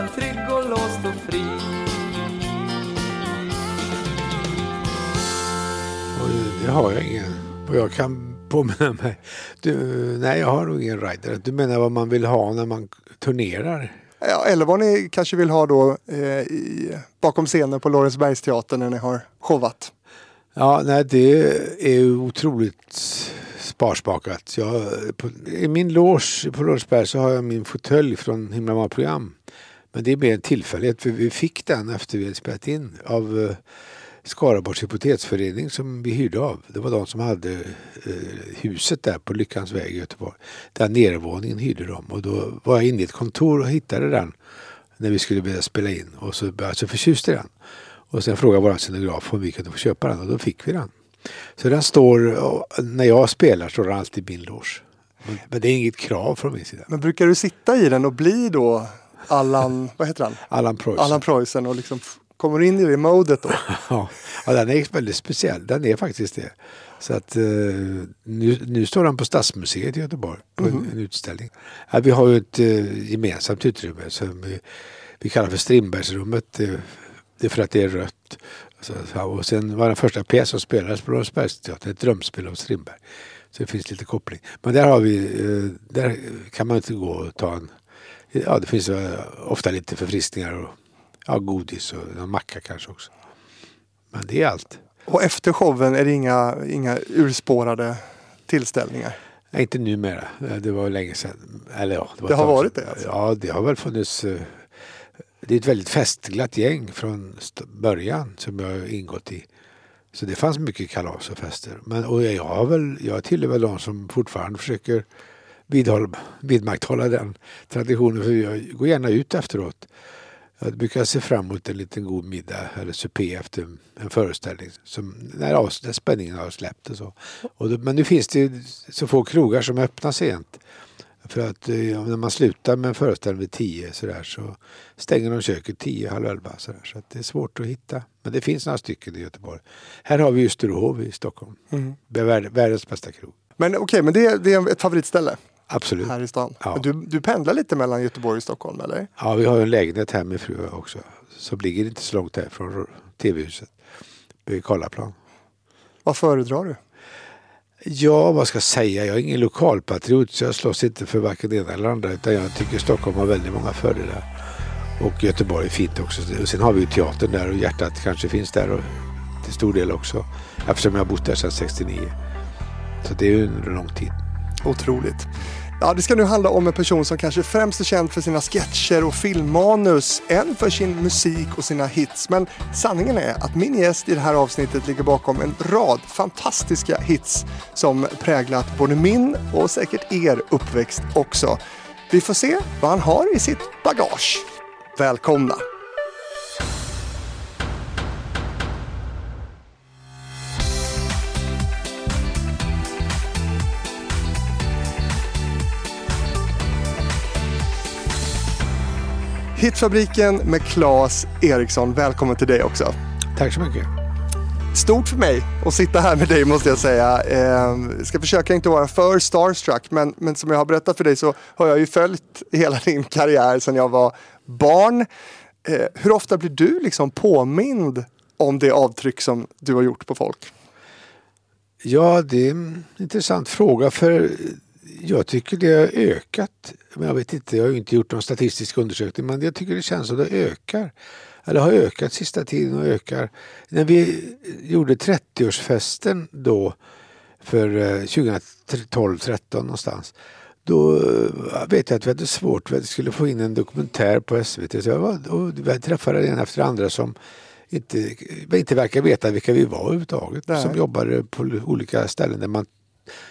man trygg och låst och fri. Och det har jag ingen. Och jag kan påminna mig. Du, nej, jag har nog ingen rider. Du menar vad man vill ha när man turnerar? Ja, eller vad ni kanske vill ha då eh, i, bakom scenen på Lorensbergsteatern när ni har showat. Ja, nej, det är otroligt sparsmakat. Jag, på, I min loge på Lorensberg så har jag min fåtölj från Himla program. Men det är mer en tillfällighet för vi fick den efter vi hade spelat in av eh, Skaraborgs hypoteksförening som vi hyrde av. Det var de som hade eh, huset där på Lyckans väg i Göteborg. Den nedervåningen hyrde de och då var jag inne i ett kontor och hittade den när vi skulle börja spela in och så blev jag så förtjust i den. Och sen frågade vår scenograf om vi kunde få köpa den och då fick vi den. Så den står, när jag spelar står den alltid i min loge. Men det är inget krav från min sida. Men brukar du sitta i den och bli då Allan, vad heter han? Allan Preussen. Allan Preussen och liksom kommer in i det modet då? ja, den är väldigt speciell. Den är faktiskt det. Så att uh, nu, nu står den på Stadsmuseet i Göteborg på mm. en, mhm. en, utställning. Vi har ju ett uh, gemensamt utrymme som vi, vi kallar för Strindbergsrummet. Det, det är för att det är rött. Så, och sen var den första pjäs som spelades på Lorensbergsteatern ett drömspel av Strindberg. Så det finns lite koppling. Men där har vi, uh, där kan man inte gå och ta en Ja, det finns ofta lite förfriskningar och ja, godis och en macka kanske också. Men det är allt. Och efter showen är det inga, inga urspårade tillställningar? Nej, inte numera. Det var länge sedan. Eller ja, det, det har varit det? Alltså. Ja, det har väl funnits. Eh, det är ett väldigt festglatt gäng från början som jag har ingått i. Så det fanns mycket kalas och fester. Men, och jag, har väl, jag tillhör väl de som fortfarande försöker vidmakthålla den traditionen. För jag går gärna ut efteråt jag brukar se fram emot en liten god middag eller supé efter en föreställning som, när, när spänningen har släppt och så. Och då, men nu finns det så få krogar som öppnar sent. För att eh, när man slutar med en föreställning vid tio så, där, så stänger de köket tio, halv elva. Så, där, så det är svårt att hitta. Men det finns några stycken i Göteborg. Här har vi Österhov i Stockholm. Mm. Världens bästa krog. Men okej, okay, men det, det är ett favoritställe? Absolut. Här i stan. Ja. Du, du pendlar lite mellan Göteborg och Stockholm eller? Ja, vi har en lägenhet här med fru också. Som ligger inte så långt härifrån tv-huset. Vid Karlaplan. Vad föredrar du? Ja, vad ska jag säga? Jag är ingen lokalpatriot så jag slåss inte för varken det ena eller andra. Utan jag tycker Stockholm har väldigt många fördelar. Och Göteborg är fint också. Sen har vi ju teatern där och hjärtat kanske finns där och till stor del också. Eftersom jag har bott där sedan 69. Så det är ju en lång tid. Otroligt. Ja, det ska nu handla om en person som kanske främst är känd för sina sketcher och filmmanus än för sin musik och sina hits. Men sanningen är att min gäst i det här avsnittet ligger bakom en rad fantastiska hits som präglat både min och säkert er uppväxt också. Vi får se vad han har i sitt bagage. Välkomna! Hitfabriken med Claes Eriksson. Välkommen till dig också. Tack så mycket. Stort för mig att sitta här med dig måste jag säga. Eh, ska försöka inte vara för starstruck men, men som jag har berättat för dig så har jag ju följt hela din karriär sedan jag var barn. Eh, hur ofta blir du liksom påmind om det avtryck som du har gjort på folk? Ja, det är en intressant fråga för jag tycker det har ökat. Men jag vet inte, jag har inte gjort någon statistisk undersökning men jag tycker det känns som det ökar. Eller har ökat sista tiden och ökar. När vi gjorde 30-årsfesten då för 2012-13 eh, någonstans. Då eh, vet jag att vi hade svårt, vi skulle få in en dokumentär på SVT. Så jag var, och vi träffade en efter andra som inte, inte verkar veta vilka vi var överhuvudtaget. Nej. Som jobbade på olika ställen där man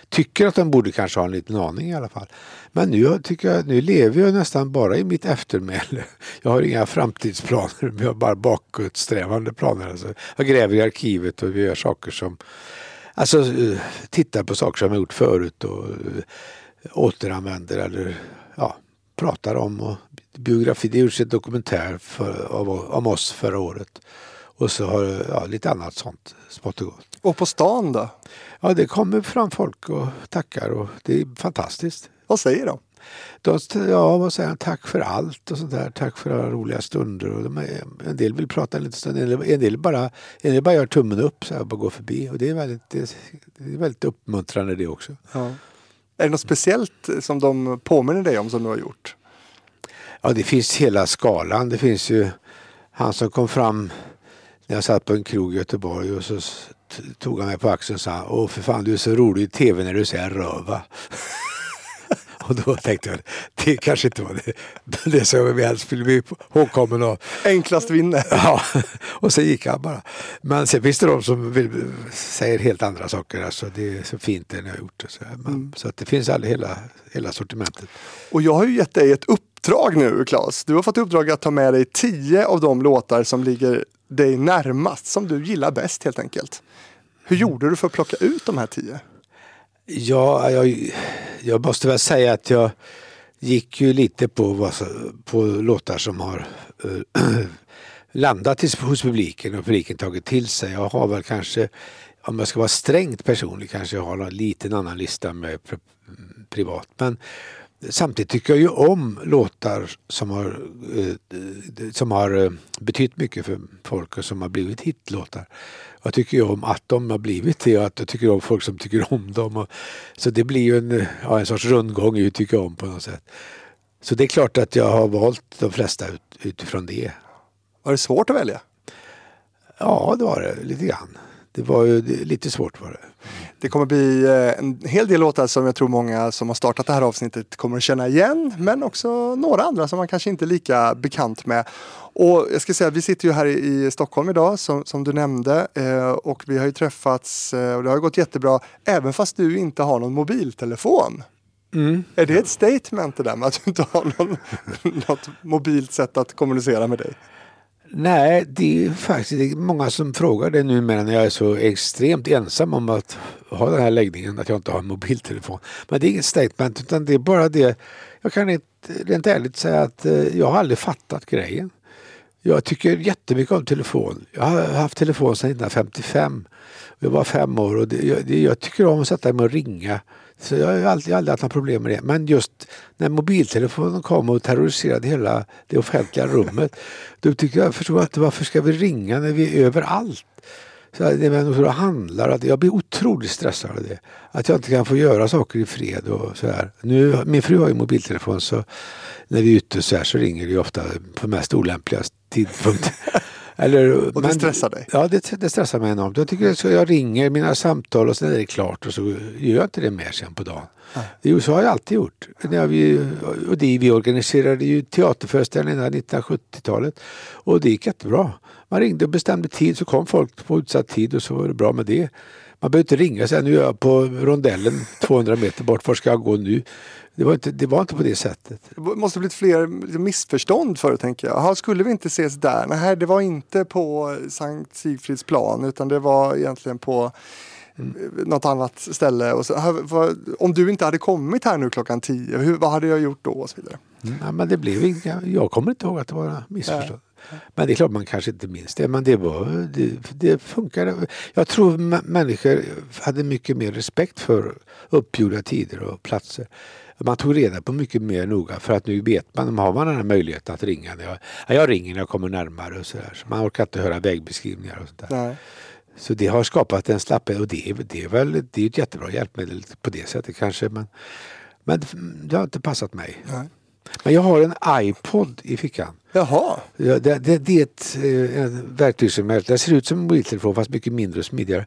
tycker att de borde kanske ha en liten aning i alla fall. Men nu, tycker jag, nu lever jag nästan bara i mitt eftermäle. Jag har inga framtidsplaner, jag har bara bakåtsträvande planer. Alltså, jag gräver i arkivet och vi gör saker som Alltså eh, tittar på saker som jag gjort förut och eh, återanvänder eller ja, pratar om. Och biografi, det gjordes ett dokumentär för, av, om oss förra året. Och så har ja, lite annat sånt smått och gott. Och på stan då? Ja, det kommer fram folk och tackar och det är fantastiskt. Vad säger de? De, ja, vad säger han, tack för allt och sånt där. Tack för alla roliga stunder. Och de är, en del vill prata en liten stund, en del bara, en del bara gör tummen upp så här, bara går förbi. Och det är väldigt, det är väldigt uppmuntrande det också. Ja. Är det något speciellt som de påminner dig om som du har gjort? Ja, det finns hela skalan. Det finns ju han som kom fram när jag satt på en krog i Göteborg och så tog han mig på axeln och sa Åh för fan du är så rolig i tv när du säger röva. och då tänkte jag det kanske inte var det, det som vi helst ville bli ihågkommen av. Enklast vinner. ja, och sen gick han bara. Men sen finns det de som vill, säger helt andra saker. Alltså, det är så fint det ni har gjort. Så, Men, mm. så att det finns all, hela, hela sortimentet. Och jag har ju gett dig ett uppdrag nu Claes. Du har fått uppdrag att ta med dig tio av de låtar som ligger dig närmast, som du gillar bäst helt enkelt. Hur gjorde du för att plocka ut de här tio? Ja, jag, jag måste väl säga att jag gick ju lite på, på låtar som har äh, landat hos publiken och publiken tagit till sig. Jag har väl kanske, om jag ska vara strängt personlig, kanske jag har en liten annan lista med privat. Men Samtidigt tycker jag ju om låtar som har, eh, som har eh, betytt mycket för folk och som har blivit hitlåtar. Jag tycker ju om att de har blivit det och att jag tycker om folk som tycker om dem. Och, så det blir ju en, ja, en sorts rundgång i hur tycker om på något sätt. Så det är klart att jag har valt de flesta ut, utifrån det. Var det svårt att välja? Ja, det var det lite grann. Det var ju lite svårt var det. Det kommer bli eh, en hel del låtar som jag tror många som har startat det här avsnittet kommer att känna igen. Men också några andra som man kanske inte är lika bekant med. Och jag ska säga, vi sitter ju här i Stockholm idag som, som du nämnde eh, och vi har ju träffats eh, och det har gått jättebra även fast du inte har någon mobiltelefon. Mm. Är det ett statement det där med att du inte har någon, något mobilt sätt att kommunicera med dig? Nej, det är faktiskt många som frågar det nu när jag är så extremt ensam om att ha den här läggningen att jag inte har en mobiltelefon. Men det är inget statement utan det är bara det. Jag kan inte, rent ärligt säga att eh, jag har aldrig fattat grejen. Jag tycker jättemycket om telefon. Jag har haft telefon sedan 1955. Jag var fem år och det, jag, jag tycker om att sätta mig och ringa så jag har aldrig, aldrig haft några problem med det. Men just när mobiltelefonen kom och terroriserade hela det offentliga rummet. Då tyckte jag, förstår inte varför ska vi ringa när vi är överallt? Så när människor handlar, att jag blir otroligt stressad av det. Att jag inte kan få göra saker i fred och så här. Nu, min fru har ju mobiltelefon så när vi är ute så här så ringer det ofta på mest olämpliga tidpunkter. Eller, och det stressar dig? Ja, det, det stressar mig enormt. Jag tycker så jag ringer mina samtal och sen är det klart och så gör jag inte det mer sen på dagen. Nej. Så har jag alltid gjort. När vi, och det, vi organiserade ju teaterföreställningar 1970-talet och det gick jättebra. Man ringde och bestämde tid så kom folk på utsatt tid och så var det bra med det. Man behöver inte ringa och säga nu är jag på rondellen 200 meter bort, var ska jag gå nu? Det var, inte, det var inte på det sättet. Det måste blivit fler missförstånd förut tänker jag. Aha, skulle vi inte ses där? Nej, det var inte på Sankt Sigfrids plan utan det var egentligen på mm. något annat ställe. Och så, om du inte hade kommit här nu klockan tio, hur, vad hade jag gjort då? Och så vidare. Mm, ja, men det blev inga, jag kommer inte ihåg att det var missförstånd. Men det är klart man kanske inte minns det. Men det, var, det, det funkade. Jag tror människor hade mycket mer respekt för uppgjorda tider och platser. Man tog reda på mycket mer noga för att nu vet man, har man den här möjligheten att ringa. När jag, jag ringer när jag kommer närmare och sådär. Så man orkar inte höra vägbeskrivningar och sånt där. Så det har skapat en slapphet och det, det, är väl det är ett jättebra hjälpmedel på det sättet kanske. Men, men det har inte passat mig. Nej. Men jag har en iPod i fickan. Jaha. Ja, det, det, det är ett, eh, en verktyg som det ser ut som en mobiltelefon fast mycket mindre och smidigare.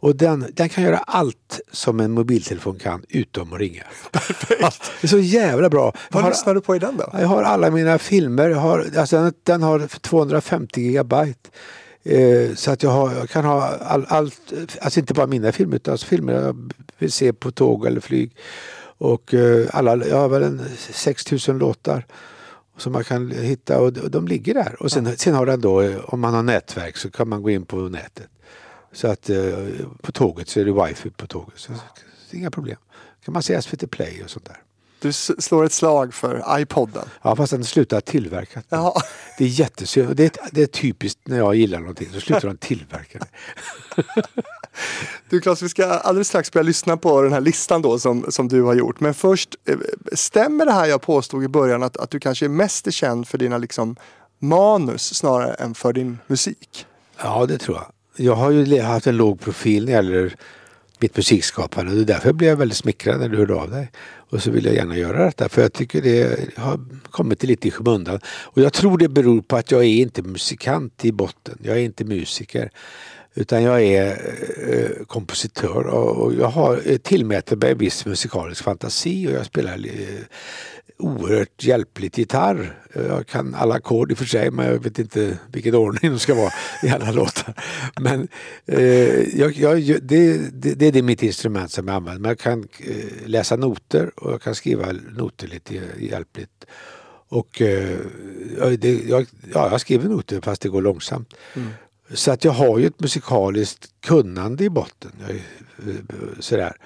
Och den, den kan göra allt som en mobiltelefon kan utom att ringa. Perfekt. det är så jävla bra. Vad har, lyssnar du på i den då? Jag har alla mina filmer. Jag har, alltså den, den har 250 gigabyte. Eh, så att jag, har, jag kan ha all, allt, alltså inte bara mina filmer utan alltså filmer jag vill se på tåg eller flyg. Och eh, alla, jag har väl en 6000 låtar som man kan hitta och de ligger där. Och sen, sen har den då, eh, om man har nätverk så kan man gå in på nätet. Så att eh, på tåget så är det wifi på tåget. Så, så inga problem. kan man se SVT Play och sånt där. Du slår ett slag för iPoden. Ja, fast den slutar tillverka. Ja. Det är jättesynd. Det är, det är typiskt när jag gillar någonting, så slutar de tillverka det. Du Claes, vi ska alldeles strax börja lyssna på den här listan då som, som du har gjort. Men först, eh, stämmer det här jag påstod i början att, att du kanske är mest känd för dina liksom manus snarare än för din musik? Ja, det tror jag. Jag har ju haft en låg profil när det gäller mitt musikskapande. Det är därför blev jag väldigt smickrad när du hörde av dig. Och så vill jag gärna göra detta för jag tycker det har kommit lite i skymundan. Och jag tror det beror på att jag är inte musikant i botten. Jag är inte musiker. Utan jag är eh, kompositör och jag har eh, tillmäter mig viss musikalisk fantasi och jag spelar eh, oerhört hjälpligt gitarr. Jag kan alla ackord i och för sig men jag vet inte vilken ordning de ska vara i alla låtar. Men eh, jag, jag, det, det, det, är mitt instrument som jag använder. Men jag kan eh, läsa noter och jag kan skriva noter lite hjälpligt. Och eh, det, jag, ja, jag skriver noter fast det går långsamt. Mm. Så att jag har ju ett musikaliskt kunnande i botten. Jag, eh, sådär.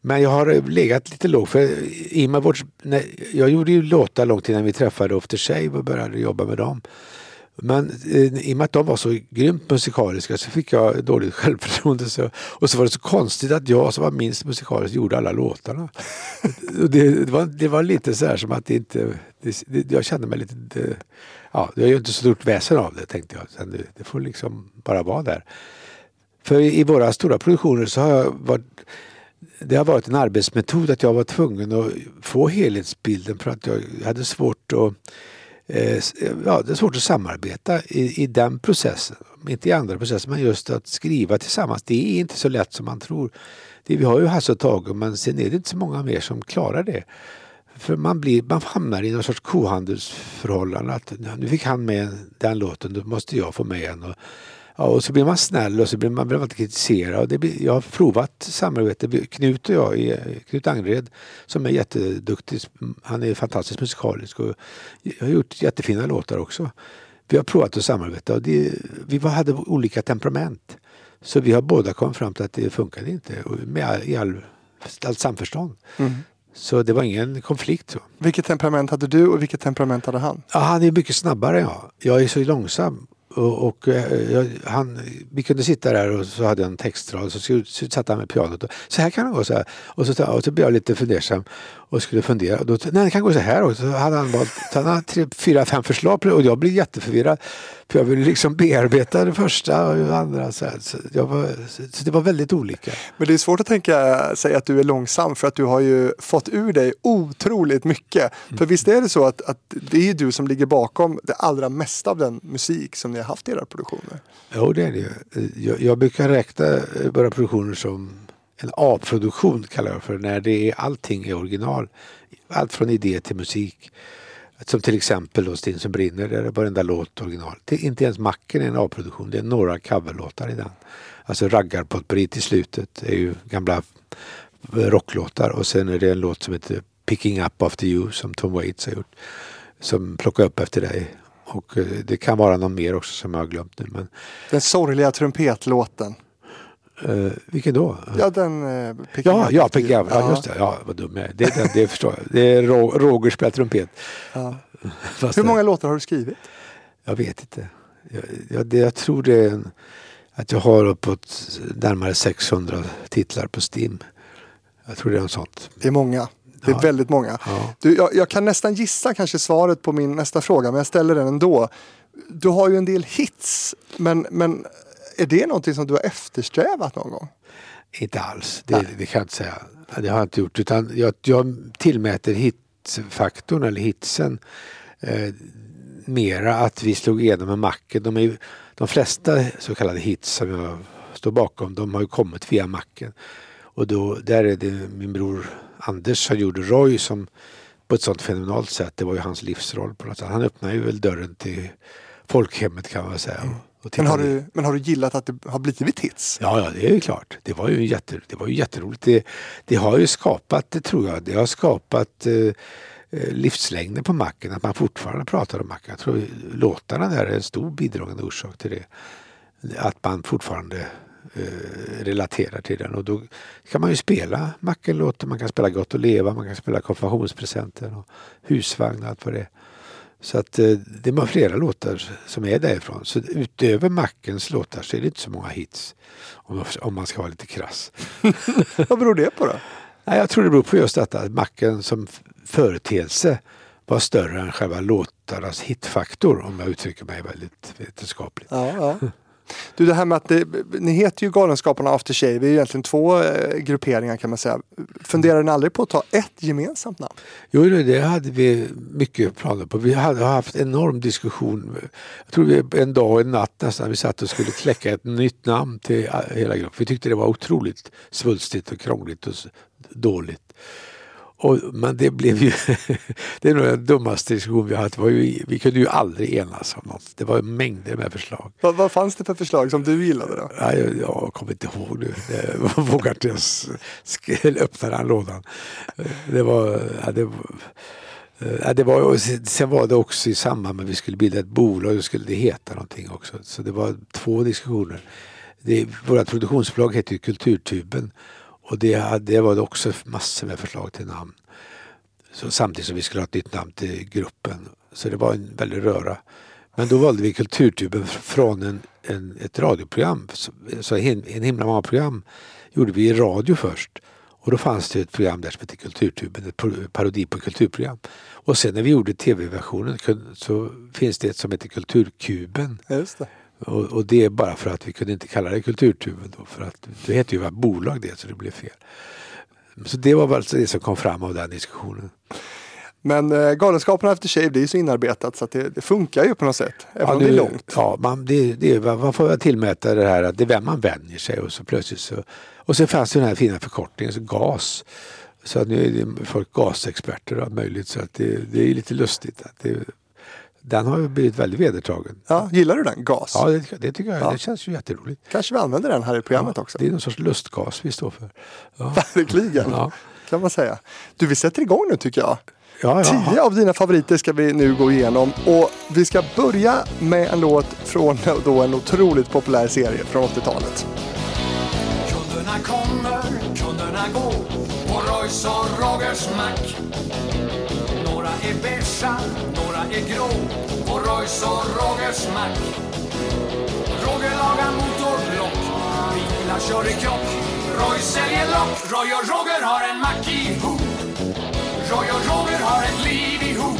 Men jag har legat lite lågt för i med vårt, jag gjorde ju låtar långt innan vi träffade After Shave och började jobba med dem. Men eh, i och med att de var så grymt musikaliska så fick jag dåligt självförtroende. Så, och så var det så konstigt att jag som var minst musikalisk gjorde alla låtarna. det, det, var, det var lite så här som att det inte... Det, jag kände mig lite... Det, ja, jag gör inte så stort väsen av det tänkte jag. Sen det, det får liksom bara vara där. För i våra stora produktioner så har jag varit det har varit en arbetsmetod att jag var tvungen att få helhetsbilden för att jag hade svårt att eh, ja, det är svårt att samarbeta i, i den processen. Inte i andra processer men just att skriva tillsammans. Det är inte så lätt som man tror. Det, vi har ju Hasse och Tage men sen är det inte så många mer som klarar det. För man, blir, man hamnar i någon sorts kohandelsförhållande. Att nu fick han med den låten, då måste jag få med en. Och, Ja, och så blir man snäll och så blir man, blir man kritisera. Och det blir, jag har provat samarbete. Knut och jag, Knut Angred som är jätteduktig. Han är fantastiskt musikalisk och jag har gjort jättefina låtar också. Vi har provat att samarbeta och det, vi hade olika temperament. Så vi har båda kommit fram till att det funkade inte med all, i all, allt samförstånd. Mm. Så det var ingen konflikt. Så. Vilket temperament hade du och vilket temperament hade han? Ja, han är mycket snabbare än jag. Jag är så långsam och, och eh, jag, han, vi kunde sitta där och så hade jag en textrad och så, så satt han med pianot. Och, så här kan det gå. Så här. Och, så, och så blev jag lite fundersam och skulle fundera. Då, nej, det kan gå så här också. Så hade han han hade tre, fyra, fem förslag och jag blev jätteförvirrad. För jag ville liksom bearbeta det första och det andra. Så, så, var, så, det var väldigt olika. Men det är svårt att tänka sig att du är långsam för att du har ju fått ur dig otroligt mycket. För visst är det så att, att det är du som ligger bakom det allra mesta av den musik som ni har haft i era produktioner? Jo, det är det ju. Jag, jag brukar räkna våra produktioner som en A-produktion kallar jag för när det är allting är original. Allt från idé till musik. Som till exempel då Stin som brinner, där är varenda låt original. Det är inte ens Macken är en A-produktion, det är några coverlåtar i den. Alltså raggarpotpurrit i slutet är ju gamla eh, rocklåtar och sen är det en låt som heter Picking Up After You som Tom Waits har gjort. Som plockar upp efter dig. Och eh, det kan vara någon mer också som jag har glömt nu. Men... Den sorgliga trumpetlåten. Uh, vilken då? Ja, den... Uh, ja, ja, Pick ja, ja, just det. Ja, vad dum jag är. Det, det, det förstår jag. Det är Roger spelar trumpet. Ja. Hur många låtar har du skrivit? Jag vet inte. Jag, jag, det, jag tror det är en, att jag har uppåt närmare 600 titlar på Steam. Jag tror det är något sånt. Det är många. Det är ja. väldigt många. Ja. Du, jag, jag, kan nästan gissa kanske svaret på min nästa fråga, men jag ställer den ändå. Du har ju en del hits, men, men är det någonting som du har eftersträvat någon gång? Inte alls, det, det kan jag inte säga. Det har jag inte gjort. Utan jag, jag tillmäter hitfaktorn eller hitsen eh, mera att vi slog igenom med macken. De, är, de flesta så kallade hits som jag står bakom, de har ju kommit via macken. Och då, där är det min bror Anders som gjorde Roy som på ett sånt fenomenalt sätt, det var ju hans livsroll på något sätt. Han öppnade ju väl dörren till folkhemmet kan man säga. Mm. Men har, du, men har du gillat att det har blivit hits? Ja, ja det är ju klart. Det var ju, jätte, det var ju jätteroligt. Det, det har ju skapat, det tror jag, det har skapat eh, eh, livslängden på macken. Att man fortfarande pratar om macken. Jag tror låtarna där är en stor bidragande orsak till det. Att man fortfarande eh, relaterar till den och då kan man ju spela Macken-låtar, man kan spela Gott att leva, man kan spela Konfirmationspresenten och Husvagn och allt vad det är. Så att eh, det var flera låtar som är därifrån. Så utöver Mackens låtar så är det inte så många hits. Om, om man ska vara lite krass. Vad beror det på då? Nej, jag tror det beror på just detta att Macken som företeelse var större än själva låtarnas hitfaktor om jag uttrycker mig väldigt vetenskapligt. Ja, ja. Du, det här med att det, ni heter ju Galenskaparna After Shave, det är ju egentligen två eh, grupperingar kan man säga. Funderar ni aldrig på att ta ett gemensamt namn? Jo, det hade vi mycket planer på. Vi hade haft enorm diskussion. Jag tror vi en dag och en natt nästan vi satt och skulle kläcka ett nytt namn till eh, hela gruppen. Vi tyckte det var otroligt svulstigt och krångligt och dåligt. Och, men det blev ju, det är nog den dummaste diskussion vi har haft. Vi kunde ju aldrig enas om något. Det var mängder med förslag. Vad, vad fanns det för förslag som du gillade då? Ja, jag, jag kommer inte ihåg nu. Jag vågar inte ens öppna den lådan. Det var, ja, det Ja, det var, sen var det också i samband med att vi skulle bilda ett bolag, då skulle det heta någonting också. Så det var två diskussioner. Det, vårt produktionsbolag hette ju Kulturtuben och det, det var det också massor med förslag till namn. Så samtidigt som vi skulle ha ett nytt namn till gruppen. Så det var en väldig röra. Men då valde vi Kulturtuben från en, en, ett radioprogram. Så en, en himla många program gjorde vi i radio först. Och då fanns det ett program där som hette Kulturtuben, ett parodi på kulturprogram. Och sen när vi gjorde tv-versionen så finns det ett som heter Kulturkuben. Just det. Och, och, det är bara för att vi kunde inte kalla det Kulturtuben då för att det heter ju bolag det så det blev fel. Så det var alltså det som kom fram av den diskussionen. Men äh, Galenskaparna efter Shave det är ju så inarbetat så att det, det funkar ju på något sätt. Även ja, om det är långt. Ja, man, det, det, man får tillmäta det här att det är vem man vänjer sig och så plötsligt så. Och så fanns det den här fina förkortningen, så GAS. Så att nu är det folk gasexperter och möjligt så att det, det är lite lustigt. Att det, den har ju blivit väldigt vedertagen. Ja, gillar du den? Gas? Ja, det, det tycker jag. Ja. Det känns ju jätteroligt. Kanske vi använder den här i programmet ja, också? Det är någon sorts lustgas vi står för. Ja. Verkligen, ja. kan man säga. Du, vi sätter igång nu tycker jag. Ja, ja. Tio av dina favoriter ska vi nu gå igenom och vi ska börja med en låt från då en otroligt populär serie från 80-talet. Kunderna kommer, kunderna går på Royce och Rogers mack. Är beiga, några är grå på Royce och Rogers mack. Roger lagar motorblock, bilar kör i krock. Roy säljer lock, Roy och Roger har en mack ihop. Roy och Roger har ett liv ihop.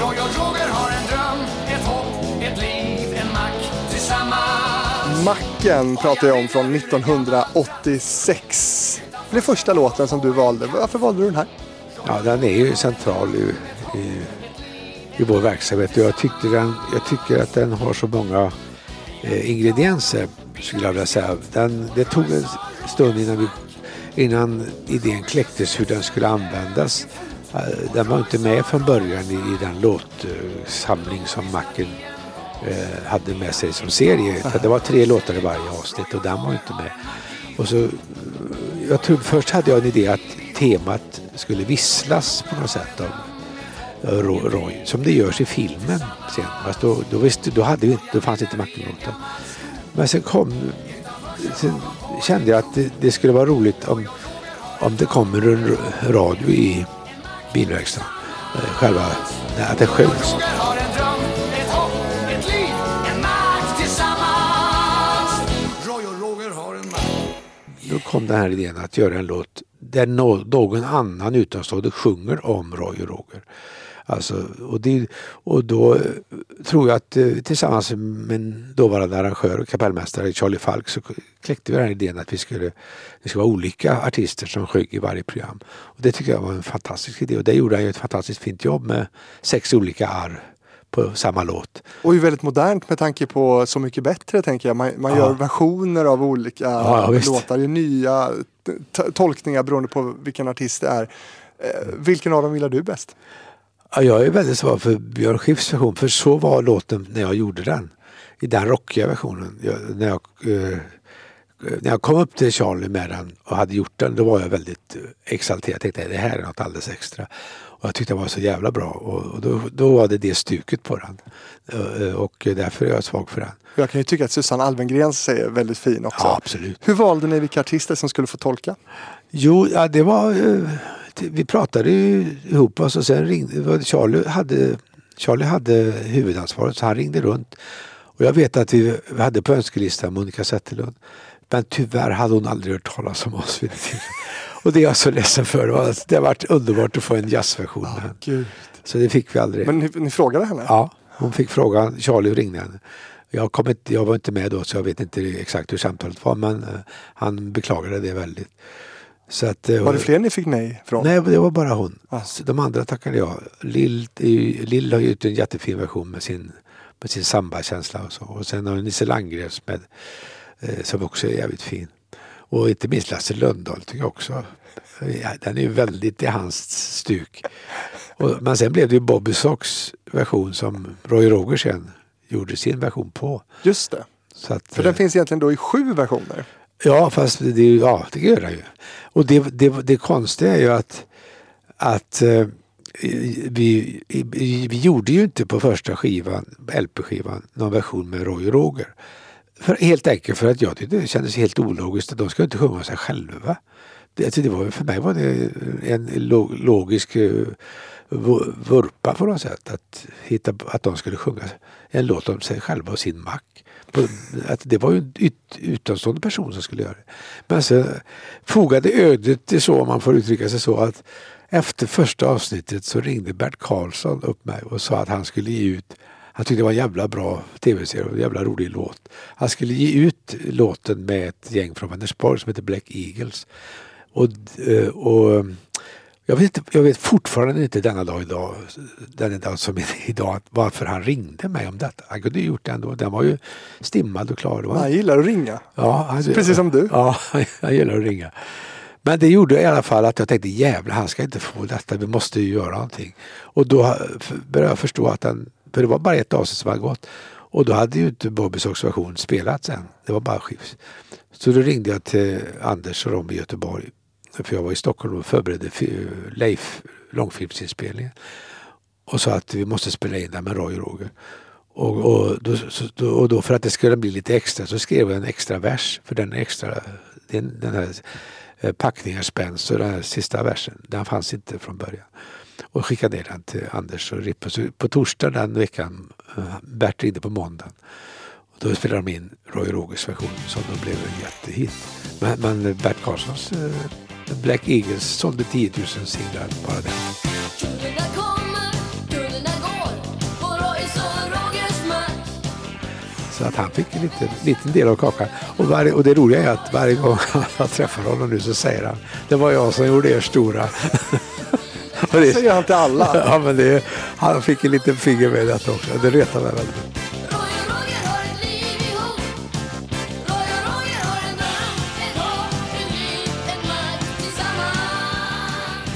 Roy och Roger har en dröm, ett hopp, ett liv, en mack tillsammans. Macken pratar jag om från 1986. Det är första låten som du valde. Varför valde du den här? Ja, den är ju central i, i, i vår verksamhet och jag, tyckte den, jag tycker att den har så många eh, ingredienser skulle jag vilja säga. Den, det tog en stund innan, vi, innan idén kläcktes hur den skulle användas. Eh, den var inte med från början i, i den låtsamling som Macken eh, hade med sig som serie. Det var tre låtar i varje avsnitt och den var inte med. Och så, jag tror, först hade jag en idé att temat skulle visslas på något sätt av eh, Roy, som det görs i filmen sen. Fast då, då, visste, då, hade vi inte, då fanns inte Mackenlåten. Men sen kom, sen kände jag att det, det, skulle vara roligt om, om det kommer en radio i bilverkstaden. Eh, själva, att det sjöngs. Då kom den här idén att göra en låt där någon annan utomstående sjunger om Roy och Roger. Alltså, och, det, och då eh, tror jag att eh, tillsammans med en dåvarande arrangör och kapellmästare Charlie Falk så kläckte vi den här idén att vi skulle, det skulle vara olika artister som sjöng i varje program. Och det tycker jag var en fantastisk idé och det gjorde han ju ett fantastiskt fint jobb med sex olika arr på samma låt. Och ju väldigt modernt med tanke på Så mycket bättre tänker jag. Man, man ja. gör versioner av olika ja, ja, låtar, gör nya tolkningar beroende på vilken artist det är. Eh, vilken av dem gillar du bäst? Ja, jag är väldigt svag för Björn Skifs version för så var låten när jag gjorde den. I den rockiga versionen. Jag, när, jag, eh, när jag kom upp till Charlie med den och hade gjort den då var jag väldigt exalterad. Jag tänkte det här är något alldeles extra. Och jag tyckte den var så jävla bra och, och då, då var det det stuket på den. Eh, Och därför är jag svag för den. Jag kan ju tycka att Susanne Alvengrens är väldigt fin också. Ja, absolut. Hur valde ni vilka artister som skulle få tolka? Jo, ja, det var... eh, det- Vi pratade ju ihop oss och sen ringde... det Charlie hade, Charlie hade huvudansvaret så han ringde runt. Och jag vet att vi hade på önskelistan Monica Zetterlund. Men tyvärr hade hon aldrig hört talas om oss vid det. Och det är jag så ledsen för. Det var- Det har varit underbart att få en jazzversion. Gud. Så det fick vi aldrig. Men ni, ni frågade henne? Ja, hon fick frågan. Charlie ringde henne. Jag, kom inte, jag var inte med då så jag vet inte exakt hur samtalet var men eh, han beklagade det väldigt. Så att, eh, Var det fler ni fick nej från? Nej, det var bara hon. Ah. De andra tackade jag. Lill, ju- Lill har gjort en jättefin version med sin, med sin samba-känsla och så. Och sen har Nisse Landgrens med, eh, som också är jävligt fin. Och inte minst Lasse Lundahl tycker jag också. Den är ju väldigt i hans stuk. Och, men sen blev det ju Bobby Socks version som Roy Roger sen gjorde sin version på. Just det. Så att, För den finns egentligen då i sju versioner. Ja, fast det, ja, det gör det ju. Och det, det, det konstiga är ju att, att eh, vi, vi, vi gjorde ju inte på första skivan, LP-skivan, någon version med Roy Roger. För, helt enkelt för att jag tyckte det kändes helt ologiskt de ska inte sjunga sig själva. Det, alltså, det var, för mig var det en logisk eh, vurpa på något sätt. Att, hitta, att de skulle sjunga en låt om sig själva och sin mack. Att det var ju en ut, utomstående person som skulle göra det. Men sen fogade ödet det så, om man får uttrycka sig så, att efter första avsnittet så ringde Bert Karlsson upp mig och sa att han skulle ge ut han tyckte det var en jävla bra tv-serie och en jävla rolig låt. Han skulle ge ut låten med ett gäng från Vänersborg som heter Black Eagles. Och, eh, och jag, vet, jag vet fortfarande inte denna dag idag, den dag som är idag, varför han ringde mig om detta. Han kunde ju gjort det ändå. Den var ju stimmad och klar. Han gillar att ringa. Ja, han, Precis som du. Ja, han gillar att ringa. Men det gjorde i alla fall att jag tänkte jävlar han ska inte få detta, vi måste ju göra någonting. Och då började jag förstå att den, för det var bara ett avsnitt som hade gått. Och då hade ju inte Bobbys observation spelats än. Det var bara skivs. Så då ringde jag till Anders och Rom i Göteborg. För jag var i Stockholm och förberedde Leif långfilmsinspelningen. Och sa att vi måste spela in den med Roy och Roger. Och, och, då, så, och då för att det skulle bli lite extra så skrev jag en extra vers. För den extra, den, den här eh, packningar spänns och den här sista versen, den fanns inte från början. Och skickade ner den till Anders och Rippe. Så på torsdag den veckan, eh, Bert ringde på måndagen. Och då spelade de in Roy Rogers version som då blev en jättehit. Men, men Bert Karlssons eh, Black Eagles sålde 10 000 singlar bara den. Så att han fick en liten, liten del av kakan. Och, varje, och det roliga är att varje gång jag träffar honom nu så säger han det var jag som gjorde er stora. Det säger han till alla. ja, men det, han fick en liten finger med detta också. Det retar mig väldigt.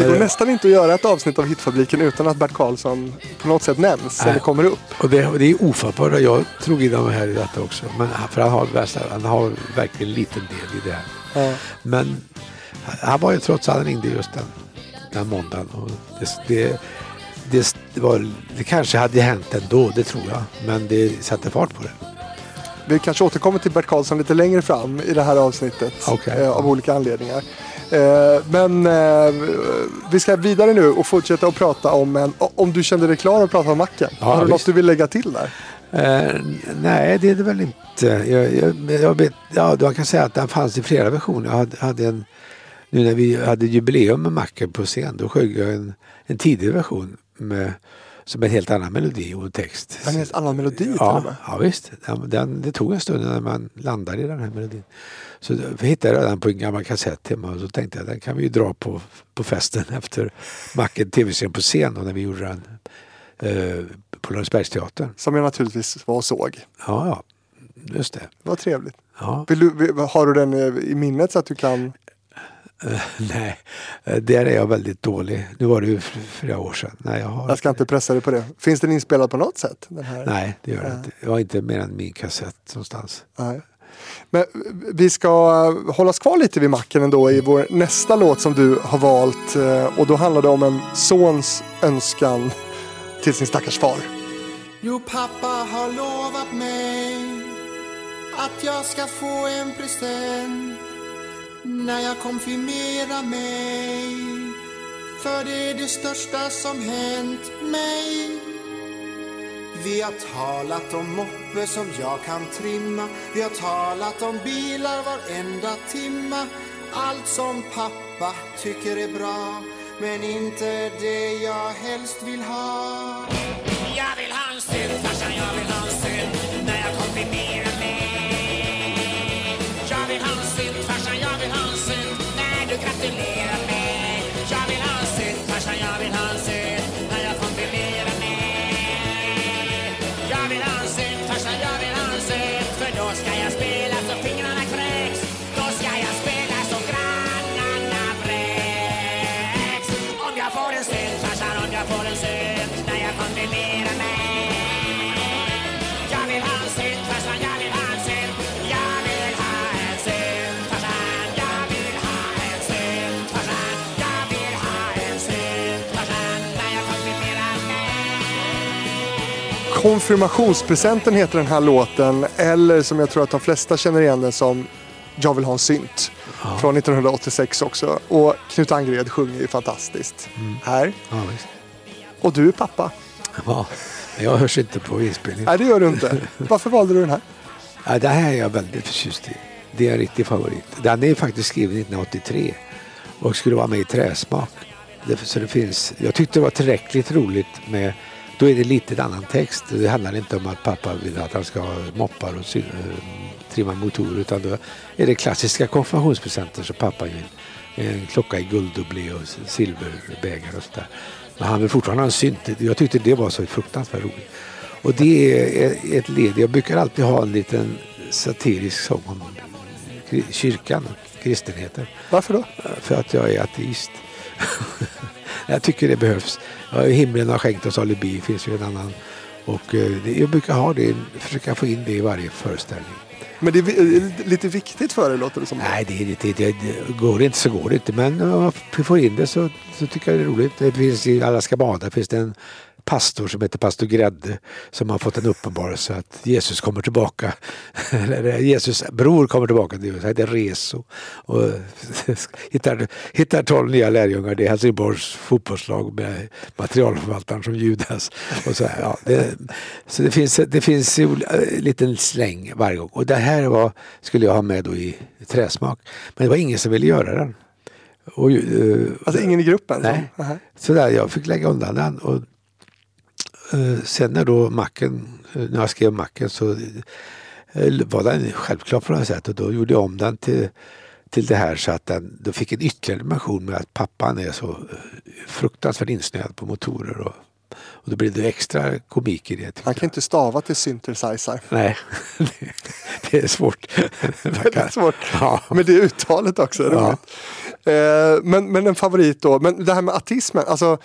Det går nästan inte att göra ett avsnitt av Hitfabriken utan att Bert Karlsson på något sätt nämns eller kommer upp. Och det, det är ofattbart. Jag drog in honom här i detta också. Men, för han har, han har verkligen en liten del i det här. Ja. Men han var ju trots allt, han ringde just den, den måndagen. Det, det, det, var, det kanske hade hänt ändå, det tror jag. Men det satte fart på det. Vi kanske återkommer till Bert Karlsson lite längre fram i det här avsnittet Okej. eh, av olika anledningar. Eh, men eh, vi ska vidare nu och fortsätta att prata om en, om du kände dig klar att prata om macken. Ja, Har du något du vill lägga till där? Eh, nej, det är det väl inte. Jag, jag, jag vet, ja, man kan säga att den fanns i flera versioner. Jag hade, hade en, nu när vi hade jubileum med Macken på scen, då sjöng jag en, en tidig version med, som en helt annan melodi och text. En helt annan melodi till och Ja, med. ja visst. Den, den, det tog en stund när man landade i den här melodin. Så då hittade jag den på en gammal kassett hemma och så tänkte jag den kan vi ju dra på, på festen efter Macken tv-serien på scen då, när vi gjorde den eh, på Lundesbergsteatern. Som jag naturligtvis var och såg. Ja, ja, just det. Var trevligt. Ja. Vill du, har du den eh, i minnet så att du kan? Nej, eh, där är jag väldigt dålig. Nu var det ju flera år sedan. Nej, jag har Jag ska inte pressa dig på det. Finns den inspelad på något sätt? Den här? Nej, det gör Ja. inte. Jag har inte mer än min kassett någonstans. Nej. Men vi ska hålla oss kvar lite vid macken ändå i vår nästa låt som du har valt. eh, Och då handlar det om en sons önskan till sin stackars far. Jo, pappa har lovat mig att jag ska få en present när jag konfirmerar mig. För det är det största som hänt mig. Vi har talat om moppe som jag kan trimma. Vi har talat om bilar varenda timma. Allt som pappa tycker är bra, men inte det jag helst vill ha. Jag vill Konfirmationspresenten heter den här låten. Eller som jag tror att de flesta känner igen den som Jag vill ha en synt. Från 1986 också. Och Knut Angred sjunger ju fantastiskt. Här. Ja. Och du är pappa. Ja, jag hörs inte på inspelningen. Nej, det gör du inte. Varför valde du den här? Ja, det här är jag väldigt förtjust i. Det är en riktig favorit. Den är faktiskt skriven 1983 och skulle vara med i Träsmak. Det, så det finns, jag tyckte det var tillräckligt roligt med då är det lite en annan text. Det handlar inte om att pappa vill att han ska ha moppar och eh, trimma motorer utan då är det klassiska konfirmationspresenter som pappa vill. En klocka i gulddubblé och silverbägare och sådär. Men han vill fortfarande ha en synt. Jag tyckte det var så fruktansvärt roligt. Och det är ett led. Jag brukar alltid ha en liten satirisk sång om kyrkan och kristenheten. Varför då? För att jag är ateist. jag tycker det behövs. Himlen har skänkt oss alibi, finns ju en annan. Och eh, jag brukar ha det, försöka få in det i varje föreställning. Men det är lite viktigt för dig låter det som. Nej, det, är inte- det, det, det går det inte så går det inte. Men om man får in det så, så tycker jag det är roligt. Det finns i Alla ska bada finns det en pastor som heter pastor Grädde som har fått en uppenbarelse att Jesus kommer tillbaka. Eller Jesus bror kommer tillbaka. Det heter Reso. Och hittar, hittar tolv nya lärjungar. Det är Helsingborgs fotbollslag med materialförvaltaren som Judas. Och så här, ja, det, så det finns, det finns en liten släng varje gång. Och det här var, skulle jag ha med då i träsmak. Men det var ingen som ville göra den. Och, eh, Alltså ingen i gruppen? Nej. Som, Nähä. så där, jag fick lägga undan den. Och, eh, sen när då macken, eh, när jag skrev macken så eh, var den självklar på något sätt och då gjorde jag om den till, till det här så att den då fick en ytterligare dimension med att pappan är så eh, fruktansvärt insnöad på motorer och, och då blir det extra komik i det. Han kan jag. inte stava till synthesizer. Nej, det, det är svårt. Det är svårt. Ja. Men det är uttalet också. är Ja. roligt. Eh, men, men en favorit då. Men det här med ateismen. Alltså,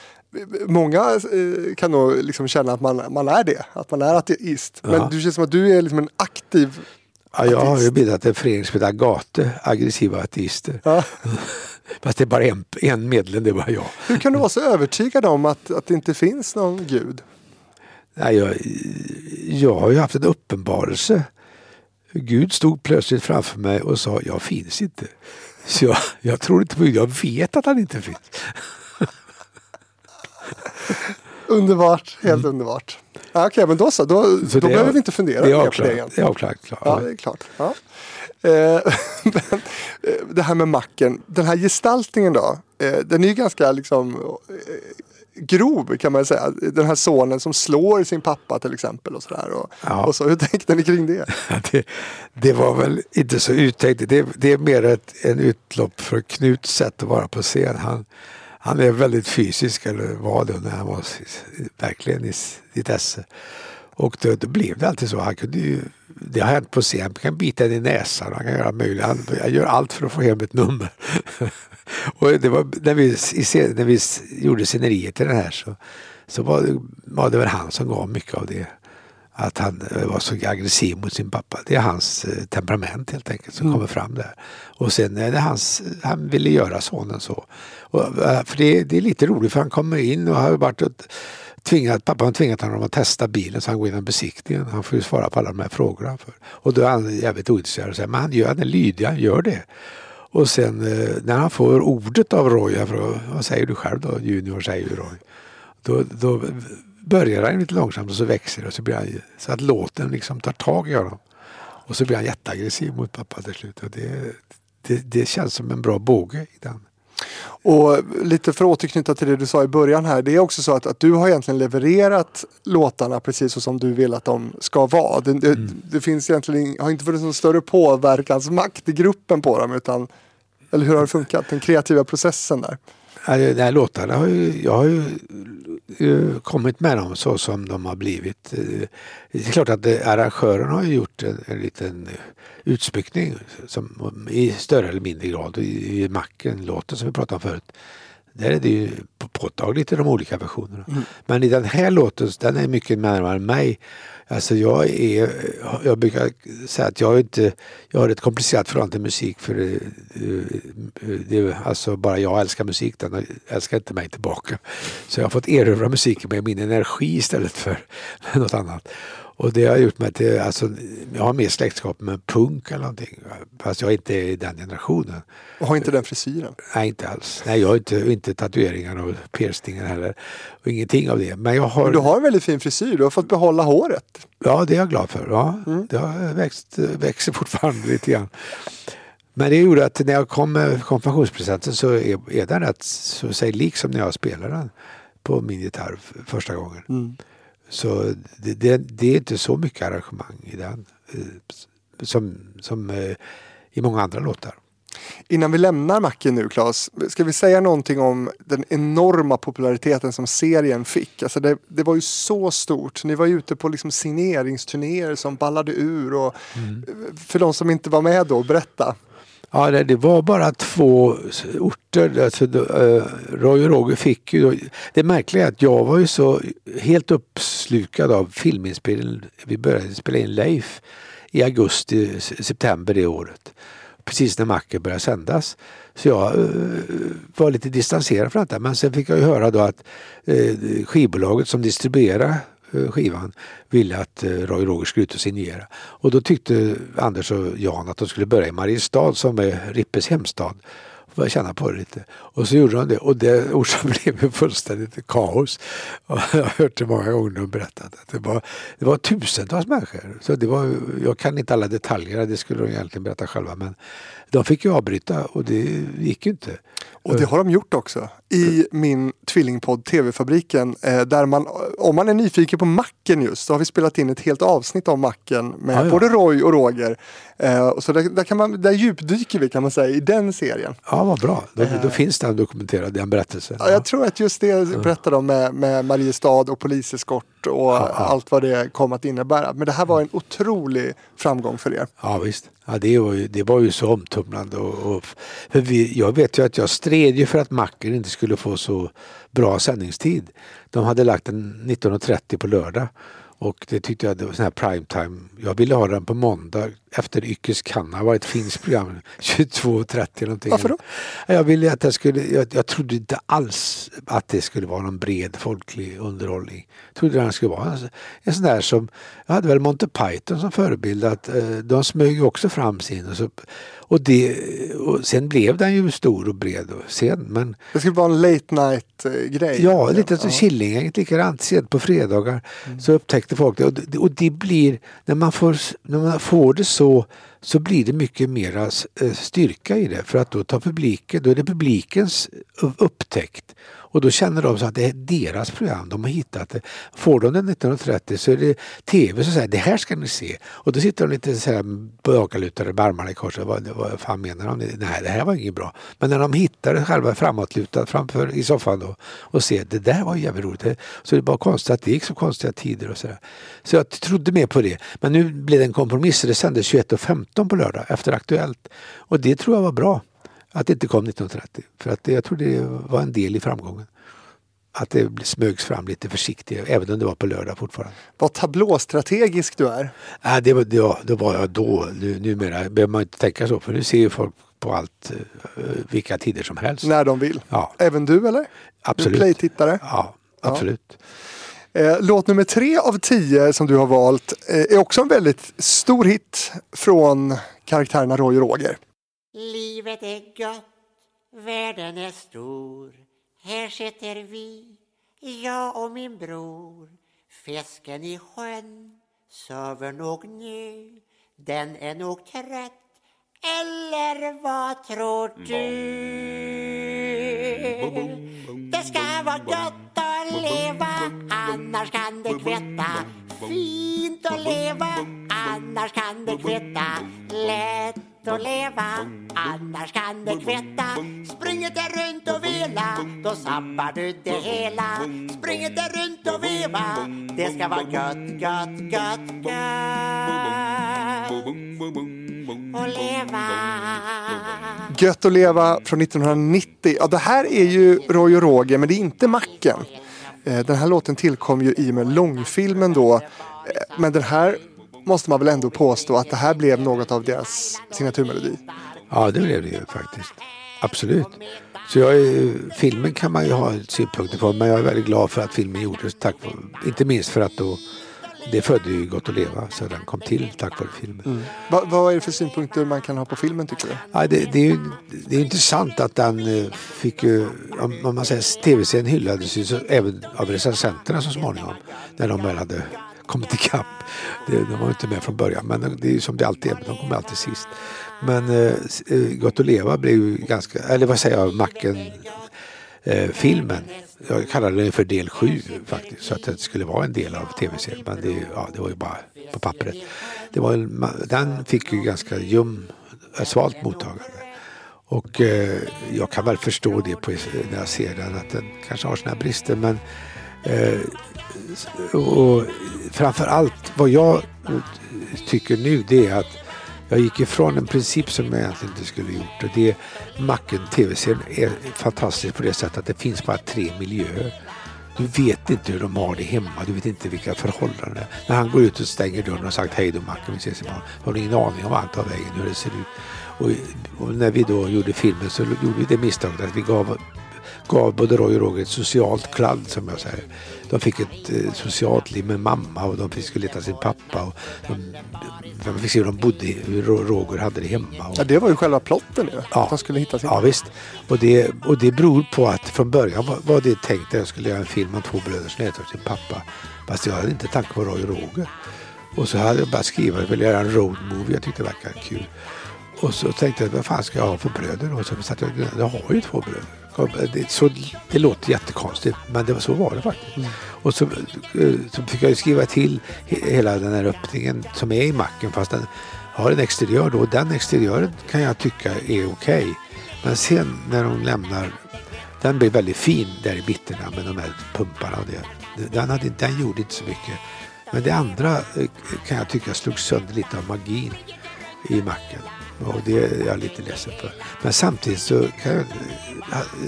många eh, kan nog liksom känna att man, man är det. Att man är ateist. Men Ja. du känns som att du är liksom en aktiv Ja, jag har ju bildat en förening som heter Agate, aggressiva ateister. Ja. Fast det är bara en, en medlem, det är bara jag. Hur kan du vara så övertygad om att, att det inte finns någon gud? Nej, jag, jag har ju haft en uppenbarelse. Gud stod plötsligt framför mig och sa jag finns inte. Så jag, jag tror inte på Gud, jag vet att han inte finns. Underbart, helt underbart. Ja, Okej, men då så. Då, Mm. Så då behöver vi inte fundera mer på det igen. Det är avklarat. Ja, det är klart. Ja. Eh, eh, det här med macken, den här gestaltningen då, eh, den är ju ganska liksom grov kan man säga. Den här sonen som slår sin pappa till exempel och sådär. Och, Ja. och så, hur tänkte ni kring det? Det, det var väl inte så uttänkt. Det, det är mer ett, en utlopp för Knuts sätt att vara på scen. Han, han är väldigt fysisk, eller var det när han var verkligen i sitt esse. Och då, då blev det alltid så. Han kunde ju, det har hänt på scen. Han kan bita en i näsan. Han kan göra möjligt. Han, han gör allt för att få hem ett nummer. och det var, när, vi, i, när vi gjorde sceneriet till den här så, så var, det, var det väl han som gav mycket av det att han eh, var så aggressiv mot sin pappa. Det är hans eh, temperament helt enkelt som kommer fram där. Och sen är det hans, han ville göra sonen så. Och, eh, för det, det är lite roligt för han kommer in och har varit och tvingat, pappa har tvingat honom att testa bilen så han går in och besiktningen. Han får ju svara på alla de här frågorna. För. Och då är han jävligt ointresserad och säger men han, gör, han är lydig, han gör det. Och sen eh, när han får ordet av Roy, vad säger du själv då? Junior säger ju Roy. Då, då börjar han lite långsamt och så växer det och så blir han, så att låten liksom tar tag i honom. Och så blir han jätteaggressiv mot pappa till slut. Och det, det, det känns som en bra båge i den. Och lite för att återknyta till det du sa i början här. Det är också så att, att du har egentligen levererat låtarna precis så som du vill att de ska vara. Det, det, det finns egentligen, har inte funnits någon större påverkansmakt i gruppen på dem. Utan, eller hur har det funkat? Den kreativa processen där. Alltså, här låtarna har ju, jag har ju kommit med dem så som de har blivit. Eh, det är klart att eh, arrangören har ju gjort en, en liten utsmyckning som, i större eller mindre grad. I, i Macken, låten som vi pratade om förut. Där är det ju på- påtagligt i de olika versionerna. Men i den här låten, den är mycket närmare mig. Alltså jag är, jag brukar säga att jag, inte, jag har ett komplicerat förhållande till musik för det, det är alltså bara jag älskar musik, den älskar inte mig tillbaka. Så jag har fått erövra musiken med min energi istället för något annat. Och det har gjort mig till, alltså jag har mer släktskap med punk eller någonting. Fast jag inte är i den generationen. Och har inte den frisyren. Nej, inte alls. Nej, jag har inte, inte tatueringar och piercingar heller. Och ingenting av det. Men jag har... Men du har en väldigt fin frisyr. Du har fått behålla håret. Ja, det är jag glad för. Ja, Det har växt, växer fortfarande lite grann. Men det gjorde att när jag kom med konfirmationspresenten så är, är den rätt så säga lik som när jag spelade den på min gitarr första gången. Så det, det, det är inte så mycket arrangemang i den eh, som, som eh, i många andra låtar. Innan vi lämnar Macken nu Claes, ska vi säga någonting om den enorma populariteten som serien fick? Alltså det, det var ju så stort. Ni var ju ute på liksom signeringsturnéer som ballade ur. Och För de som inte var med då, berätta. Ja, det, det var bara två orter. Alltså, då, eh, Roy och Roger fick ju... då- Det märkliga är att jag var ju så helt uppslukad av filminspelningen. Vi började spela in Leif i augusti, september det året. Precis när Macke började sändas. Så jag eh, var lite distanserad från detta. Men sen fick jag ju höra då att eh, skivbolaget som distribuerade Eh, skivan ville att eh, Roy Roger skulle ut och signera. Och då tyckte Anders och Jan att de skulle börja i Mariestad som är Rippes hemstad. Får jag känna på det lite. Och så gjorde de det och det orsaken blev ju fullständigt kaos. Och jag har hört det många gånger de berättat. Att det, var, det var tusentals människor. Så det var, jag kan inte alla detaljer, det skulle de egentligen berätta själva. Men de fick ju avbryta och det gick ju inte. Och det har de gjort också. I min tvillingpodd TV-fabriken. Eh, där man, om man är nyfiken på Macken just, så har vi spelat in ett helt avsnitt om Macken med Ja, ja. både Roy och Roger. Eh, så där, där, kan man, där djupdyker vi kan man säga i den serien. Ja, vad bra. Då, då finns den dokumenterad, den berättelsen. Ja, jag tror att just det berättade de med, med Mariestad och poliseskort och allt vad det kom att innebära. Men det här var en otrolig framgång för er. Ja visst. Ja, det, var ju, det var ju så omtumlande. Och, och, för vi, jag vet ju att jag stred ju för att Macken inte skulle få så bra sändningstid. De hade lagt den 19.30 på lördag. Och det tyckte jag det var sån här primetime. Jag ville ha den på måndag efter Ykes Kanna. Det var ett finskt program. 22.30 någonting. Varför då? Jag ville att jag skulle, jag, jag trodde inte alls att det skulle vara någon bred folklig underhållning. Jag trodde den skulle vara en, en sån där som, jag hade väl Monty Python som förebild att eh, de smög ju också fram sin och, så, och, det, och sen blev den ju stor och bred och sen men Det skulle vara en late night eh, grej. Ja, lite som Killinggänget likadant. Sent på fredagar så upptäckte folk det. Och det, och det blir, när man, får, när man får det så, så blir det mycket mera eh, styrka i det. För att då tar publiken, då är det publikens upptäckt. Och då känner de så att det är deras program, de har hittat det. Får de det 1930 så är det tv som säger det här ska ni se. Och då sitter de lite så här bakalutade med armarna i kors. Vad, vad fan menar de? Nej, det här var inget bra. Men när de hittar det själva framåtlutade framför i soffan då och ser det där var jävligt roligt. Det- Så det är bara konstigt att det gick så konstiga tider och sådär. Så jag trodde mer på det. Men nu blev det en kompromiss. Det sändes 21.15 på lördag efter Aktuellt. Och det tror jag var bra. Att det inte kom 1930. För att det, jag tror det var en del i framgången. att det smögs fram lite försiktigt, även om det var på lördag fortfarande. Vad tablåstrategisk du är. Nej, det, var, det, var, det var jag då. Nu, numera behöver man inte tänka så, för nu ser ju folk på allt, eh, vilka tider som helst. När de vill. Ja, Även du eller? Absolut. playtittare. Ja, absolut. Eh, låt nummer tre av tio som du har valt eh, är också en väldigt stor hit från karaktärerna Roy och Roger. Livet är gott, världen är stor. Här sitter vi, jag och min bror. Fisken i sjön sover nog nu. Den är nog trött, eller vad tror du? Det ska vara gott att leva, annars kan det kvitta. Fint att leva, annars kan det kvitta. Lätt att leva, annars kan det kvitta. Springer det runt och vela, då sabbar du det hela. Springer det runt och veva, det ska vara gött, gött, gött, gött att leva. Gött att leva från 1990. Ja, det här är ju Roy och Roger, men det är inte Macken. Eh, Den här låten tillkom ju i och med långfilmen då. Eh, Men den här måste man väl ändå påstå att det här blev något av deras signaturmelodi. Ja, det blev det ju faktiskt. Absolut. Så jag är, filmen kan man ju ha synpunkter på, men jag är väldigt glad för att filmen gjordes. Tack för, inte minst för att då, det födde ju Gott att leva, så den kom till tack vare filmen. Va, vad är det för synpunkter man kan ha på filmen tycker du? Ja, det, det, är ju, det är intressant att den eh, fick ju, om man säger tv-serien hyllades ju så, även av recensenterna så småningom. När de väl hade kommit ikapp. Det, de var ju inte med från början men det är ju som det alltid är, de kommer alltid sist. Men eh, eh Gott att leva blev ju ganska, eller vad säger jag, Macken eh, filmen. Jag kallade den för del 7 faktiskt. Så att det skulle vara en del av tv-serien. Men det, ja, det var ju bara på pappret. Det var en, den fick ju ganska ljum, eh, svalt mottagande. Och eh, jag kan väl förstå det på, när jag ser den att den kanske har sina brister. Men eh, och framför allt vad jag tycker nu det är att jag gick ifrån en princip som jag egentligen inte skulle gjort. Och det är Macken TV-serien är fantastisk på det sättet att det finns bara tre miljöer. Du vet inte hur de har det hemma, du vet inte vilka förhållanden det är. När han går ut och stänger dörren och sagt hej då Macken, vi ses imorgon. Då har du ingen aning om allt han tar vägen, hur det ser ut. Och, och när vi då gjorde filmen så gjorde vi det misstaget att vi gav gav både Roy och Roger ett socialt kladd som jag säger. De fick ett eh, socialt liv med mamma och de fick skulle leta sin pappa. Och de, de fick se hur de bodde, hur Ro- Roger hade det hemma. Och, Ja, det var ju själva plotten ju. Att de skulle hitta sin... Ja visst. Och det, och det beror på att från början var, var det tänkt att jag skulle göra en film om två bröder som letar sin pappa. Fast jag hade inte tanke på Roy och Roger. Och så hade jag bara skrivit att jag ville göra en road movie. Jag tyckte det verkade kul. Och så tänkte jag, vad fan ska jag ha för bröder? Och så satt jag, jag har ju två bröder. Det, så, det låter jättekonstigt, men det var, så var det faktiskt. Och så, eh, så fick jag ju skriva till he- hela den här öppningen som är i macken, fast den har en exteriör då. Den exteriören kan jag tycka är okej. Men sen när de lämnar, den blir väldigt fin där i mitterna med de här pumparna och det. Den, hade, den gjorde inte så mycket. Men det andra eh, kan jag tycka slog sönder lite av magin i macken. Och det är jag lite ledsen för. Men samtidigt så kan jag,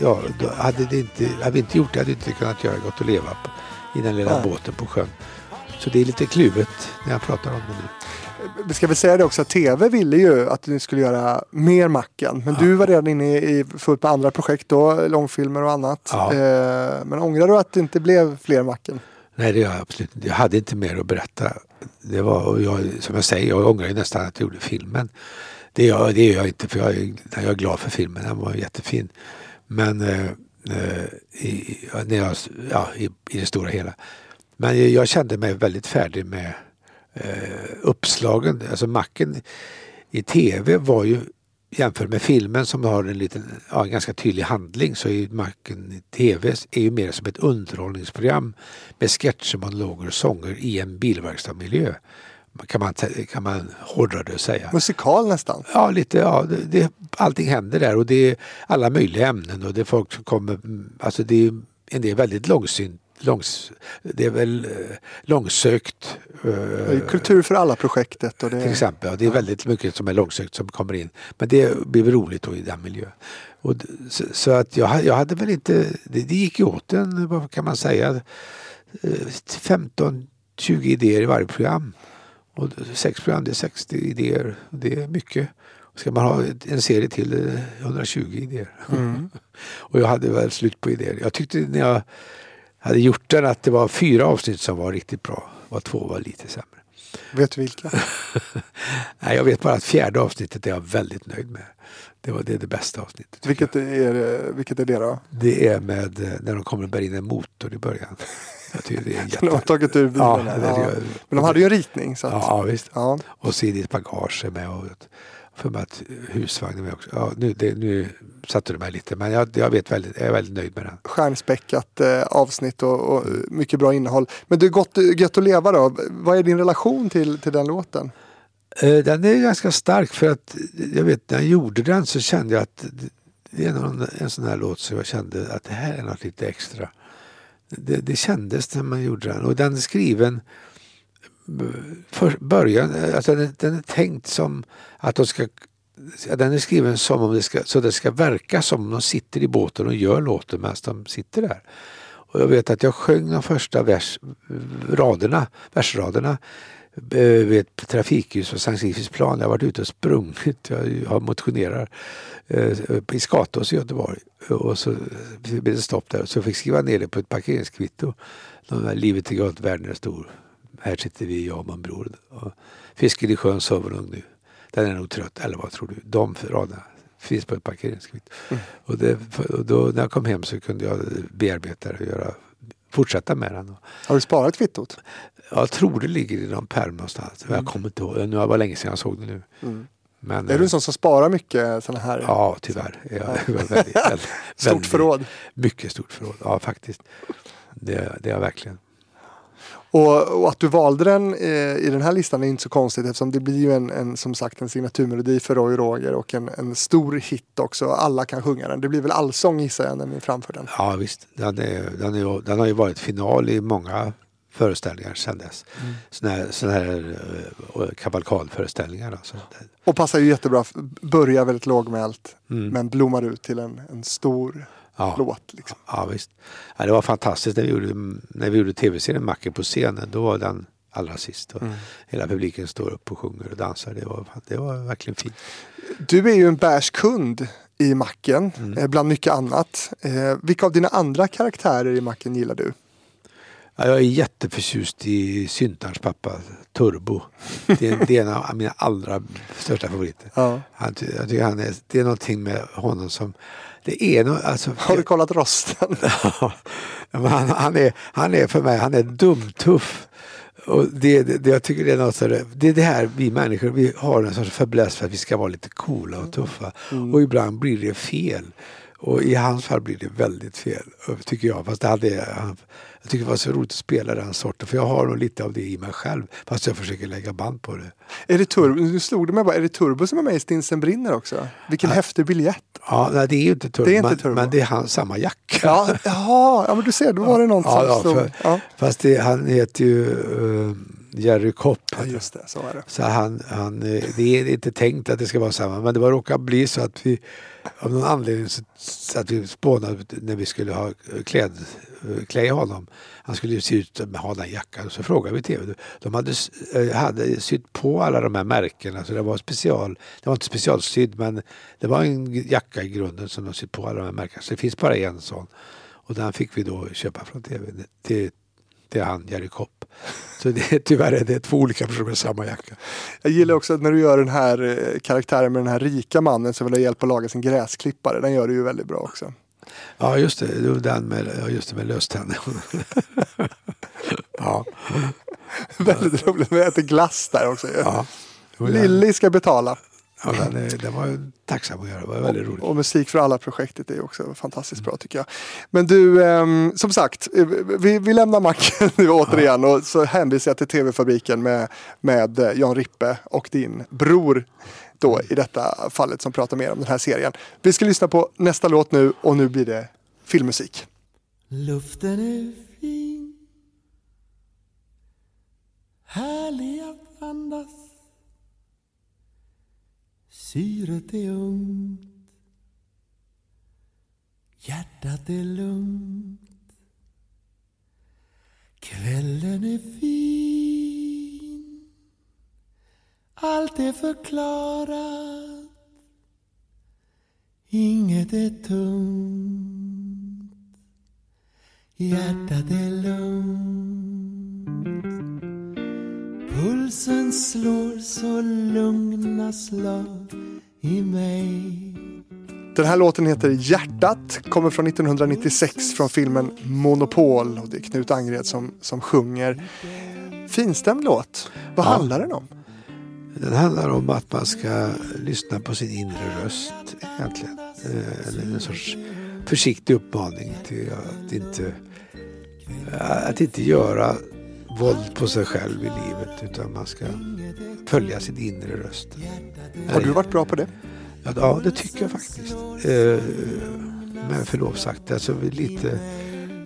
ja, hade, det inte, hade vi inte gjort det hade vi inte kunnat göra Gott att leva på, i den lilla Nej. båten på sjön. Så det är lite kluvet när jag pratar om det nu. Vi ska väl säga det också att TV ville ju att ni skulle göra mer Macken. Men du var redan inne i fullt med andra projekt då, långfilmer och annat. Ja. Eh, men ångrar du att det inte blev fler Macken? Nej, det gör jag absolut inte. Jag hade inte mer att berätta. Det var, och jag, som jag säger, jag ångrar ju nästan att jag gjorde filmen. Det gör, det gör jag inte för jag är, jag är glad för filmen. Den var jättefin. Men eh, eh i, när jag, ja, i, i det stora hela. Men jag kände mig väldigt färdig med eh, uppslagen. Alltså Macken i tv var ju jämfört med filmen som har en liten, ja, en ganska tydlig handling så är ju Macken i tv är ju mer som ett underhållningsprogram med sketcher, monologer och sånger i en bilverkstadsmiljö. Kan man, kan man hårdra det och säga. Musikal nästan. Ja, lite, ja, det, det, allting händer där och det är alla möjliga ämnen och det är folk som kommer, mm, alltså det är en del väldigt långsynt, långs, det är väl eh, långsökt. Eh, Kultur för alla projektet. Och det, till exempel. Ja, det är väldigt mycket som är långsökt som kommer in. Men det blir väl roligt då i den miljön. Och, så, så att jag, jag hade väl inte, det, det gick ju åt en, vad kan man säga, eh, 15-20 idéer i varje program. Och sex program, det är 60 idéer. Det är mycket. Ska man ha en serie till, det är 120 idéer. och jag hade väl slut på idéer. Jag tyckte när jag hade gjort den att det var fyra avsnitt som var riktigt bra. Och två var lite sämre. Vet du vilka? Nej, jag vet bara att fjärde avsnittet är jag väldigt nöjd med. Det var det, är det bästa avsnittet. Vilket är, vilket är det då? Det är med eh, när de kommer och bär in en motor i början. Jag tycker det är jätte... De har tagit ur bilen. Ja, Ja, det är- Men de hade ju en ritning. Så att, Ja, ja, visst. ja. Och ditt bagage är med och för mig att husvagnen med också. Ja, nu, det, nu satte du mig lite men jag, jag, vet väldigt, jag är väldigt nöjd med den. Stjärnspäckat eh, avsnitt och, och mycket bra innehåll. Men du, gott, gött att leva då. Vad är din relation till, till den låten? Eh, Den är ganska stark för att jag vet när jag gjorde den så kände jag att det är någon, en sån här låt som jag kände att det här är något lite extra. Det, det kändes när man gjorde den och den är skriven eh, för början, eh, alltså den, den är tänkt som att de ska den är skriven som om det ska, så det ska verka som om de sitter i båten och gör låten medan de sitter där. Och jag vet att jag sjöng de första vers, raderna, versraderna eh, vid ett trafikljus på Sankt Sigfridsplan. Jag har varit ute och sprungit. Jag motionerar i Skatås i Göteborg. Och så blev det stopp där. Så jag fick skriva ner det på ett parkeringskvitto. De där, Livet är gott, världen är stor. Här sitter vi, jag och min bror. Och fisken i sjön sover nog nu. Den är nog trött. Eller vad tror du? De raderna finns på ett parkeringskvitto. Och, det, och då, när jag kom hem så kunde jag bearbeta det och göra, fortsätta med den. Har du sparat kvittot? Jag tror det ligger i någon pärm någonstans. Jag kommer inte ihåg. Nu var det länge sedan jag såg det nu. Men. Är du en sån som sparar mycket sådana här? Ja, tyvärr. Jag, är väldigt, väldigt, Stort förråd. Mycket stort förråd. Ja, faktiskt. Det, det är jag verkligen. Och, och att du valde den eh, i den här listan är inte så konstigt eftersom det blir ju en, en som sagt en signaturmelodi för Roy Roger och en, en stor hit också. Alla kan sjunga den. Det blir väl allsång gissar jag när ni framför den. Ja, visst. Den, är, den, är, den har ju varit final i många föreställningar sedan dess. Mm. Såna här, såna här uh, kavalkadföreställningar. Alltså. Och passar ju jättebra. Börjar väldigt lågmält men blommar ut till en, en stor Mm. Ja. låt. Liksom. Ja, visst. Ja, det var fantastiskt när vi gjorde, när vi gjorde tv-serien Macken på scenen. Då var den allra sist. Och Hela publiken står upp och sjunger och dansar. Det var, det var verkligen fint. Du är ju en bärskund i Macken, Mm. eh, bland mycket annat. Eh, vilka av dina andra karaktärer i Macken gillar du? Ja, jag är jätteförtjust i Syntarns pappa, Turbo. Det är, det är en av mina allra största favoriter. Ja. Han, jag tycker han är, det är någonting med honom som... Det är no, alltså, Har du kollat rosten? Ja, han, han, är, han är för mig, han är dumtuff. Och det, det, det, jag tycker det är något så det, är det här vi människor, vi har en sorts fäbless för att vi ska vara lite coola och tuffa. Och ibland blir det fel. Och i hans fall blir det väldigt fel, tycker jag. Fast det hade, han, jag tycker det var så roligt att spela den sorten, för jag har nog lite av det i mig själv. Fast jag försöker lägga band på det. Är det Turbo? Nu slog det mig bara, är det Turbo som är med i Stinsen brinner också? Vilken häftig biljett! Ja, nej, det är ju inte Turbo, Det är inte men, Turbo. men det är han, samma jacka. Ja, jaha, ja men du ser, då var det någon som Ja, ja, slog. för, Ja. Fast det, han heter ju uh, Jerry Kopp. ja, just det, så är det. Så han, han, eh, det är inte tänkt att det ska vara samma, men det var råkat bli så att vi av någon anledning så, så att vi spånade när vi skulle ha kläd, Eh, klä honom. Han skulle se ut som ha den jackan. Så frågade vi tv. De hade, eh, hade sytt på alla de här märkena. Så det var special. Det var inte specialsydd men det var en jacka i grunden som de sytt på alla de här märkena. Så det finns bara en sån. Och den fick vi då köpa från tv till, till han Jerry Kopp. Så det, tyvärr är det två olika personer med samma jacka. Jag gillar också att när du gör den här eh, karaktären med den här rika mannen som vill ha hjälp att laga sin gräsklippare. Den gör du ju väldigt bra också. Ja just det, det var den med, ja, just det, med löständer. ja, väldigt roligt. Vi äter glass där också. ja. Lilly ska betala. Ja, den, den var tacksam att göra, det var väldigt roligt. Och musik för alla projektet är också fantastiskt bra tycker jag. Men du, ehm, som sagt, eh, vi, vi lämnar macken nu återigen och så hänvisar jag till TV-fabriken med, med eh, Jan Rippe och din bror då i detta fallet som pratar mer om den här serien. Vi ska lyssna på nästa låt nu och nu blir det filmmusik. Luften är fin. Härlig att andas. Syret är ungt. Hjärtat är lugnt. Kvällen är fin. Allt är förklarat Inget är tungt Hjärtat är lugnt Pulsen slår så lugna slag i mig Den här låten heter Hjärtat, kommer från 1996 från filmen Monopol och det är Knut Angred som, som sjunger. Finstämd låt. Vad Ja. handlar den om? Den handlar om att man ska lyssna på sin inre röst egentligen. Eh, Eller en sorts försiktig uppmaning till att inte, att inte göra våld på sig själv i livet utan man ska följa sin inre röst. Har du varit bra på det? Ja, det tycker jag faktiskt. Eh, med förlov sagt, alltså lite...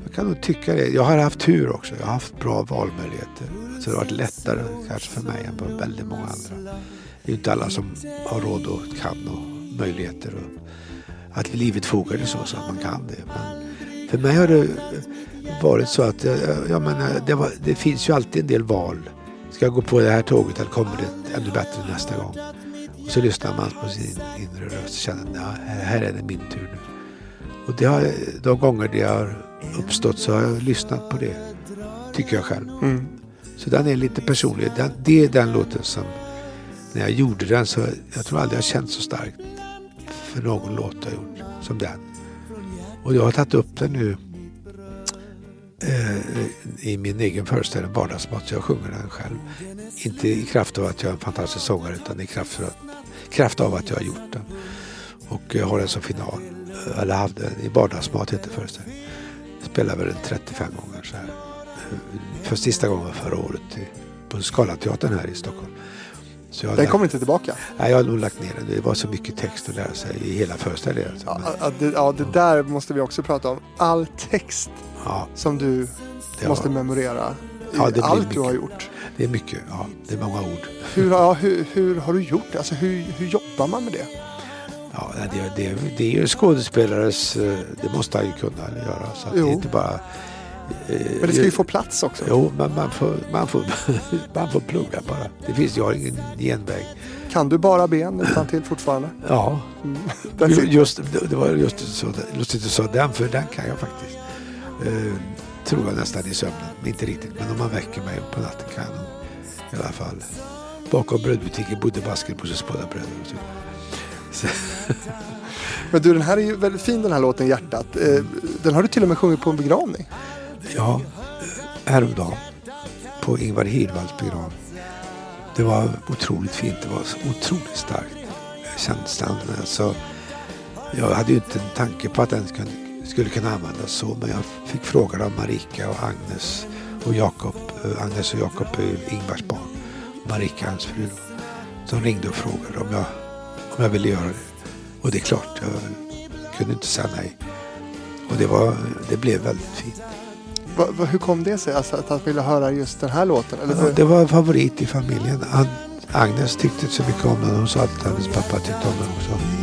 Jag kan nog tycka det. Jag har haft tur också. Jag har haft bra valmöjligheter. Så det har varit lättare kanske för mig än för väldigt många andra. Det är ju inte alla som har råd och kan och möjligheter. Och att livet fogar det så, så att man kan det. Men för mig har det varit så att jag menar, eh, det, var, det finns ju alltid en del val. Ska jag gå på det här tåget eller kommer det ännu bättre nästa gång? Och så lyssnar man på sin inre röst och känner att här är det min tur nu. Och det har, de gånger det har uppstått så har jag lyssnat på det. Tycker jag själv. Mm. Så den är lite personlig. Den, det är den låten som när jag gjorde den så jag tror aldrig jag känt så starkt för någon låt jag gjort som den. Och jag har tagit upp den nu eh, i min egen föreställning Vardagsmat. Så jag sjunger den själv. Inte i kraft av att jag är en fantastisk sångare utan i kraft, för att, kraft av att jag har gjort den. Och jag har den som final. Eller hade den i Vardagsmat heter föreställningen. Spelade väl den 35 gånger så här. För sista gången förra året på Scalateatern här i Stockholm. Så Den kommer inte tillbaka. Nej, jag har nog lagt ner den. Det var så mycket text att lära sig i hela föreställningen. Ja, Men, ja, det, ja, det där måste vi också prata om. All text ja, som du det, måste var, memorera. i Ja, det allt du mycket. har gjort. det är mycket. Ja, det är många ord. Hur, ja, hur, hur har du gjort det? Alltså, hur, hur jobbar man med det? Ja, det, det, det är ju skådespelares... eh, Det måste han ju kunna göra. Så det är inte bara... Men det ska ju få plats också. Jo, men man får, man, får, man får plugga bara. Det finns, jag har ingen genväg. Kan du bara ben utan till fortfarande? Ja, sitter- just, det var just så, lustigt du sa den, för den kan jag faktiskt. Eh, tror jag nästan i sömnen, inte riktigt. Men om man väcker mig på natten kan jag i alla fall. Bakom brödbutiken bodde Baskerbossens båda bröder. Men du, den här är ju väldigt fin den här låten Hjärtat. Eh, Den har du till och med sjungit på en begravning ja, häromdagen på Ingvar Hirdwalls begravning. Det var otroligt fint. Det var så otroligt starkt. Eh, känslan. Alltså, jag hade ju inte en tanke på att den skulle, skulle kunna användas så. Men jag fick frågan av Marika och Agnes och Jakob. Eh, Agnes och Jakob är ju Ingvars barn. Marika hans fru. De ringde och frågade om jag, om jag ville göra det. Och det är klart, jag kunde inte säga nej. Och det, var, det blev väldigt fint. Va, va, hur kom det sig alltså, att han ville höra just den här låten? Eller Ja, det var en favorit i familjen. Agnes tyckte inte så mycket om den. Hon sa att hennes pappa tyckte om den också.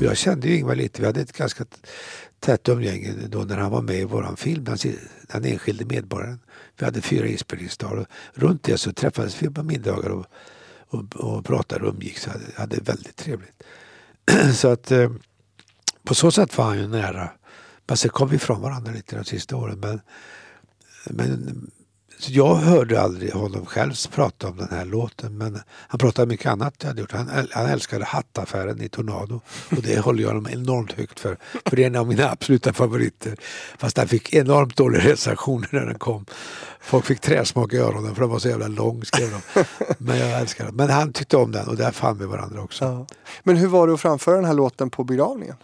Jag kände ju Ingvar lite. Vi hade ett ganska tätt umgänge då när han var med i våran film, den, enskilde medborgaren. Vi hade fyra inspelningsdagar och runt det så träffades vi på middagar och, och, och pratade och umgicks. och hade, hade väldigt trevligt. så att eh, på så sätt var han ju nära. Men sen kom vi ifrån varandra lite de sista åren. Men, men så jag hörde aldrig honom själv prata om den här låten men han pratade mycket annat jag hade gjort. Han, han älskade hattaffären i Tornado och det håller jag honom enormt högt för. För det är en av mina absoluta favoriter. Fast den fick enormt dåliga recensioner när den kom. Folk fick träsmak i öronen för den var så jävla lång skrev de. Men jag älskar den. Men han tyckte om den och där fann vi varandra också. Ja. Men hur var det att framföra den här låten på begravningen?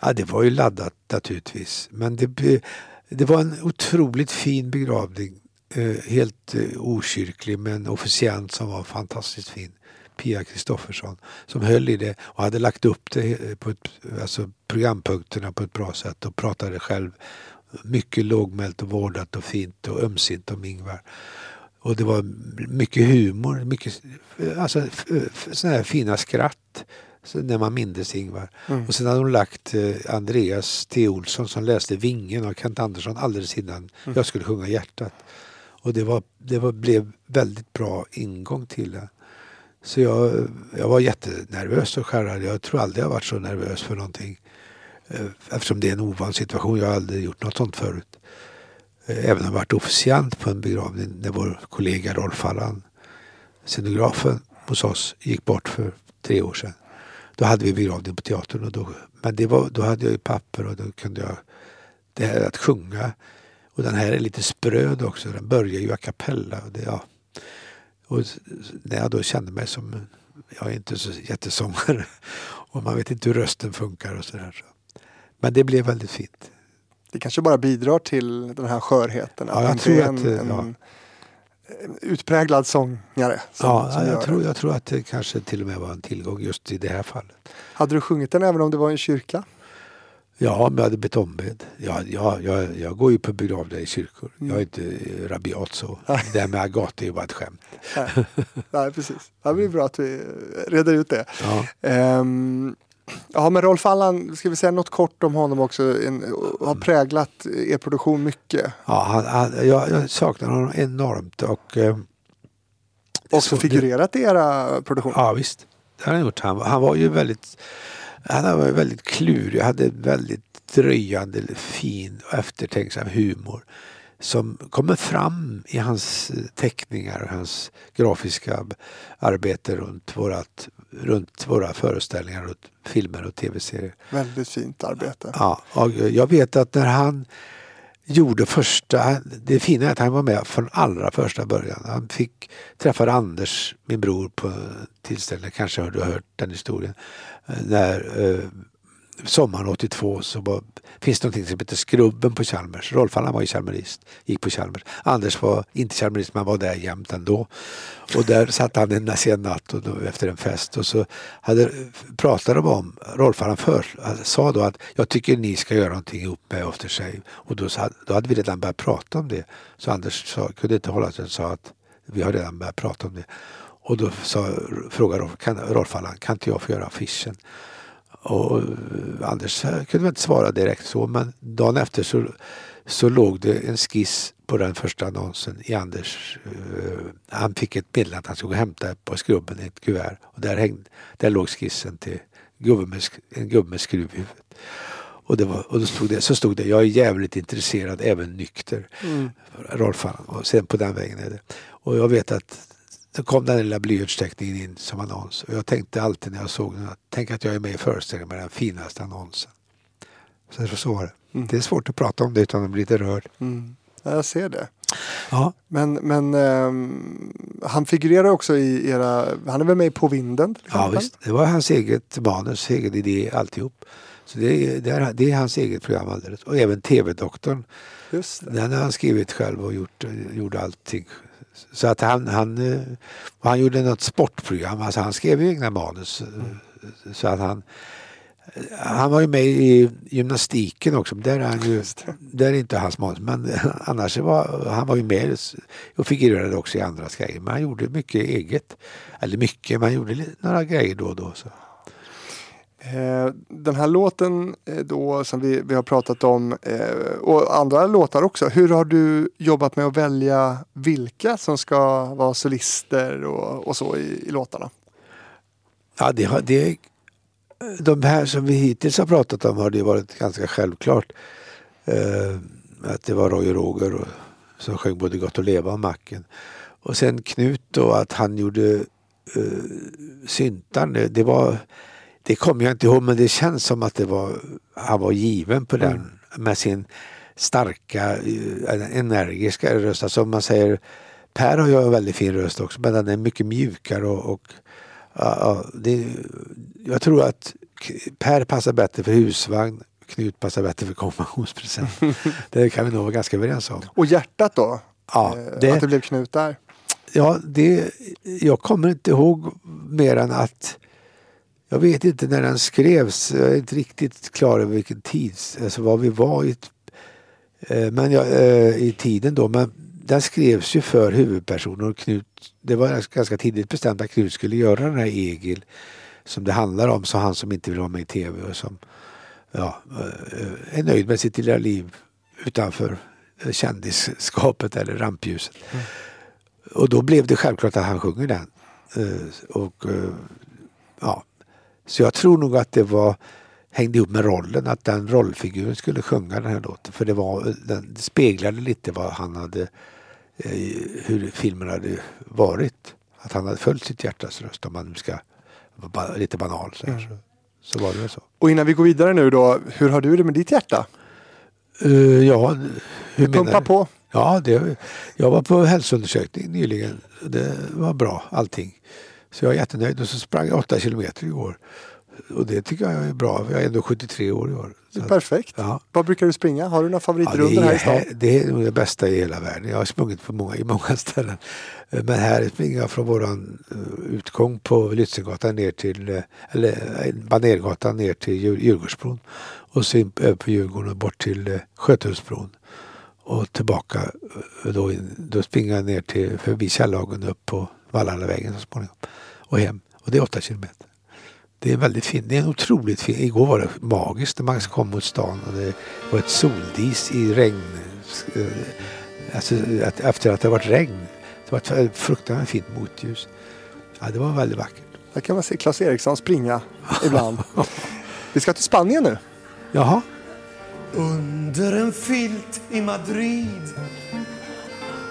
Ja, det var ju laddat naturligtvis. Men det, det var en otroligt fin begravning. Eh, helt eh, okyrklig med en officiant som var fantastiskt fin. Pia Kristoffersson som höll i det och hade lagt upp det eh, på ett, alltså programpunkterna på ett bra sätt och pratade själv mycket lågmält och vårdat och fint och ömsint om Ingvar. Och det var mycket humor, mycket alltså, såna här fina skratt när man mindes Ingvar. Och sen hade hon lagt Andreas T. Olsson som läste Vingen av Kent Andersson alldeles innan jag skulle sjunga Hjärtat. Och det, var, det var, blev väldigt bra ingång till det. Så jag, jag var jättenervös och skärrad. Jag tror aldrig jag varit så nervös för någonting. Eh, eftersom det är en ovan situation. Jag har aldrig gjort något sånt förut. Eh, även om jag varit officiant på en begravning när vår kollega Rolf Allan, scenografen hos oss, gick bort för tre år sedan. Då hade vi begravning på teatern. Och då, men det var, då hade jag ju papper och då kunde jag... Det här att sjunga. Och den här är lite spröd också. Den börjar ju a cappella. Och det, ja. och när jag då kände mig som... Jag är inte så jättesångare. Och man vet inte hur rösten funkar och sådär. Så. Men det blev väldigt fint. Det kanske bara bidrar till den här skörheten. Ja, jag tror är att, en, eh, en, ja. en utpräglad sångare. Som, Ja, som jag, tror, jag tror att det kanske till och med var en tillgång just i det här fallet. Hade du sjungit den även om det var i en kyrka? Ja, om jag hade blivit ombedd. Ja, ja, jag, jag går ju på begravningar i kyrkor. Jag är inte eh, rabiat så. Det här med Agathe är ju bara ett skämt. Nej, Nej precis. Det blir bra att vi reder ut det. Ja. Ehm, ja, men Rolf Allan, ska vi säga något kort om honom också? En, har präglat er produktion mycket. Ja, han, han, jag, jag saknar honom enormt. Och, eh, Också så- figurerat i era produktioner. Ja visst, det har han gjort. Han, han var ju väldigt han var väldigt klurig, hade väldigt dröjande, fin och eftertänksam humor som kommer fram i hans eh, teckningar och hans grafiska arbete runt, vårat, runt våra föreställningar, och filmer och tv-serier. Väldigt fint arbete. Ja, och jag vet att när han gjorde första, det fina är att han var med från allra första början. Han fick träffa Anders, min bror, på tillställning, kanske har du hört den historien. När eh, sommaren 82 så var, finns det någonting som heter Skrubben på Chalmers. Rolf Allan var ju chalmerist, gick på Chalmers. Anders var inte chalmerist men var där jämt ändå. Och där satt han en sen natt och då, efter en fest och så hade, pratade de om, Rolf Allan för, sa då att jag tycker ni ska göra någonting ihop med After Shave. Och då, då hade vi redan börjat prata om det. Så Anders sa, kunde inte hålla sig och sa att vi har redan börjat prata om det. Och då sa, frågade Rolf, kan, Rolf Allan, kan inte jag få göra affischen? Och eh, Anders kunde väl inte svara direkt så men dagen efter så, så låg det en skiss på den första annonsen i Anders. eh, han fick ett meddelande att han skulle hämta på skrubben i ett kuvert. Och där, hängde, där låg skissen till gubben med, en gubbe med skruv i huvudet. Och, det var, och då stod det, så stod det, jag är jävligt intresserad, även nykter. Rolf Allan. Och sen på den vägen är det. Och jag vet att så kom den lilla blyertsteckningen in som annons. Och jag tänkte alltid när jag såg den att tänk att jag är med i föreställningen med den finaste annonsen. Så, så var det. Det är svårt att prata om det utan att bli lite rörd. Mm. Ja, jag ser det. Ja, Men, men ehm, han figurerar också i era, han är väl med i På vinden? ja visst. Det var hans eget manus, egen idé, alltihop. Så det är, det, är, det är hans eget program alldeles. Och även TV-doktorn. Den har han skrivit själv och gjort, gjorde allting. Så att han, han, eh, han gjorde något sportprogram, alltså han skrev ju egna manus. eh, Så att han, han var ju med i gymnastiken också, där är han ju, där är inte hans manus. Men annars var han var ju med och figurerade också i andra grejer. Men han gjorde mycket eget. Eller mycket, men han gjorde några grejer då och då. Så. Eh, den här låten eh, då som vi, vi har pratat om eh, och andra låtar också. Hur har du jobbat med att välja vilka som ska vara solister och, och så i, i låtarna? Ja, det, har- det, de här som vi hittills har pratat om har det varit ganska självklart. Eh, att det var Roy och Roger och, som sjöng både Gott att leva och Macken. Och sen Knut då att han gjorde eh, syntan. Det, det var det kommer jag inte ihåg men det känns som att det var, han var given på den med sin starka, eh, energiska röst. Alltså om man säger Per har ju en väldigt fin röst också men den är mycket mjukare och, och ja, ja, det, jag tror att Per passar bättre för husvagn, Knut passar bättre för konfirmationspresent. det kan vi nog vara ganska överens om. Och hjärtat då? Ja, eh, det- att det blev Knut där. Ja, det, jag kommer inte ihåg mer än att jag vet inte när den skrevs. Jag är inte riktigt klar över vilken tid, alltså var vi var i, eh, men jag, eh, i tiden då. Men den skrevs ju för huvudpersonen och Knut, det var ganska tidigt bestämt att Knut skulle göra den här Egil som det handlar om, så han som inte vill vara med i tv och som ja, eh, är nöjd med sitt lilla liv utanför kändisskapet eller rampljuset. Och då blev det självklart att han sjunger den. Och, ja. Så jag tror nog att det var hängde ihop med rollen, att den rollfiguren skulle sjunga den här låten. För det, var, den speglade lite vad han hade, eh, hur filmen hade varit. Att han hade följt sitt hjärtas röst om man ska vara lite banal. Så, här, så, så var det väl så. Och innan vi går vidare nu då, hur har du det med ditt hjärta? Uh, ja, hur menar Pumpa du? på. Ja, det, jag var på hälsoundersökning nyligen. Det var bra allting. Så jag är jättenöjd och så sprang jag 8 kilometer igår. Och det tycker jag är bra. Jag är ändå 73 år i år. Det är perfekt. Ja. Vad brukar du springa? Har du några Ja, favoritrunder det, här är, i stan? det är nog det bästa i hela världen. Jag har sprungit på många, i många ställen. Men här springer jag från våran eh, utgång på Lützengatan ner till, eh, eller eh, Banergatan ner till Djur- Djurgårdsbron. Och så in, över på Djurgården och bort till Skötullsbron. Och tillbaka, då, in, då springer jag ner till, förbi Källhagen upp på Vallallavägen så småningom. Och hem. Och det är åtta kilometer. Det är väldigt fint. Det är en otroligt fin. Igår var det magiskt när man kom mot stan och det var ett soldis i regn. eh, Alltså att, efter att det varit regn. Det var ett fruktansvärt fint motljus. Ja, det var väldigt vackert. Där kan man se Claes Eriksson springa ibland. Vi ska till Spanien nu. Jaha, Under en filt i Madrid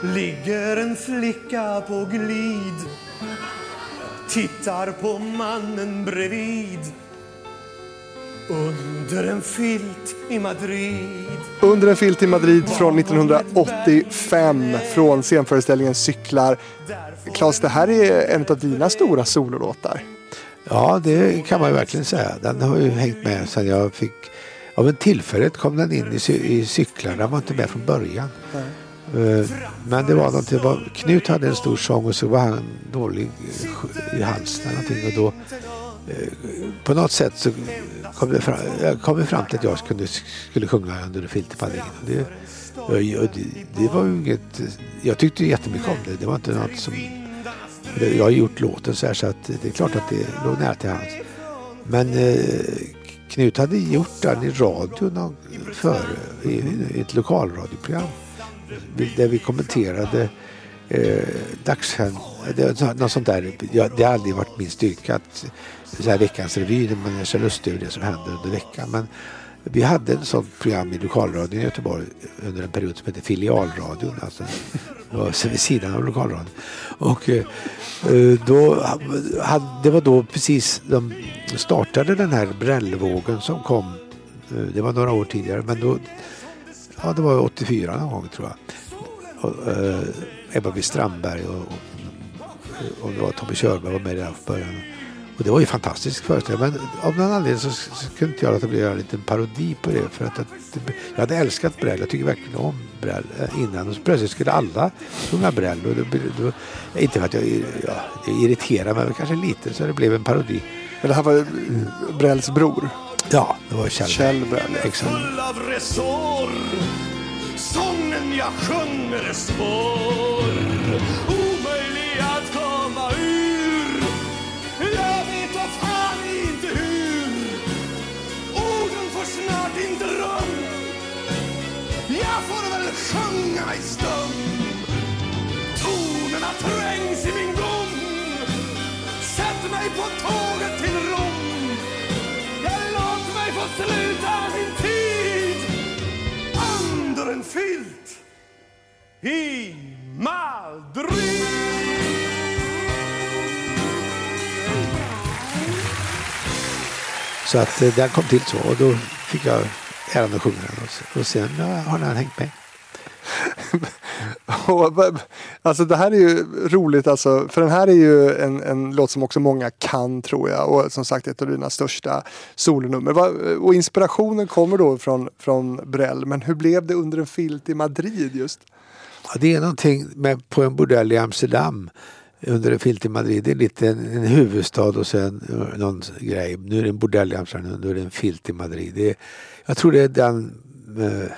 ligger en flicka på glid Tittar på mannen bredvid Under en filt i Madrid Under en filt i Madrid från 1985 från scenföreställningen Cyklar. Claes, det här är en av dina stora sololåtar. ja det kan man ju verkligen säga. Den har ju hängt med sedan jag fick... Av en tillfällighet kom den in i, cy- i cyklar. Den var inte med från början. Eh, Eh, men det var någonting, var, Knut hade en stor sång och så var han dålig i halsen eller någonting. Och då, eh, på något sätt så kom det fram, jag kom fram till att jag skulle, skulle sjunga under en det, det, det var inget, jag tyckte jättemycket om det. Det var inte något som... Jag har gjort låten så här så att det är klart att det låg nära till hans. Men eh, Knut hade gjort den i radion före, i, i ett lokalradioprogram där vi kommenterade eh, dagshänd... det Något sånt där. Jag, det har aldrig varit min styrka att så här veckans revy när man gör sig lustig över det som händer under veckan. Men vi hade ett sånt program i lokalradion i Göteborg under en period som hette filialradion. Alltså, det var vid sidan av lokalradion. Och eh, eh, då, hade, det var då precis de startade den här brällvågen som kom. Eh, det var några år tidigare men då Ja, det var 84 någon gång tror jag. Och, eh, Ebba Witt Strandberg och, och, och det var Tommy Körberg var med där från början. Och det var ju fantastisk föreställning. Men av någon anledning så, så kunde inte jag låta bli att göra en liten parodi på det. För att, att jag hade älskat Brell. Jag tycker verkligen om Brell eh, innan. Och så plötsligt skulle alla sjunga Brell. Och det, då, inte för att jag, ja, irriterar mig, men kanske lite. Så det blev en parodi. Men det här var Brells bror, Ja, det var Kjell. Kjell. Exakt. full av resår. Sången jag sjunger är svår. Omöjlig att komma ur. Jag vet vad fan inte hur Orden får snart inte rum. Jag får väl sjunga i stum. Tonerna trängs i min gom Sätt mig på tåget låt mig sluta tid under en filt i Madrid. Så att eh, den kom till så och då fick jag äran att sjunga den. Och sen har den hängt med. Och, Alltså det här är ju roligt alltså, för den här är ju en, en låt som också många kan tror jag och som sagt ett av dina största solonummer. Och inspirationen kommer då från, från Brell, men hur blev det under en filt i Madrid just? Ja, det är någonting med, på en bordell i Amsterdam under en filt i Madrid. Det är lite en, en huvudstad och sen eh, någon grej. Nu är det en bordell i Amsterdam, nu är det en filt i Madrid. Det är, jag tror det är den eh,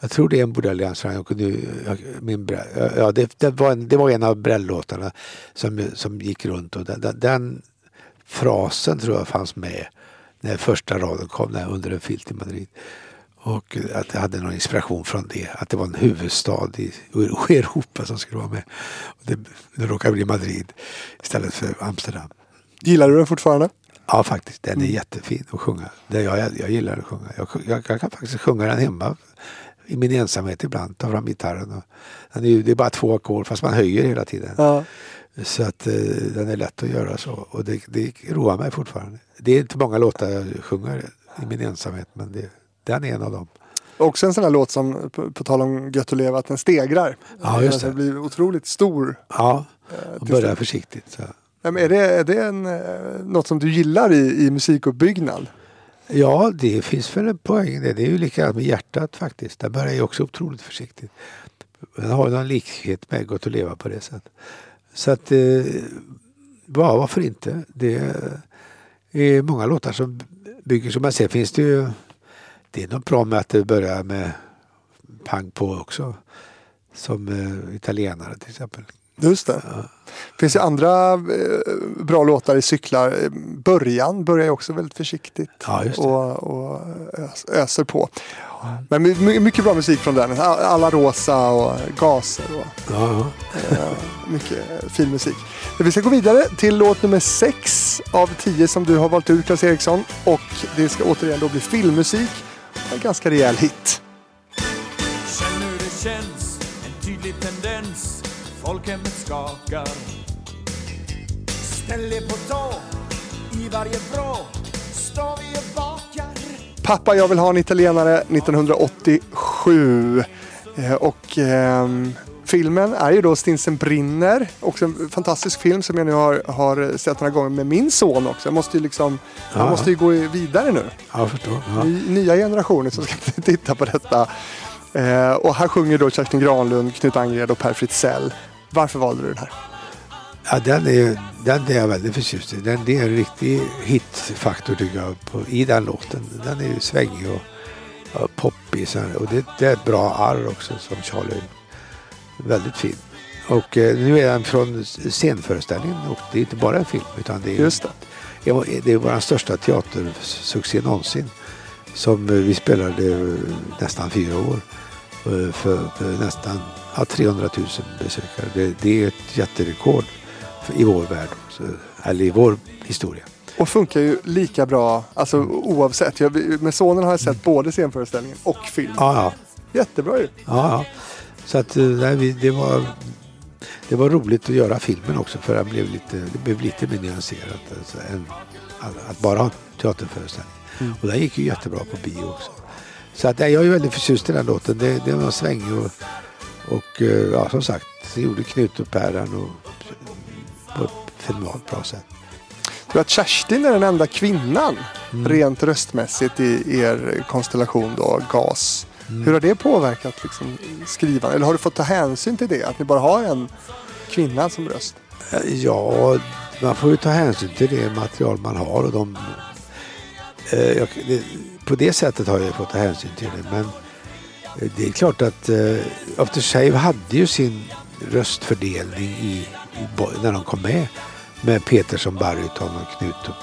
jag tror det är en bordell i Amsterdam. Jag, nu, jag, min, ja, det, det, var en, det var en av Brell-låtarna som, som gick runt. Och den, den, frasen tror jag fanns med när första raden kom där under en filt i Madrid. Och att jag hade någon inspiration från det. Att det var en huvudstad i Europa som skulle vara med. Och det, det råkade bli Madrid istället för Amsterdam. Gillar du den fortfarande? Ja faktiskt, den är jättefin att sjunga. Det, jag, jag, jag gillar att sjunga. Jag, jag, jag kan faktiskt sjunga den hemma i min ensamhet ibland. Ta fram gitarren. Och, det är bara två ackord fast man höjer hela tiden. Ja. Så att eh, den är lätt att göra så. Och det, det roar mig fortfarande. Det är inte många låtar jag sjunger i min ensamhet men det, den är en av dem. Också en sån här låt som, på, på tal om Gött att leva, att den stegrar. Ja, just Att det. Den blir otroligt stor. Ja, och tills börjar försiktigt. Så. Ja, men Är det, är det en, eh, något som du gillar i, i musikuppbyggnad? Ja, det finns väl en poäng det. Det är ju likadant med hjärtat faktiskt. Där börjar ju också otroligt försiktigt. Men har ju någon likhet med Gott att leva på det sättet. Så att, eh, ja, varför inte? Det är många låtar som bygger som Men sen finns det ju, det är nog bra med att det börjar med pang på också. Som eh, italienare till exempel. Just det. finns ju andra eh, bra låtar i cyklar. Början börjar ju också väldigt försiktigt. Ja, just det. och, och ös, öser på. Men my, my- mycket bra musik från den. Alla rosa och gaser och Ja, ja. eh, mycket fin musik. Vi ska gå vidare till låt nummer sex av tio som du har valt ut Claes Eriksson. Och det ska återigen då bli filmmusik. En ganska rejäl hit. Känn hur det känns, en tydlig tendens Folkhemmet skakar Ställ er på tå, i varje vrå Står vi och bakar Pappa, jag vill ha en italienare 1987. Eh, och ehm, filmen är ju då Stinsen brinner. Också en fantastisk film som jag nu har, har sett några gånger med min son också. Jag måste ju liksom, jag Ja. måste ju gå vidare nu. ja jag förstår. Ja. Ny, nya generationer som ska titta på detta. Eh, och här sjunger då Kerstin Granlund, Knut Angred och Per Fritzell. Varför valde du den här? Ja, den är, den är jag väldigt förtjust i. Den, det är en riktig hitfaktor tycker jag på, i den låten. Den är ju svängig och, och poppig. Och det, det är ett bra arr också som Charlie. Väldigt fin. Och eh, nu är den från scenföreställningen och det är inte bara en film utan det är, Just det. det är vår största teatersuccé någonsin. Som eh, vi spelade eh, nästan fyra år. eh, För, för nästan ja, 300 000 besökare. Det, det är ett jätterekord i vår värld. Eller i vår historia. Och funkar ju lika bra alltså, oavsett. Jag, med sonen har jag sett både scenföreställningen och film. Ja, ja. Jättebra ju. ja, ja. Så att eh, nej, det var det var roligt att göra filmen också för det blev lite, det blev lite mer nyanserat alltså, än att, bara ha teaterföreställning. Och den gick ju jättebra på bio också. Så att, nej, jag är väldigt förtjust i den låten. Det, det var svängig och, och eh, ja, som sagt, det gjorde Knut och och, på ett fenomenalt bra sätt. Jag tror att Kerstin är den enda kvinnan rent röstmässigt i er konstellation då, GAS. Hur har det påverkat liksom, skrivandet? Eller har du fått ta hänsyn till det? Att ni bara har en kvinna som röst? Eh, Ja, man får ju ta hänsyn till det material man har. Och de, eh, jag, det, på det sättet har jag fått ta hänsyn till det. Men eh, det är klart att eh, After Shave hade ju sin röstfördelning i, i, när de kom med. Med Peter som baryton och Knut och,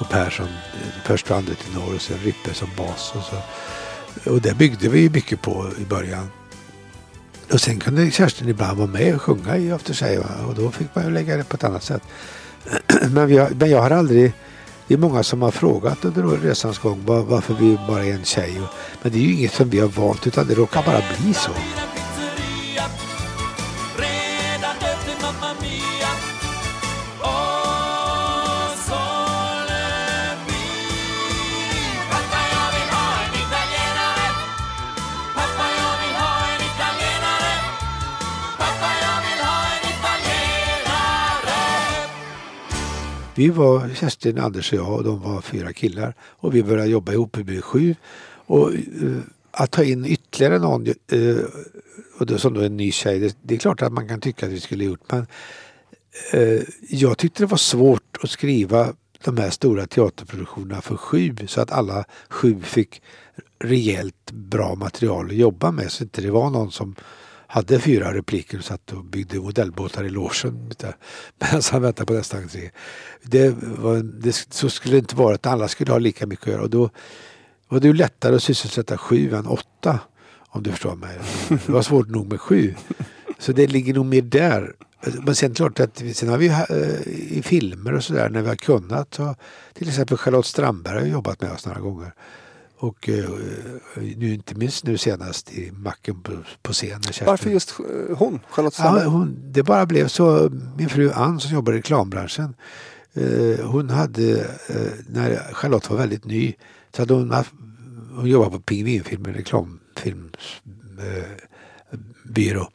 och Persson eh, först och andra tenor och sen Rippe som bas. Och, så. och det byggde vi ju mycket på i början. Och sen kunde Kerstin ibland vara med och sjunga i After Shave och då fick man ju lägga det på ett annat sätt. men, vi har, men jag har aldrig... Det är många som har frågat under resans gång varför vi bara är en tjej. Men det är ju inget som vi har valt utan det råkar bara bli så. Vi var Kerstin, Anders och jag och de var fyra killar. Och vi började jobba ihop, vi blev sju. Och uh, att ta in ytterligare någon uh, och då, som då är en ny tjej, det, det är klart att man kan tycka att vi skulle gjort men uh, jag tyckte det var svårt att skriva de här stora teaterproduktionerna för sju så att alla sju fick rejält bra material att jobba med så inte det var någon som hade fyra repliker och satt och byggde modellbåtar i logen medan han väntade på nästa entré. Det var, det, så skulle det inte vara att alla skulle ha lika mycket att göra och då var det ju lättare att sysselsätta sju än åtta om du förstår mig. Det var svårt nog med sju. Så det ligger nog mer där. Men sen klart att sen har vi eh, i filmer och sådär när vi har kunnat. Till exempel Charlotte Strandberg har jobbat med oss några gånger. Och eh, nu, inte minst nu senast i Macken på, på scen. när Kerstin- Varför just eh, hon, Charlotte Ja, hon, det bara blev så. Min fru Ann som jobbar i reklambranschen. Eh, hon hade, eh, när Charlotte var väldigt ny, så hade hon, haft, hon jobbade på Pingvinfilm, en reklamfilmsbyrå. Eh, byrå.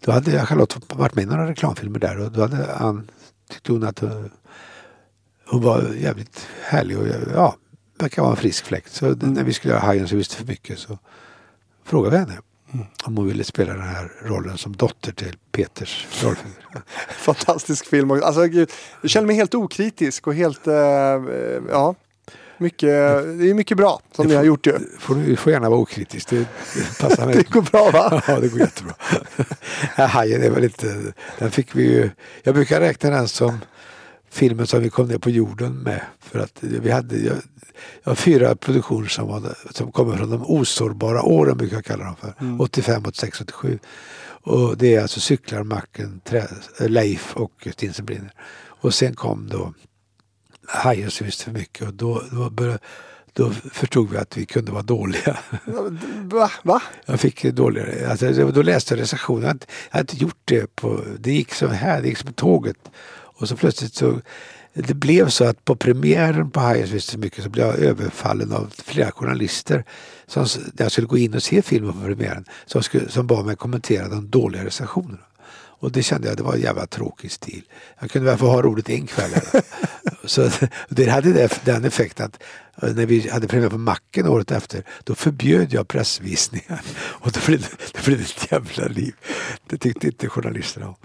då hade Charlotte varit med i några reklamfilmer där och då hade Ann, tyckte hon att eh, hon var jävligt härlig och ja, verkar vara en frisk fläkt. Så när vi skulle göra Hajen så visste för mycket så frågade vi henne om hon ville spela den här rollen som dotter till Peters rollfigur. Fantastisk film. Alltså, gud, jag känner mig helt okritisk och helt, eh, eh, ja, mycket, det är mycket bra som ni har gjort ju. Får du får gärna vara okritisk. Det, det passar mig. Det går bra va? Ja, det går jättebra. Hajen är väl inte... Den fick vi ju... Jag brukar räkna den som filmen som vi kom ner på jorden med. För att vi hade... Jag, jag fyra produktioner som, var, som kommer från de osårbara åren, brukar jag kalla dem för. 85, 86, 87. Och det är alltså Cyklar, Macken, Trä, Leif och Stinsen brinner. Och sen kom då Hajen som visste för mycket och då, då, började, då förstod vi att vi kunde vara dåliga. Va? va? Jag fick dåliga, alltså, då läste jag recensionen. Jag hade, jag hade inte gjort det på, det gick så här, det gick som tåget. Och så plötsligt så, det blev så att på premiären på Hayes visste så mycket så blev jag överfallen av flera journalister som, när jag skulle gå in och se filmen på premiären som, skulle, som bad mig kommentera de dåliga recensionerna. Och det kände jag, det var en jävla tråkig stil. Jag kunde väl få ha roligt en kväll. så det hade den effekten att eh, när vi hade premiär på Macken året efter, då förbjöd jag pressvisningar. Och då blev det, det blev ett jävla liv. Det tyckte inte journalisterna om.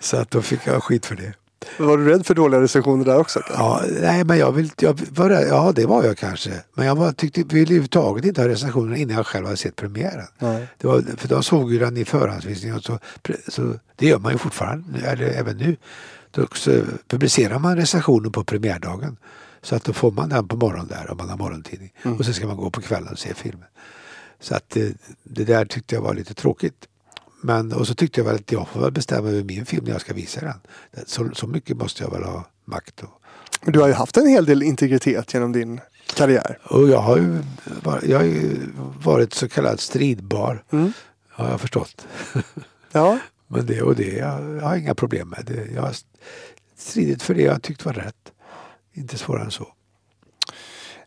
Så att då fick jag skit för det. Var du rädd för dåliga recensioner där också? Ja, nej, men jag vill, jag var, ja, det var jag kanske. Men jag var, tyckte vi överhuvudtaget inte ha recensioner innan jag själv hade sett premiären. Nej. Det var, för de såg ju den i förhandsvisningen. och Så, så det gör man ju fortfarande, eller även nu. Då så publicerar man recensionen på premiärdagen. Så att då får man den på morgonen där om man har morgontidning. Och sen ska man gå på kvällen och se filmen. Så att det, det där tyckte jag var lite tråkigt. Men, och så tyckte jag väl att jag får väl bestämma över min film när jag ska visa den. Så, så mycket måste jag väl ha makt och, Men du har ju haft en hel del integritet genom din karriär. Och jag har ju jag har ju varit så kallad stridbar. Mm. Har jag förstått. Ja, Men det och det, jag, jag har inga problem med det. Jag har stridit för det jag tyckt var rätt. Inte svårare än så.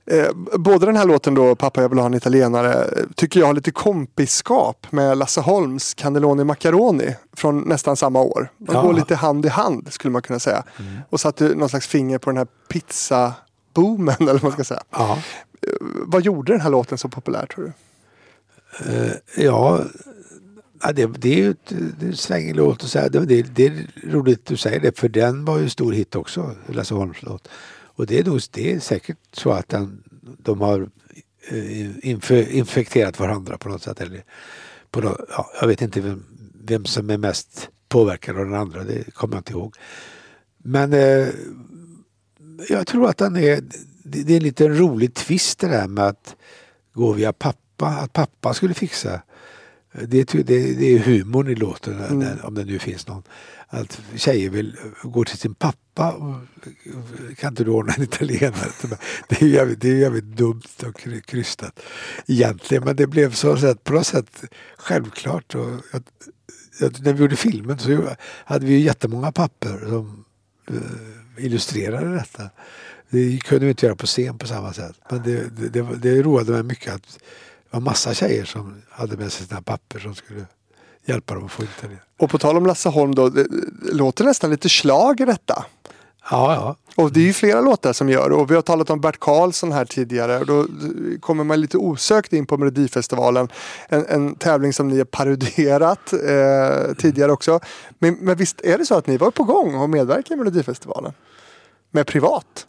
Eh, både den här låten då, Pappa jag vill ha en italienare, eh, tycker jag har lite kompiskap med Lasse Holms Cannelloni Macaroni från nästan samma år. De Ja. går lite hand i hand skulle man kunna säga. Och satte någon slags finger på den här pizzaboomen eller vad man ska säga. Ja, Vad gjorde den här låten så populär tror du? eh, ja det, det är ju en svängig låt. Så här. Det, det, det är roligt att du säger det för den var ju en stor hit också, Lasse Holms låt. Och det är, nog, det är säkert så att den, de har eh, inf- infekterat varandra på något sätt. Eller på något, ja, jag vet inte vem, vem som är mest påverkad av den andra, det kommer jag inte ihåg. Men eh, jag tror att den är, det, det är en liten rolig twist det där med att gå via pappa, att pappa skulle fixa. Det, det, det är humorn i låten, när- om det nu finns någon. Att tjejer vill gå till sin pappa och kan inte du ordna en italienare till mig? Det är ju jävligt, det är jävligt dumt och krystat egentligen. Men det blev så att på något sätt självklart. Och jag, jag, när vi gjorde filmen så hade vi ju jättemånga papper som eh, illustrerade detta. Det kunde vi inte göra på scen på samma sätt. Men det, det, det, det roade mig mycket att det var massa tjejer som hade med sig sina papper som skulle hjälpa dem att få internet. Och på tal om Lasse Holm då, det, det låter nästan lite slag i detta. Ja, ja. Och det är ju flera låtar som gör det. Och vi har talat om Bert Karlsson här tidigare. Och då kommer man lite osökt in på Melodifestivalen. En, en tävling som ni har parodierat eh, tidigare också. Men, men visst är det så att ni var på gång och medverkade i Melodifestivalen? Med privat?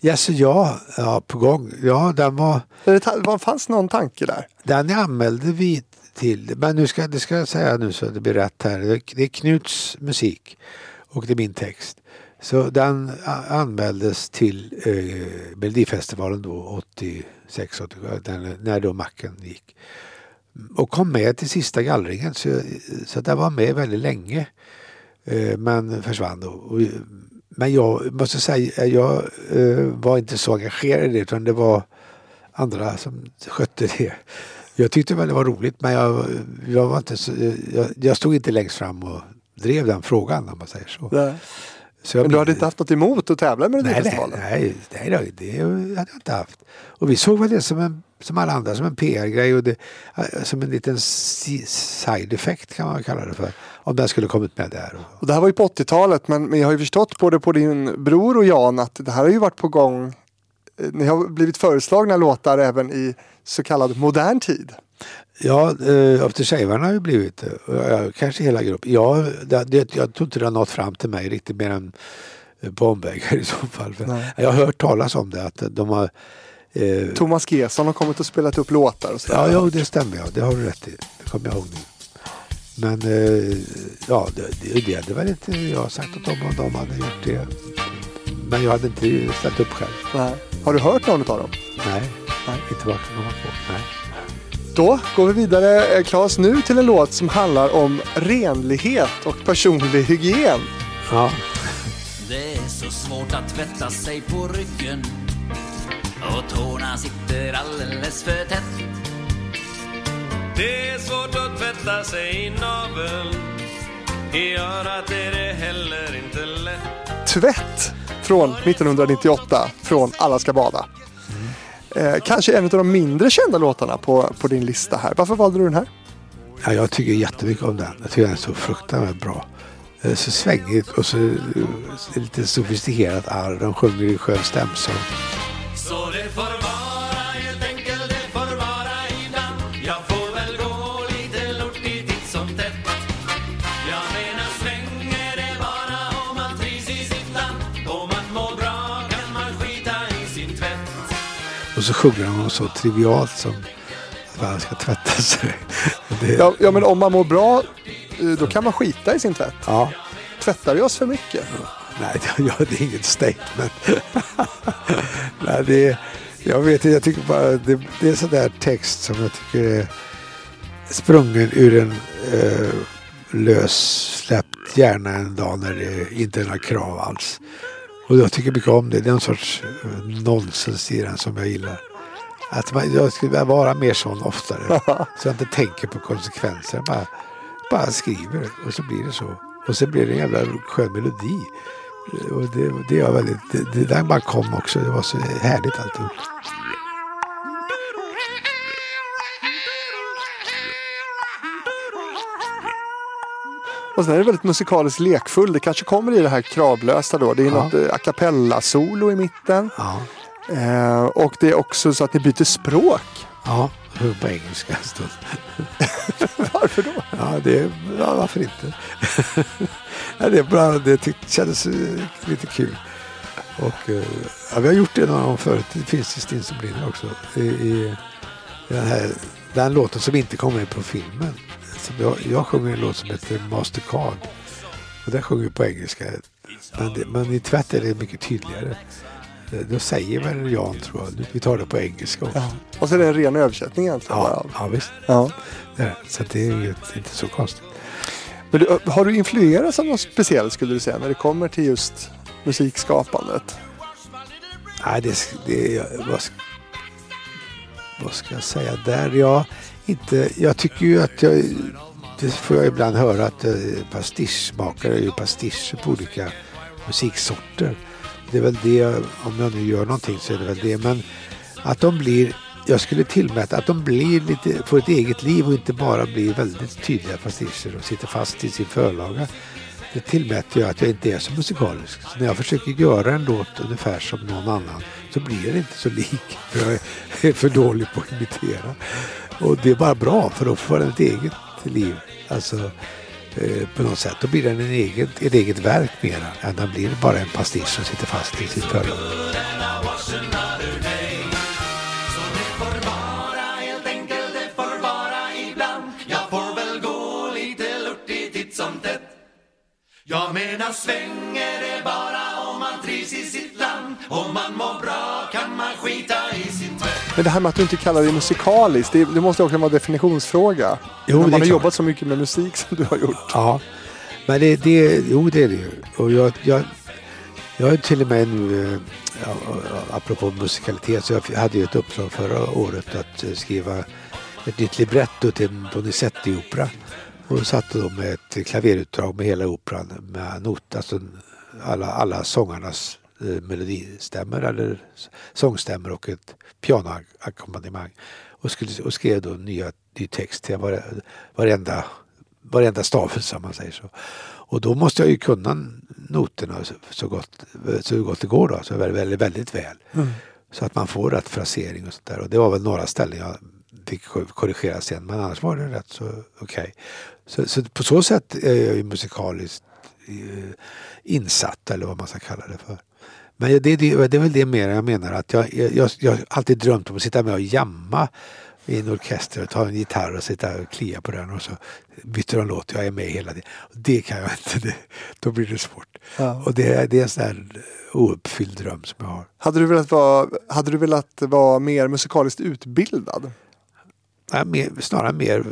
Ja, så ja, ja, på gång. Ja, den var... Vad fanns någon tanke där? Den anmälde vi till. Men nu ska, det ska jag säga nu så att det blir rätt här. Det- är Knuts musik och det är min text. Så den anmäldes till eh, Melodifestivalen då 86, 87, när, när då Macken gick. Och kom med till sista gallringen så, så den var med väldigt länge. Eh, men försvann då. Och, men jag måste säga, eh, jag eh, var inte så engagerad i det utan det var andra som skötte det. Jag tyckte väl det var roligt men jag, jag, var inte så, jag, jag stod inte längst fram och drev den frågan om man säger så. så jag Men du hade inte haft något emot att tävla Nej, nej, Melodifestivalen? nej, nej, nej, det hade jag inte haft. Och vi såg väl det som, en, som alla andra, som en PR-grej och det, eh, som en liten si- side-effekt kan man kalla det för. Om den skulle kommit med där. Och det här var ju på 80-talet men, men jag har ju förstått både på din bror och Jan att det här har ju varit på gång. Eh, Ni har blivit föreslagna låtar även i så kallad modern tid. Ja, eh, After Shavarna har ju blivit det. Jag- Kanske hela gruppen. Ja, det, jag tror inte det har nått fram till mig riktigt mer än eh, på omvägar i så fall. Nej. jag har hört talas om det, att de har eh, Thomas Gesson har kommit och spelat upp låtar och. Ja, jo, det stämmer. Ja. Det har du rätt i. Det kommer jag ihåg nu. Men eh, ja, det, det, det hade väl inte jag sagt åt dem om de hade gjort det. Men jag hade inte ställt upp själv. Nej. Har du hört någon av dem? Nej, Nej. inte vad jag kan komma på. Nej. Då går vi vidare, eh, Claes, nu till en låt som handlar om renlighet och personlig hygien. Ja, Det är så svårt att tvätta sig på ryggen och tårna sitter alldeles för tätt. Det är svårt att tvätta sig i naveln I örat är det heller inte lätt Tvätt från 1998 från Alla ska bada. Eh, kanske en av de mindre kända låtarna på, på din lista här. Varför valde du den här? ja, jag tycker jättemycket om den. Jag tycker den är så fruktansvärt bra. Eh, Så svängigt och så eh, lite sofistikerat arr. De sjunger i skön stämsång. Och så sjunger de så trivialt som att man ska tvätta sig. Det, Ja, ja, men om man mår bra, eh, då kan man skita i sin tvätt. ja. Tvättar vi oss för mycket? Nej, det, ja, det är inget statement. Nej, det är, jag vet inte, jag tycker bara det, det är sån där text som jag tycker är sprungen ur en eh, lössläppt hjärna en dag när det inte är några krav alls. Och jag tycker mycket om det. Det är en sorts eh, nonsens i den som jag gillar. Att man, jag skulle vilja vara mer sån oftare. så jag inte tänker på konsekvenser. Bara, bara skriver och så blir det så. Och så blir det en jävla skön melodi. Och det, det, är väldigt, det, det där bara kom också. Det var så härligt alltihop. Och sen är det väldigt musikaliskt lekfull. Det kanske kommer i det här kravlösa då. Det är Ja. något eh, a cappella-solo i mitten. Ja, Eh, och det är också så att ni byter språk. ja på engelska en stund. Varför då? Ja, det, ja varför inte? ja, det är bra. Det tyck, kändes eh, lite kul. Och, eh, ja, vi har gjort det någon gång förut. Det finns i Stinn som brinner också. I, i den, här, den låten som inte kommer med på filmen. Som jag, jag sjunger en låt som heter Mastercard. Och den sjunger på engelska. Men, det, men i tvätt är det mycket tydligare. Eh, Då säger väl Jan tror jag. Vi tar det på engelska också. Ja. Och så är det en ren översättning egentligen. Ja, bara. ja visst. Ja. Det så det är ju inte så konstigt. Men du, har du influerats av något speciellt skulle du säga när det kommer till just musikskapandet? Nej, det, det vad, vad ska jag säga där? Jag, inte, jag tycker ju att jag, det får jag ibland höra att eh, pastischmakare gör pastischer på olika musiksorter. Det är väl det, om jag nu gör någonting så är det väl det. Men att de blir, jag skulle tillmäta att de blir lite, får ett eget liv och inte bara blir väldigt tydliga pastischer och sitter fast i sin förlaga. det tillmäter jag att jag inte är så musikalisk. Så när jag försöker göra en låt ungefär som någon annan så blir den inte så lik. För jag är för dålig på att imitera. Och det är bara bra för då får den ett eget liv. Alltså eh, på något sätt. Då blir den en eget, ett eget verk mera än den blir bara en pastisch som sitter fast i sitt föremål. helt enkelt det får vara ibland Jag får väl gå lite titt som tätt Jag menar svänger det bara om man trivs i sitt land Om man mår bra kan man skita i sin tvätt men det här med att du inte kallar dig musikalisk, det, det måste också vara en definitionsfråga. Jo, När är man har klart. jobbat så mycket med musik som du har gjort. Ja, men det, det, jo det är det ju. Och jag, jag, jag ju till och med nu, eh, ja, apropå musikalitet, så jag hade ju ett uppdrag förra året att eh, skriva ett nytt libretto till en Donizetti-opera. Och satte då med ett klaverutdrag med hela operan med not, alltså alla, alla sångarnas eh, melodistämmer eller s- sångstämmer och ett pianoackompanjemang. Och, skulle, och skrev då nya, ny text till vare, varenda, varenda stavelse om man säger så. Och då måste jag ju kunna noterna så, så, gott, så gott det går då, så väldigt, väldigt, väldigt väl. Så att man får rätt frasering och sånt där. Och det var väl några ställen jag fick korrigera sen men annars var det rätt så okej. Så, så på så sätt är jag ju musikaliskt eh, insatt eller vad man ska kalla det för. Men det, det, det är väl det mer jag menar att jag, jag, jag, har alltid drömt om att sitta med och jamma i en orkester och ta en gitarr och sitta och klia på den och så byter de låt. Jag är med hela tiden. Och Det kan jag inte. Det, då blir det svårt. Ja. Och det, är- det är en sån här ouppfylld dröm som jag har. Hade du velat vara, hade du velat vara mer musikaliskt utbildad? Ja, mer, snarare mer,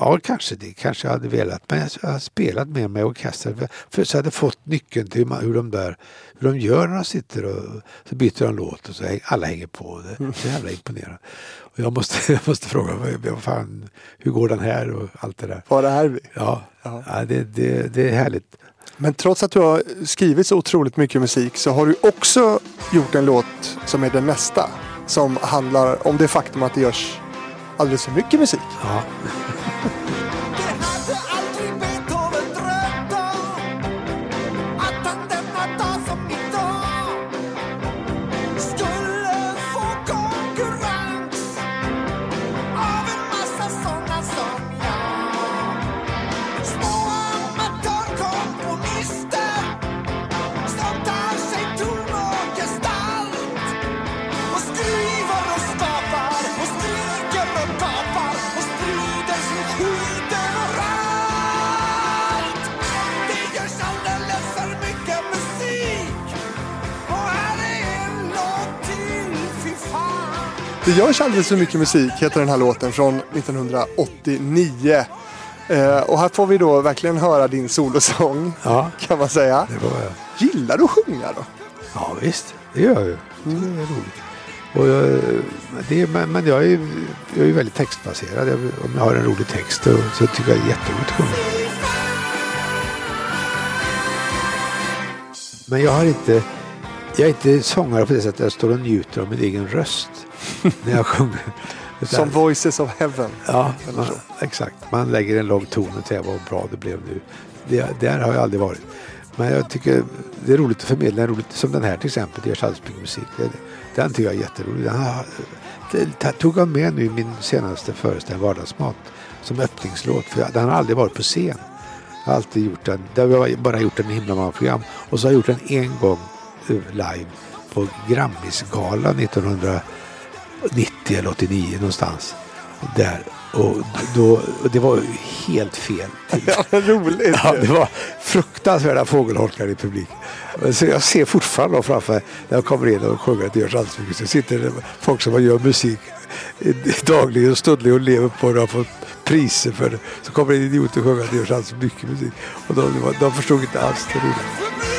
ja kanske det kanske jag hade velat. Men jag, har spelat mer med orkester. För, för så hade jag fått nyckeln till hur, man, hur, de där, hur de gör när de sitter och så byter de låt och så häng- alla hänger på. Det är så jävla imponerande. Och jag måste, jag måste fråga, vad, fan, hur går den här och allt det där. Var är vi? Ja, Ja. ja. det, det, det är härligt. Men trots att du har skrivit så otroligt mycket musik så har du också gjort en låt som är den nästa. Som handlar om det faktum att det görs alldeles för mycket musik. Ja. Det görs alldeles för mycket musik heter den här låten från 1989. Eh, och här får vi då verkligen höra din solosång Ja. kan man säga. Det var jag. Gillar du att sjunga då? Ja visst, det gör jag ju. Det är roligt. Och jag, det, men men jag är, jag är väldigt textbaserad. Jag, om jag har en rolig text så, så tycker jag det är jätteroligt att sjunga. Men jag har inte, jag är inte sångare på det sättet att jag står och njuter av min egen röst när jag sjunger. Som Voices of Heaven. Ja, man, exakt. Man lägger en lång ton och säger vad bra det blev nu. Det, där har jag aldrig varit. Men jag tycker det är roligt att förmedla. en Roligt, som den här till exempel, det görs alldeles musik. Det, den tycker jag är jätterolig. Den har, det tog jag med nu i min senaste föreställning, Vardagsmat, som öppningslåt. För jag- den har aldrig varit på scen. Jag har alltid gjort den. Där har bara gjort den i himla program. Och så har jag gjort den en gång eh, live på Grammisgalan 1990 eller 89 någonstans. Där. Och då, och det var helt fel. Ja, roligt. Ja, det var fruktansvärda fågelholkar i publiken. Så jag ser fortfarande då framför mig när jag kommer in och sjunger att det görs alldeles för mycket. Så sitter det folk som gör musik dagligen och stundligen och lever på det och har fått priser för det. Så kommer en idiot och sjunger att det görs alldeles för mycket musik. Och de, de förstod inte alls det roliga.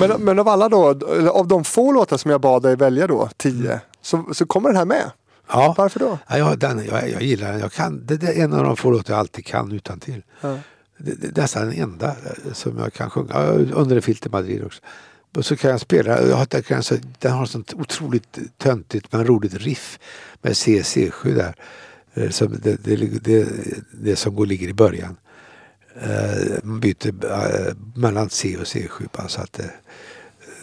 Men, men av alla då, av de få låtar som jag bad dig välja då, tio, så, så kommer den här med. Ja. Varför då? Ja, jag, den, jag, jag gillar den. Jag kan, det, det är en av de få låtar jag alltid kan utan till. Ja. Det, det, nästan den enda eh, som jag kan sjunga. Under en filt i Madrid också. Och så kan jag spela, jag har, jag kan, så, den har sånt otroligt töntigt men roligt riff med C, C7 där. Eh, Som det, det, det, det som går, ligger i början. Eh, Man byter mellan C och C7 bara så att det,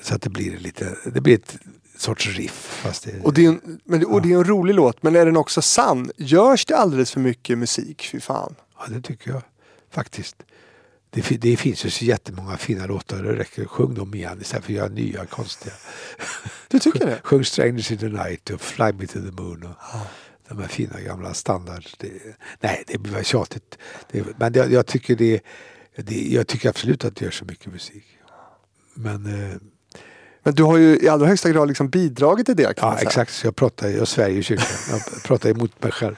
så att det blir lite, det blir ett sorts riff. Fast det, Och det, är en, men, och det är en rolig låt, men är den också sann? Görs det alldeles för mycket musik? Fy fan. Ja, det tycker jag faktiskt. Det, det finns ju så jättemånga fina låtar. Det räcker sjung dem igen istället för att göra nya konstiga. Du tycker det? Sjung Strangers in the night och Fly me to the moon. Och De här fina gamla standard. Nej, det blir väl tjatigt. Men jag, jag, tycker det, det, jag tycker absolut att det gör så mycket musik. Men eh, Men du har ju i allra högsta grad liksom bidragit till det ja, exakt, så jag pratar, jag i kyrkan. Jag pratar emot mig själv.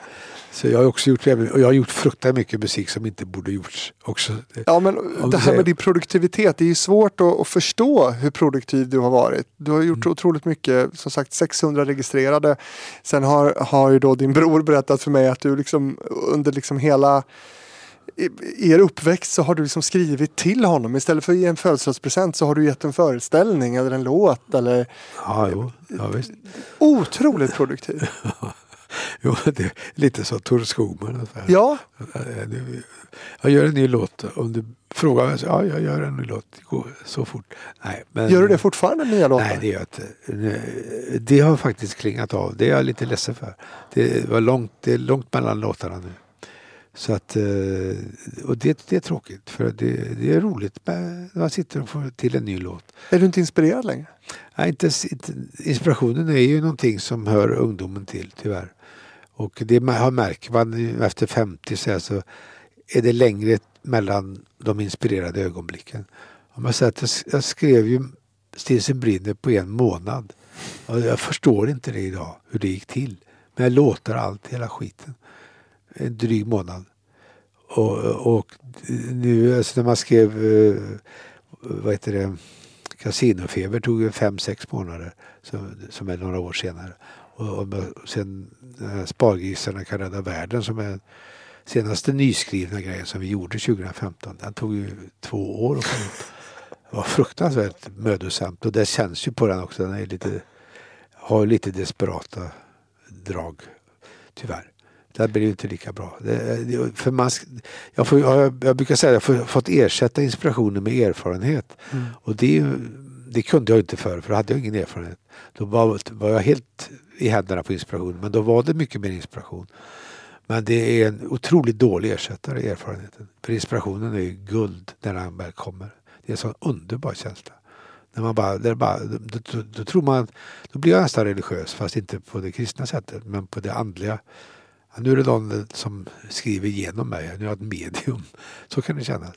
Så jag har också gjort, och jag har gjort fruktansvärt mycket musik som inte borde gjorts också. Ja men det här med din produktivitet, det är ju svårt att, att förstå hur produktiv du har varit. Du har gjort Mm. otroligt mycket, som sagt 600 registrerade. Sen har, har ju då din bror berättat för mig att du liksom under liksom hela i- er uppväxt så har du liksom skrivit till honom. Istället för att ge en födelsedagspresent så har du gett en föreställning eller en låt. Eller... Ja, jo, ja visst. Otroligt produktiv. Jo, det är lite så Tor Skogman. Ja, Jag gör en ny låt. Om du frågar mig så ja, jag gör en ny låt. Det går så fort. Nej, men, gör du det fortfarande nya låtar? Nej, det gör jag inte. Det har faktiskt klingat av. Det är jag lite ledsen för. Det, var långt, det är långt mellan låtarna nu. Så att, eh, och det, det är tråkigt. För det, det är roligt när man sitter och får till en ny låt. Är du inte inspirerad längre? Nej, inte, inte, inspirationen är ju någonting som hör ungdomen till tyvärr. Och det har märker man efter 50 så, här, så är det längre mellan de inspirerade ögonblicken. Om jag säger att jag, skrev ju Stilsen brinner på en månad. Och jag förstår inte det idag, hur det gick till. Men jag låtar allt, hela skiten. En dryg månad. Och, och nu alltså när man skrev, eh, vad heter det, Casinofeber tog ju fem, sex månader som, som är några år senare. Och, och sen Spargrisarna kan rädda världen som är senaste nyskrivna grejen som vi gjorde 2015. Den tog ju två år att ut. Det var fruktansvärt mödosamt och det känns ju på den också. Den är lite, har lite desperata drag tyvärr. Det blir inte lika bra. Det, det, för man, jag, får, jag, jag brukar säga att jag har fått ersätta inspirationen med erfarenhet. Och det, det kunde jag inte förr, för då hade jag ingen erfarenhet. Då var, var jag helt i händerna på inspiration, men då var det mycket mer inspiration. Men det är en otroligt dålig ersättare, erfarenheten. För inspirationen är ju guld när den väl kommer. Det är en sån underbar känsla. När man bara, det är bara, då, då, då tror man, då blir jag nästan religiös, fast inte på det kristna sättet, men på det andliga. Nu är det någon som skriver genom mig, nu är jag ett medium. Så kan det kännas.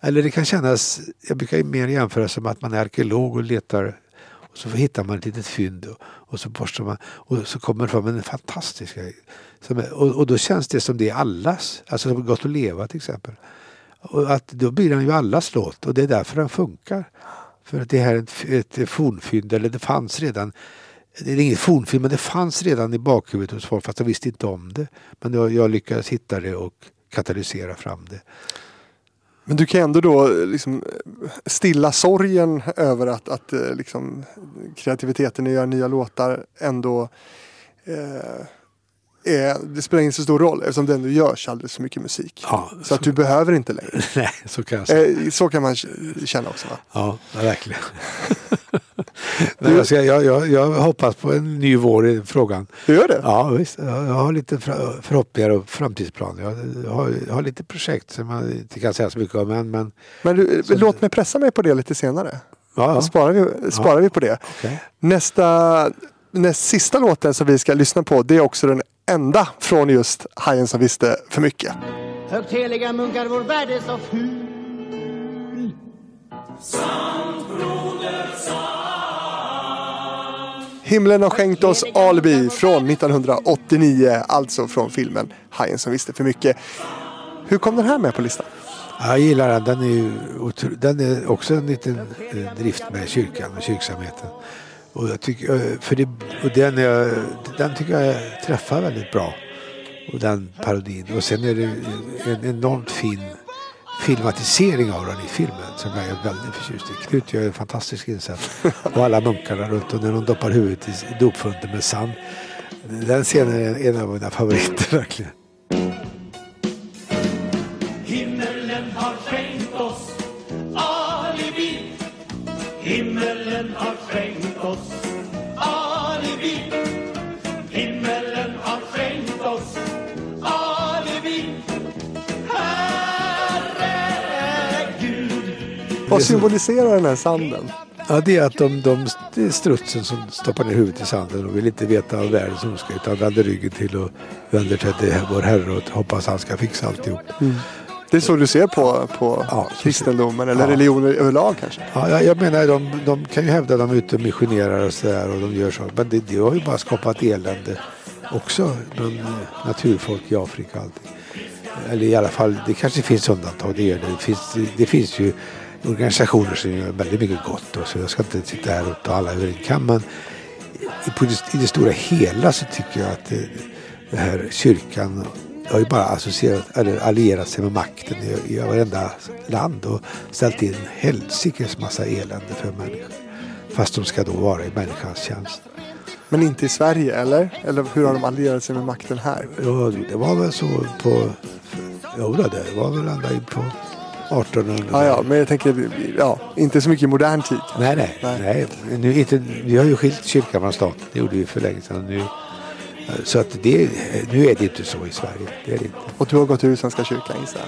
Eller det kan kännas, jag brukar mer jämföra som att man är arkeolog och letar och så hittar man ett litet fynd och, och så borstar man och så kommer det fram en fantastisk grej. Och, och då känns det som det är allas, alltså som Gott att leva till exempel. Och att då blir den ju allas låt och det är därför den funkar. För att det här är ett, ett fornfynd, eller det fanns redan det är ingen fornfilm men det fanns redan i bakhuvudet hos folk fast de visste inte om det. Men jag, jag lyckades hitta det och katalysera fram det. Men du kan ändå då eh, liksom eh, stilla sorgen över att, att eh, liksom, kreativiteten i att göra nya låtar ändå eh, är, det spelar inte så stor roll eftersom det ändå görs alldeles för mycket musik. Ja, så att du behöver inte längre. Nej, så kan. Eh, så kan man känna också va? Ja, ja verkligen. Men jag, ska, jag, jag, jag hoppas på en ny vår i frågan. Du gör det? Ja, visst. Jag, har lite förhoppningar och framtidsplaner. Jag, har, jag har lite projekt som man inte kan säga så mycket om än. Men Men du, eh, låt mig pressa mig på det lite senare. ja, ja. Sparar, vi, sparar vi på det. Okej. Nästa, näst sista låten som vi ska lyssna på det är också den enda från just Hajen som visste för mycket. Högt heliga munkar, vår värld är så ful. Himlen har skänkt oss Alibi från 1989, alltså från filmen Hajen som visste för mycket. Hur kom den här med på listan? Jag gillar den. Den är, den är också en liten eh, drift med kyrkan och kyrksamheten. Och, jag tycker, eh, för det, och den, är, den tycker jag träffar väldigt bra. Och den parodin. Och sen är det en enormt fin filmatisering av den i filmen som jag är väldigt förtjust i. Knut gör en fantastisk insats. Och alla munkarna runt och när de doppar huvudet i i dopfunten med sand. Den scenen är en av mina favoriter verkligen. Himmelen har skänkt oss alibi Himmelen har Vad symboliserar den här sanden? Ja, det är att de, de, det är strutsen som stoppar ner huvudet i sanden och vill inte veta av världens ondska utan vänder ryggen till och vänder sig till vår Herre och hoppas han ska fixa alltihop. Det är så du ser på, på Ja, kristendomen eller Ja. religioner överlag kanske? Ja, jag, jag menar, de, de kan ju hävda att de är ute och missionerar och sådär och de gör så. Men det, det har ju bara skapat elände också eh, naturfolk i Afrika och allting. Eller i alla fall, det kanske finns undantag, det gör det. Det finns, det finns ju organisationer som gör väldigt mycket gott och så jag ska inte sitta här och ta alla över en kam. Men i, det, stora hela så tycker jag att det, det här kyrkan har ju bara associerat, eller allierat sig med makten i, i varenda land och ställt in helsikes massa elände för människor. Fast de ska då vara i människans tjänst. Men inte i Sverige eller? Eller hur har de allierat sig med makten här? Ja, det var väl så på... Jo, det var väl ända in på 1800 Ja, ja, men jag tänker, ja, inte så mycket i modern tid. Nej, nej. Nej. nej. Nu, inte, vi har ju skilt kyrkan från staten. Det gjorde vi för länge sedan. Nu, så att det, nu är det inte så i Sverige. Det är det inte. Och du har gått ur Svenska kyrkan gissar?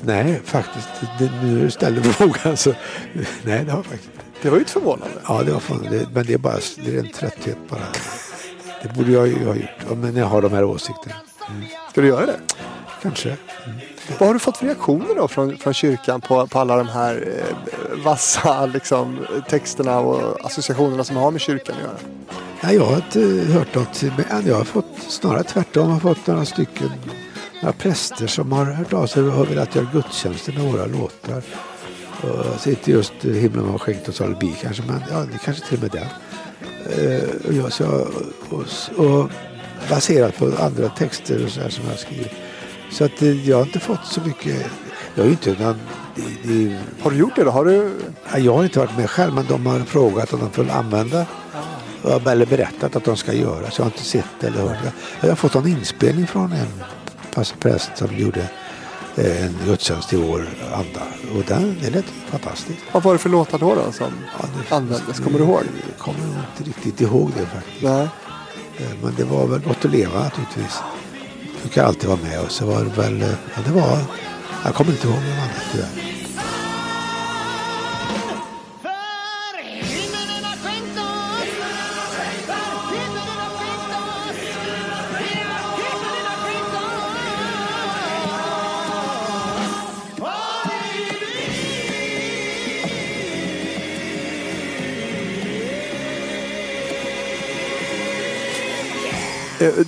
Nej, faktiskt. Det, nu du ställer frågan så... Nej, det har faktiskt inte. Det var ju ett förvånande. Ja, det var det, men det är bara det är en trötthet bara. Det borde jag ju ha gjort. Men jag har de här åsikterna. Ska du göra det? Kanske. Vad har du fått för reaktioner då från, från kyrkan på, på alla de här eh, vassa liksom, texterna och associationerna som har med kyrkan att göra? Nej, jag har inte hört något. Men jag har fått snarare tvärtom. Jag har fått några stycken några präster som har hört av sig och har velat göra gudstjänster med våra låtar. Och alltså inte just Himlen har skänkt oss alibi kanske, men ja, det kanske till och med den. Uh, och, jag, så, och, och baserat på andra texter och så här som jag skrivit. Så att eh, jag har inte fått så mycket. Jag ju inte någon, det, det, Har du gjort det då? Har du... Ja, Jag har inte varit med själv men de har frågat om de får använda eller berättat att de ska göra så jag har inte sett eller hört. Jag, har fått en inspelning från en präst som gjorde eh, en gudstjänst i vår anda och den, det lät fantastiskt. Vad var det för låtar då, då som Ja, det- användes? Kommer du ihåg? Jag kommer inte riktigt ihåg det faktiskt. Nej. Eh, Men det var väl Gott att leva naturligtvis. Brukar alltid vara med och så var det väl, ja, det var, jag kommer inte ihåg något annat tyvärr.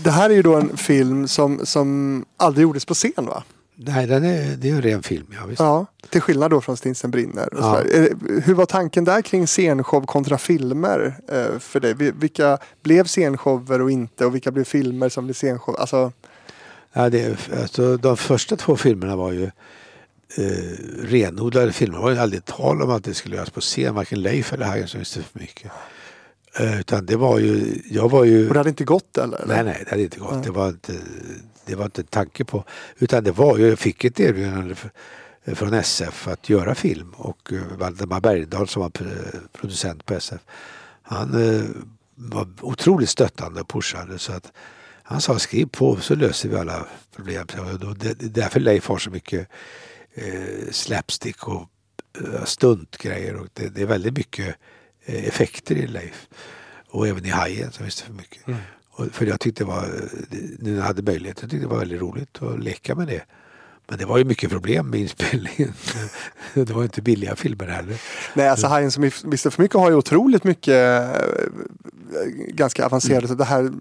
Det här är ju då en film som, som aldrig gjordes på scen va? Nej, den är, det är en ren film, ja visst. Ja, till skillnad då från Stinsen brinner. Ja. det- Hur var tanken där kring scenshow kontra filmer eh, för dig? Vi- Vilka blev scenshower och inte och vilka blev filmer som blev scenshow? Alltså, Ja, det, alltså, de första två filmerna var ju eh, renodlade filmer. Det var ju aldrig tal om att det skulle göras på scen. Varken Leif eller Hagen visste för mycket. Eh, utan det var ju, jag var ju... och det hade inte gått eller? Nej, nej, det hade inte gått. Det var inte, det var inte en tanke på. Utan det var ju, jag fick ett erbjudande från SF att göra film och eh, Valdemar Bergdahl som var producent på SF. Han eh, var otroligt stöttande och pushade så att han sa skriv på så löser vi alla problem. Det är därför Leif har så mycket slapstick och stuntgrejer och det, det är väldigt mycket effekter i Leif. Och även i Hajen som visste för mycket. Och för jag tyckte det var, nu när jag hade möjlighet, jag tyckte det var väldigt roligt att leka med det. Men det var ju mycket problem med inspelningen. det var inte billiga filmer heller. Nej, alltså Hajen som visste för mycket har ju otroligt mycket eh, ganska avancerade. Så det här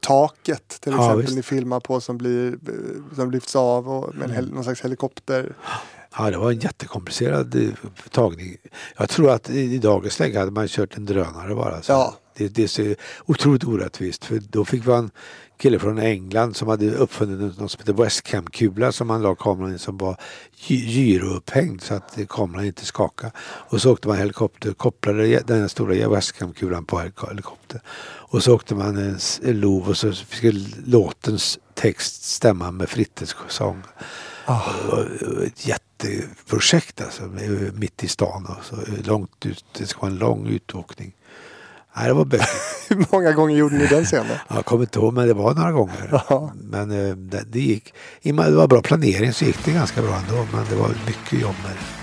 taket till Ja, exempel visst. ni filmar på som, blir, eh, som lyfts av och med en hel, någon slags helikopter. Ja, det var en jättekomplicerad eh, tagning. Jag tror att i, dagens läge hade man kört en drönare bara. Så. Ja, Det, det är så otroligt orättvist. För då fick vi en kille från England som hade uppfunnit något som heter Westcam-kula som man la kameran i som var gy- gyroupphängd så att kameran inte skakade. Och så åkte man helikopter, kopplade den här stora Westcam-kulan på helik- helikopter. Och så åkte man en, lov och så skulle låtens text stämma med Frittes sång. Och Ett jätteprojekt alltså, mitt i stan. Och så långt ut, det ska vara en lång utåkning. Nej, det var bökigt. Hur många gånger gjorde ni den scenen? Jag kommer inte ihåg, men det var några gånger. Ja. Men eh, det, det gick, i och med att det var bra planering så gick det ganska bra ändå. Men det var mycket jobb med det.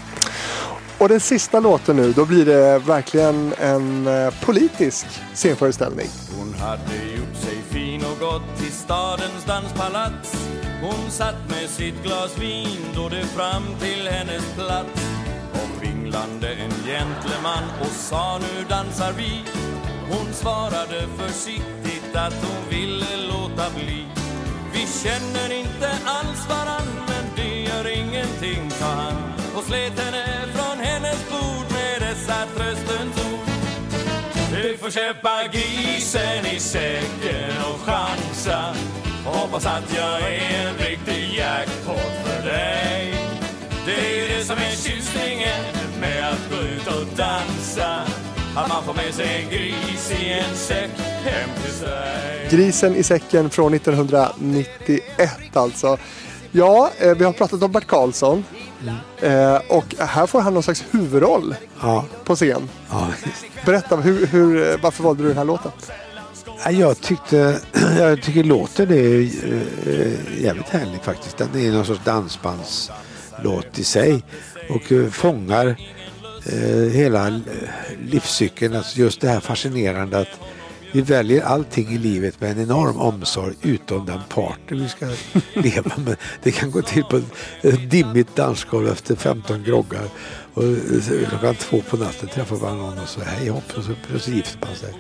Och den sista låten nu, då blir det verkligen en eh, politisk scenföreställning. Hon hade gjort sig fin och gått till stadens danspalats hon satt med sitt glas vin då det fram till hennes plats. Kom vinglande en gentleman och sa nu dansar vi. Hon svarade försiktigt att hon ville låta bli. Vi känner inte alls varann men det gör ingenting sa han och slet henne från hennes bord med dessa tröstens ord. Du får köpa grisen i säcken och chansa hoppas att jag är en riktig jackpot för dig. Det är det som är tjusningen med att gå ut och dansa. Att man får med sig en gris i en säck hem till sig. Grisen i säcken från 1991 alltså. Ja, eh, vi har pratat om Bert Karlsson. Eh, och här får han någon slags huvudroll Ja, på scen. ja. Berätta, hur, hur, eh, varför valde du den här låten? Ja, Jag tyckte, jag tycker låten är eh, jävligt härlig faktiskt. Den är någon sorts dansbandslåt i sig och eh, fångar eh, hela livscykeln. Alltså just det här fascinerande att vi väljer allting i livet med en enorm omsorg utom den partner vi ska leva med. Det kan gå till på ett- dimmigt dansgolv efter 15 groggar och klockan två på natten träffar man någon och så hej hopp och så, och så gifter man sig.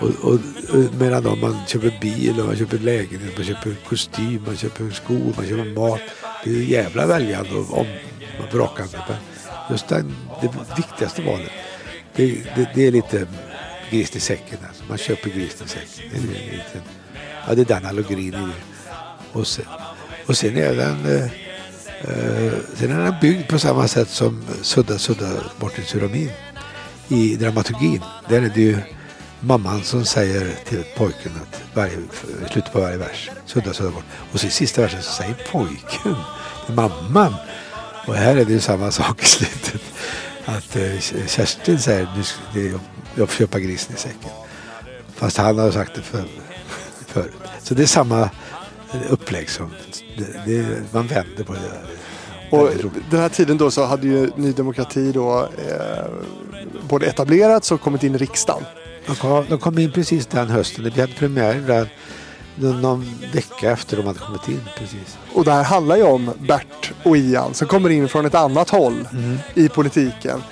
Och, och, och medan då man köper bil, och man köper lägenhet, man köper kostym, man köper skor, man köper mat. Det är jävla väljande och om, och vrakande. Men just den, det viktigaste valet, det, det, det är lite gris i säcken. Alltså. Man köper gris i säcken. Det är, lite, ja, det är den allogrin i det. Och sen, och sen är den eh, eh, sen är den byggd på samma sätt som Sudda Sudda Martin Suramin i dramaturgin. Där är det ju mamman som säger till pojken att varje, slutet på varje vers, sudda sudda bort. Och så i sista versen så säger pojken till mamman. Och här är det ju samma sak i slutet. Att eh, Kerstin säger nu det, jag, får köpa grisen i säcken. Fast han har sagt det för, förut. Så det är samma upplägg som, det, det, man vänder på det. Och den här tiden då så hade ju Ny Demokrati då eh, både etablerats och kommit in i riksdagen. De kom, de kom in precis den hösten. Vi hade premiär där någon, vecka efter de hade kommit in. Precis. Och det här handlar ju om Bert och Ian som kommer in från ett annat håll i politiken.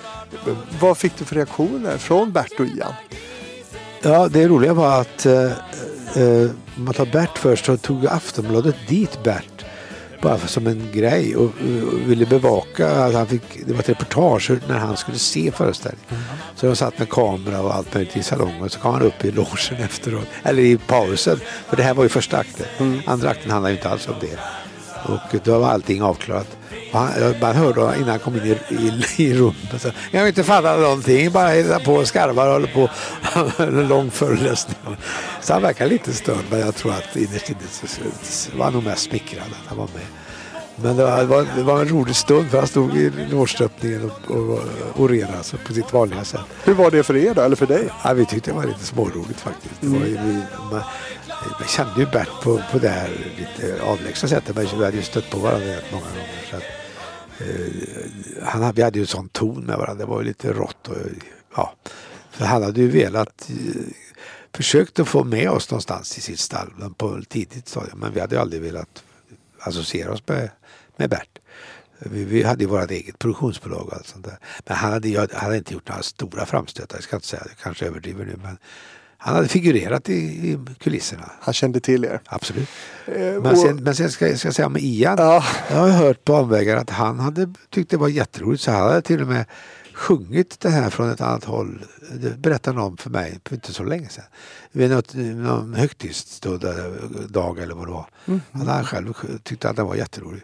Vad fick du för reaktioner från Bert och Ian? Ja, det roliga var att eh, eh, om man tar Bert först så tog Aftonbladet dit Bert bara som en grej och, och ville bevaka att han fick, det var ett reportage när han skulle se föreställningen. Så de satt med kamera och allt möjligt i salongen så kom han upp i logen efteråt, eller i pausen. För det här var ju första akten. Andra akten handlade ju inte alls om det. Och då var allting avklarat. Och bara hörde innan han kom in i, i, i rummet. Så, jag har inte fattat någonting. Bara hittar på och skarvar och håller på. en lång föreläsning. Så han verkar lite störd. Men jag tror att innerst inne så, var han nog mest smickrad att han var med. Men det var, det var, det var en rolig stund för han stod i logeöppningen och, och orerade alltså, på sitt vanliga sätt. Hur var det för er då, eller för dig? Ja, vi tyckte det var lite småroligt faktiskt. Var ju, vi, man, man kände ju Bert på, på det här lite avlägsna sättet. Men vi hade ju stött på varandra rätt många gånger. Eh, han, vi hade ju en sån ton med varandra. Det var ju lite rått. Och, ja. För han hade ju velat eh, försökt att få med oss någonstans i sitt stall på ett tidigt stadium. Men vi hade ju aldrig velat associera oss med, med Bert. Vi, vi hade ju vårt eget produktionsbolag och allt sånt där. Men han hade, ju- han hade inte gjort några stora framstötar. Jag ska inte säga, jag kanske överdriver nu. Men han hade figurerat i, i kulisserna. Han kände till er. Absolut. Eh, Men och- sen, men sen ska, jag- ska jag säga om Ian. Ja. Jag har hört på omvägar att han hade tyckt det var jätteroligt. Så han hade till och med sjungit det här från ett annat håll. Det berättade någon för mig för inte så länge sedan. Vid något, någon högtidsdag eller vad det var. Han hade själv tyckte att den var jätterolig.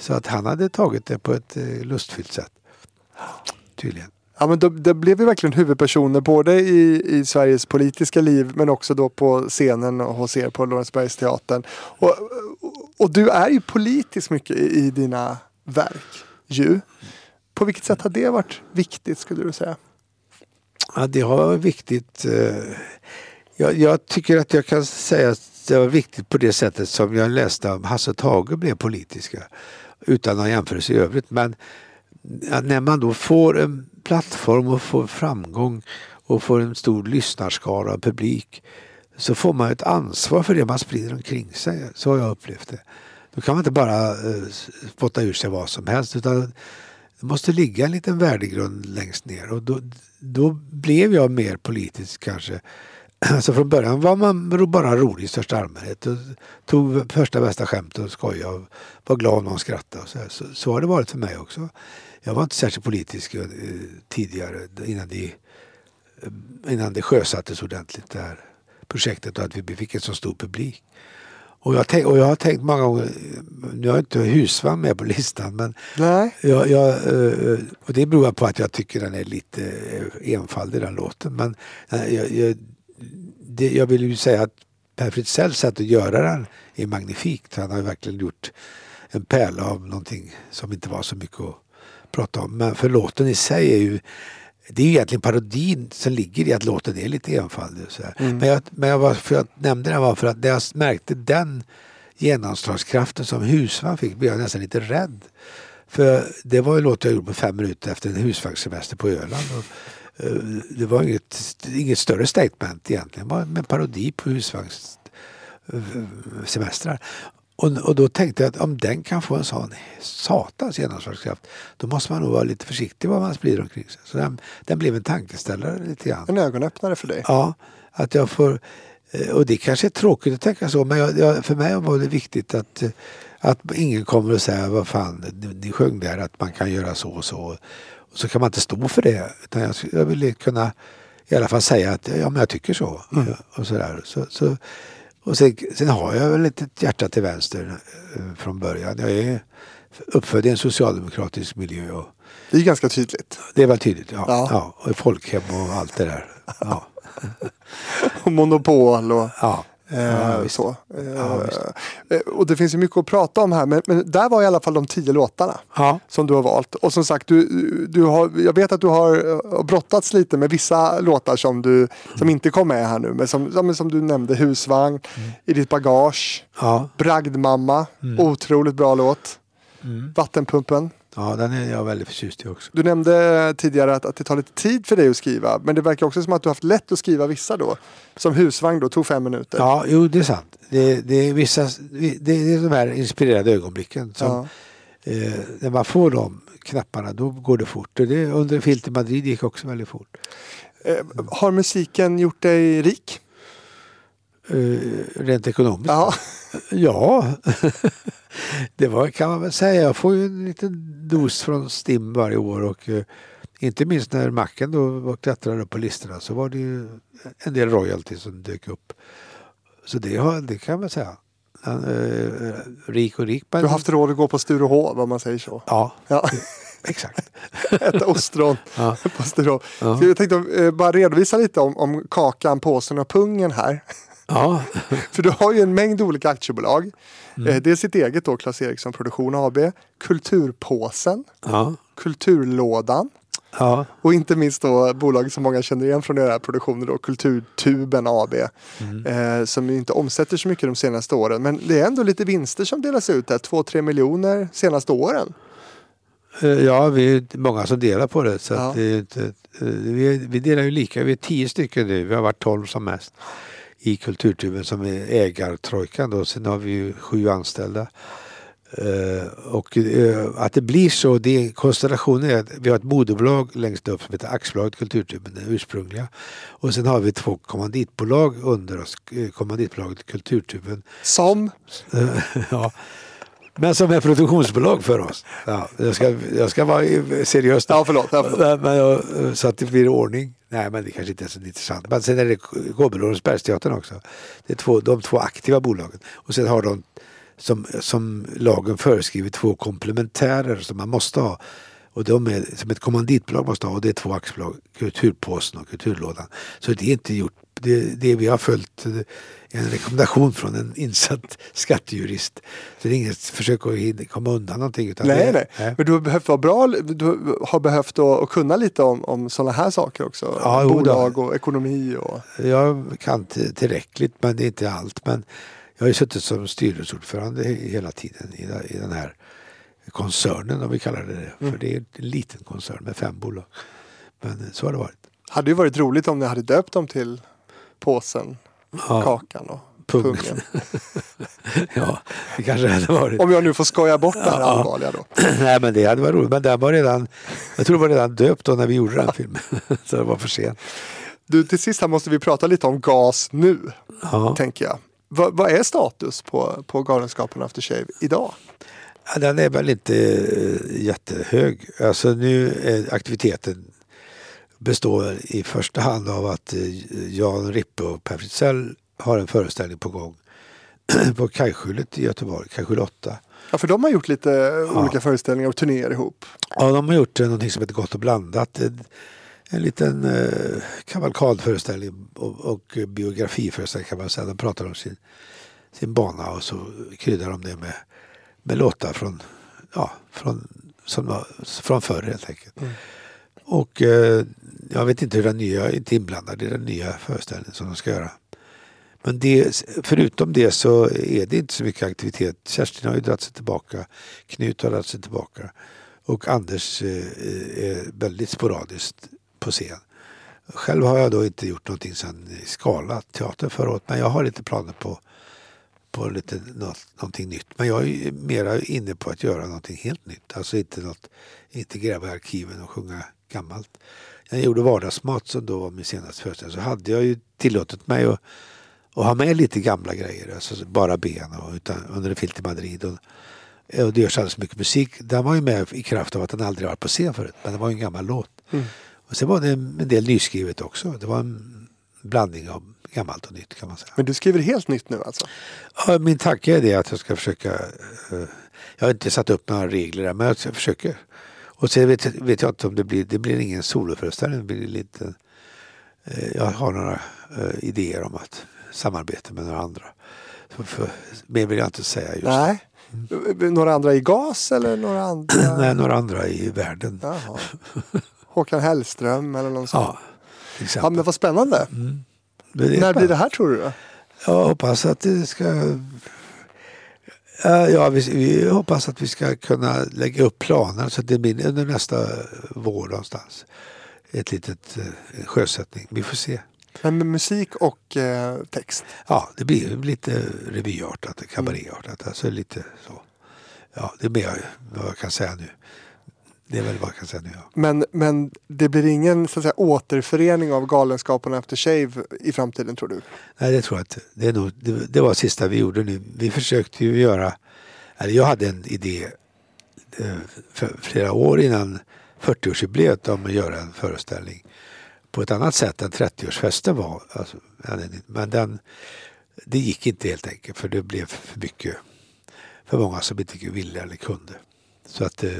Så att han hade tagit det på ett eh, lustfyllt sätt. Tydligen. Ja, men då, det blev ju verkligen huvudpersoner både i, i Sveriges politiska liv men också då på scenen och hos er på Lorensbergsteatern. Och, och, du är ju politisk mycket i, i dina verk. Ju. På vilket sätt har det varit viktigt skulle du säga? Ja, det har varit viktigt. Eh, jag, jag tycker att jag kan säga att det var viktigt på det sättet som jag läste om Hasse och Tage blev politiska. Utan någon jämförelse i övrigt. Men när man då får en plattform och får framgång och får en stor lyssnarskara och publik så får man ett ansvar för det man sprider omkring sig. Så har jag upplevt det. Då kan man inte bara eh, spotta ur sig vad som helst utan det måste ligga en liten värdegrund längst ner och då, då blev jag mer politisk kanske. Alltså från början var man bara rolig i största allmänhet och tog första bästa skämt och skojade och var glad om någon skrattade. Så, så, så har det varit för mig också. Jag var inte särskilt politisk eh, tidigare innan det, eh, innan det sjösattes ordentligt det här projektet och att vi fick en så stor publik. Och jag, tänk, och jag har tänkt många gånger, nu har jag inte husvagn med på listan men Nej. jag, jag, eh, och det beror på att jag tycker den är lite eh, enfaldig den låten. Men eh, jag, jag, det, jag vill ju säga att Per Fritzell sätt att göra den är magnifikt. Han har verkligen gjort en pärla av någonting som inte var så mycket att prata om. Men för låten i sig är ju det är ju egentligen parodin som ligger i att låten är lite enfaldig. Så här. Men, jag, men jag var, för jag nämnde den var för att när jag märkte den genomslagskraften som husvagn fick blev jag nästan lite rädd. För det var en låt jag gjorde på fem minuter efter en husvagnssemester på Öland. Och, eh, det var inget, inget större statement egentligen. Det var en parodi på husvagnssemestrar. Och, och då tänkte jag att om den kan få en sån satans genomslagskraft då måste man nog vara lite försiktig vad man sprider omkring sig. Så den, den blev en tankeställare lite grann. En ögonöppnare för dig. Ja, att jag får... eh, Och det kanske är tråkigt att tänka så men jag, jag, för mig var det viktigt att, eh, att ingen kommer att säga vad fan, ni, sjöng där att man kan göra så och så. Och så kan man inte stå för det. Utan jag, jag ville kunna i alla fall säga att ja, men jag tycker så. Och, sådär. Så, så, och sen, sen har jag väl ett hjärta till vänster eh, från början. Jag är uppfödd i en socialdemokratisk miljö. Och Det är ganska tydligt. det är väl tydligt. Ja. Ja. Ja. och folkhem och allt det där. Ja. Och monopol och Ja. Eh, Ja, visst. så. Eh, Ja, visst. eh, och det finns ju mycket att prata om här men, men där var i alla fall de tio låtarna. Ja. som du har valt. Och som sagt, du, du har, jag vet att du har eh, brottats lite med vissa låtar som, du, som inte kom med här nu. Men som, som, som du nämnde, Husvagn, I ditt bagage, Ja. Bragdmamma, otroligt bra låt. Vattenpumpen. Ja, den är jag väldigt förtjust i också. Du nämnde tidigare att, att det tar lite tid för dig att skriva. Men det verkar också som att du har haft lätt att skriva vissa då. Som Husvagn då, tog fem minuter. Ja, jo det är sant. Det, det, är, vissa, det är de här inspirerade ögonblicken. Som, Ja. eh, när man får de knapparna då går det fort. Och det, under Filt i Madrid gick också väldigt fort. Eh, har musiken gjort dig rik? Eh, rent ekonomiskt. Ja. Ja, det var, kan man väl säga. Jag får ju en liten dos från STIM varje år och eh, inte minst när Macken då var- klättrade upp på listorna så var det ju en del royalty som dök upp. Så det, har, det kan man säga. Han, eh, rik och rik. Men, Du har haft råd att gå på Sturehof om man säger så. Ja, Ja. exakt. Äta ostron Ja. på Sturehof. Ja. Så jag tänkte eh, bara redovisa lite om, om kakan, påsen och pungen här. Ja, För du har ju en mängd olika aktiebolag. Mm. Eh, det är sitt eget då, Clas Eriksson Produktion AB. Kulturpåsen, ja, Kulturlådan ja, och inte minst då bolaget som många känner igen från era produktioner då, Kulturtuben AB. Mm. Eh, som inte omsätter så mycket de senaste åren. Men det är ändå lite vinster som delas ut där. 2-3 miljoner senaste åren. Eh, ja, vi är många som delar på det. Så Ja. det inte, eh, vi, vi delar ju lika. Vi är tio stycken nu. Vi har varit tolv som mest i Kulturtuben som är ägartrojkan. Då. Sen har vi ju sju anställda. Eh, och eh, att det blir så, det, konstellationen är att vi har ett moderbolag längst upp som heter Aktiebolaget Kulturtuben, det ursprungliga. Och sen har vi två kommanditbolag under oss, eh, kommanditbolaget Kulturtuben Som, Eh, ja. Men som är produktionsbolag för oss. Ja, jag, ska, jag ska vara seriös. Ja, förlåt, ja, förlåt. Men, så att det blir ordning. Nej, men det kanske inte är så intressant. Men sen är det Gobelorensbergsteatern också. Det är två, de två aktiva bolagen. Och sen har de, som, som lagen föreskriver, två komplementärer som man måste ha. Och de är som ett kommanditbolag måste ha och det är två aktiebolag, Kulturpåsen och Kulturlådan. Så det är inte gjort, det, det vi har följt en rekommendation från en insatt skattejurist. Så det är inget försök att komma undan någonting. Utan Nej, det, nej. Men du har behövt vara bra, du har behövt att, kunna lite om, om sådana här saker också. Ja. Bolag och ekonomi och... Jag kan tillräckligt men det är inte allt. Men jag har ju suttit som styrelseordförande he- hela tiden i, den- i den här koncernen om vi kallar det det. Mm. För det är en liten koncern med fem bolag. Men så har det varit. Hade ju varit roligt om ni hade döpt dem till påsen, Ja, kakan och pungen. pungen. ja, det kanske hade varit. Om jag nu får skoja bort det här Ja. allvarliga då. Nej men det hade varit roligt. Men den var redan, jag tror det var redan döpt då när vi gjorde den filmen. så det var för sent. Du, till sist här måste vi prata lite om gas nu, Ja. tänker jag. Vad, vad är status på, på Galenskapen After Shave idag? Ja, den är väl inte eh, jättehög. Alltså nu är aktiviteten består i första hand av att eh, Jan Rippe och Per Fritzell har en föreställning på gång på Kajskjulet i Göteborg, Kajskjul 8. Ja, för de har gjort lite olika föreställningar och turnéer ihop. Ja, de har gjort eh, någonting som heter Gott och blandat. En, en liten eh, kavalkadföreställning och, och biografiföreställning kan man säga. De pratar om sin, sin bana och så kryddar de det med, med låtar från, ja, från, som, från förr helt enkelt. Och eh, jag vet inte hur den nya, är inte inblandad i den nya föreställningen som de ska göra. Men det, förutom det så är det inte så mycket aktivitet. Kerstin har ju dragit sig tillbaka. Knut har dragit sig tillbaka. Och Anders eh, är väldigt sporadiskt på scen. Själv har jag då inte gjort någonting sedan Skala teater förra året. Men jag har lite planer på, på lite, något, någonting nytt. Men jag är mera inne på att göra någonting helt nytt. Alltså inte, något, inte gräva i arkiven och sjunga gammalt. När jag gjorde vardagsmat som då var min senaste föreställning så hade jag ju tillåtit mig att, att ha med lite gamla grejer. Alltså bara ben och utan, under en filt i Madrid. Och, och det görs alldeles mycket musik. Den var ju med i kraft av att den aldrig varit på scen förut. Men det var ju en gammal låt. Och sen var det en del nyskrivet också. Det var en blandning av gammalt och nytt kan man säga. Men du skriver helt nytt nu alltså? Ja, min tanke är det att jag ska försöka. eh, jag har inte satt upp några regler där, men jag försöker. Och sen vet, vet jag inte om det blir, det blir ingen soloföreställning. Det blir lite, eh, jag har några eh, idéer om att samarbeta med några andra. Så för, mer vill jag inte säga just Nej. Några andra i gas eller några andra? Nej, några andra i världen. Jaha. Håkan Hellström eller någon sån? Ja, till Ja, men vad spännande. Är När blir spännande. det här tror du? Då? Jag hoppas att det ska... Ja, vi, vi hoppas att vi ska kunna lägga upp planer så att det blir under nästa vår någonstans. Ett litet eh, sjösättning. Vi får se. Men med musik och eh, text. Ja, det blir lite revyartat, kabaréartat. Alltså lite så. Ja, det är mer vad jag kan säga nu. Det är väl vad jag kan säga nu. Ja. Men, men det blir ingen så att säga, återförening av Galenskaparna After Shave i framtiden tror du? Nej, det tror jag inte. Det, är nog, det, det var det sista vi gjorde nu. Vi försökte ju göra, eller jag hade en idé eh, för flera år innan 40-årsjubileet om att göra en föreställning på ett annat sätt än 30-årsfesten var. Alltså, men den, det gick inte helt enkelt för det blev för mycket, för många som inte ville eller kunde. Så att eh,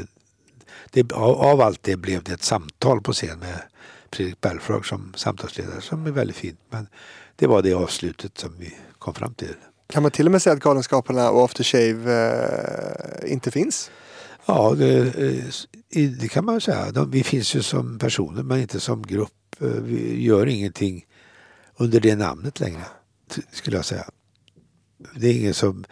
det, av, av allt det blev det ett samtal på scen med Fredrik Belfrage som samtalsledare som är väldigt fint. Men det var det avslutet som vi kom fram till. Kan man till och med säga att Galenskaparna och After Shave eh, inte finns? Ja, det, eh, det kan man säga. De, vi finns ju som personer men inte som grupp. Eh, Vi gör ingenting under det namnet längre, skulle jag säga. Det är ingen som...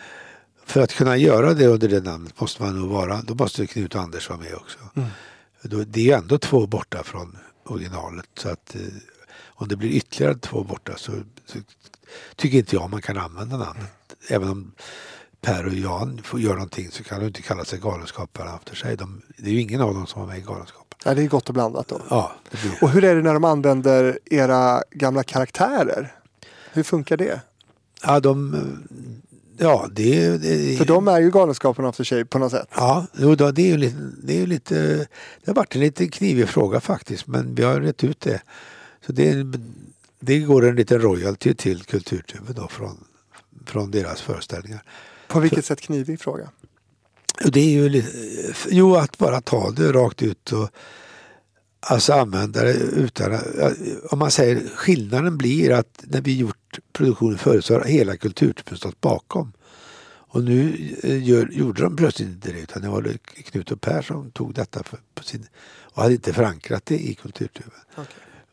För att kunna göra det under det namnet måste man nog vara, då måste Knut och Anders vara med också. Då, det är ju ändå två borta från originalet så att eh, om det blir ytterligare två borta så, så tycker inte jag man kan använda namnet. Även om Per och Jan får göra någonting så kan de inte kalla sig Galenskaparna efter sig. De, det är ju ingen av dem som var med i Galenskaparna. Ja, det är gott och blandat då. Ja, Och hur är det när de använder era gamla karaktärer? Hur funkar det? ja, de, Ja, det, det, För de är ju Galenskaparna After Shave på något sätt. Ja, jo, då, det är ju lite, det är ju lite, det har varit en lite knivig fråga faktiskt, men vi har rätt ut det. Så det, det går en liten royalty till Kulturtv då från, från deras föreställningar. På vilket sätt knivig fråga? Det är ju lite, jo, att bara ta det rakt ut och alltså använda det utan om man säger skillnaden blir att när vi gjort produktionen förut så har hela kulturtypen stått bakom. Och nu eh, gör, gjorde de plötsligt inte det utan det var Knut och Per som tog detta för, på sin, och hade inte förankrat det i kulturtuben.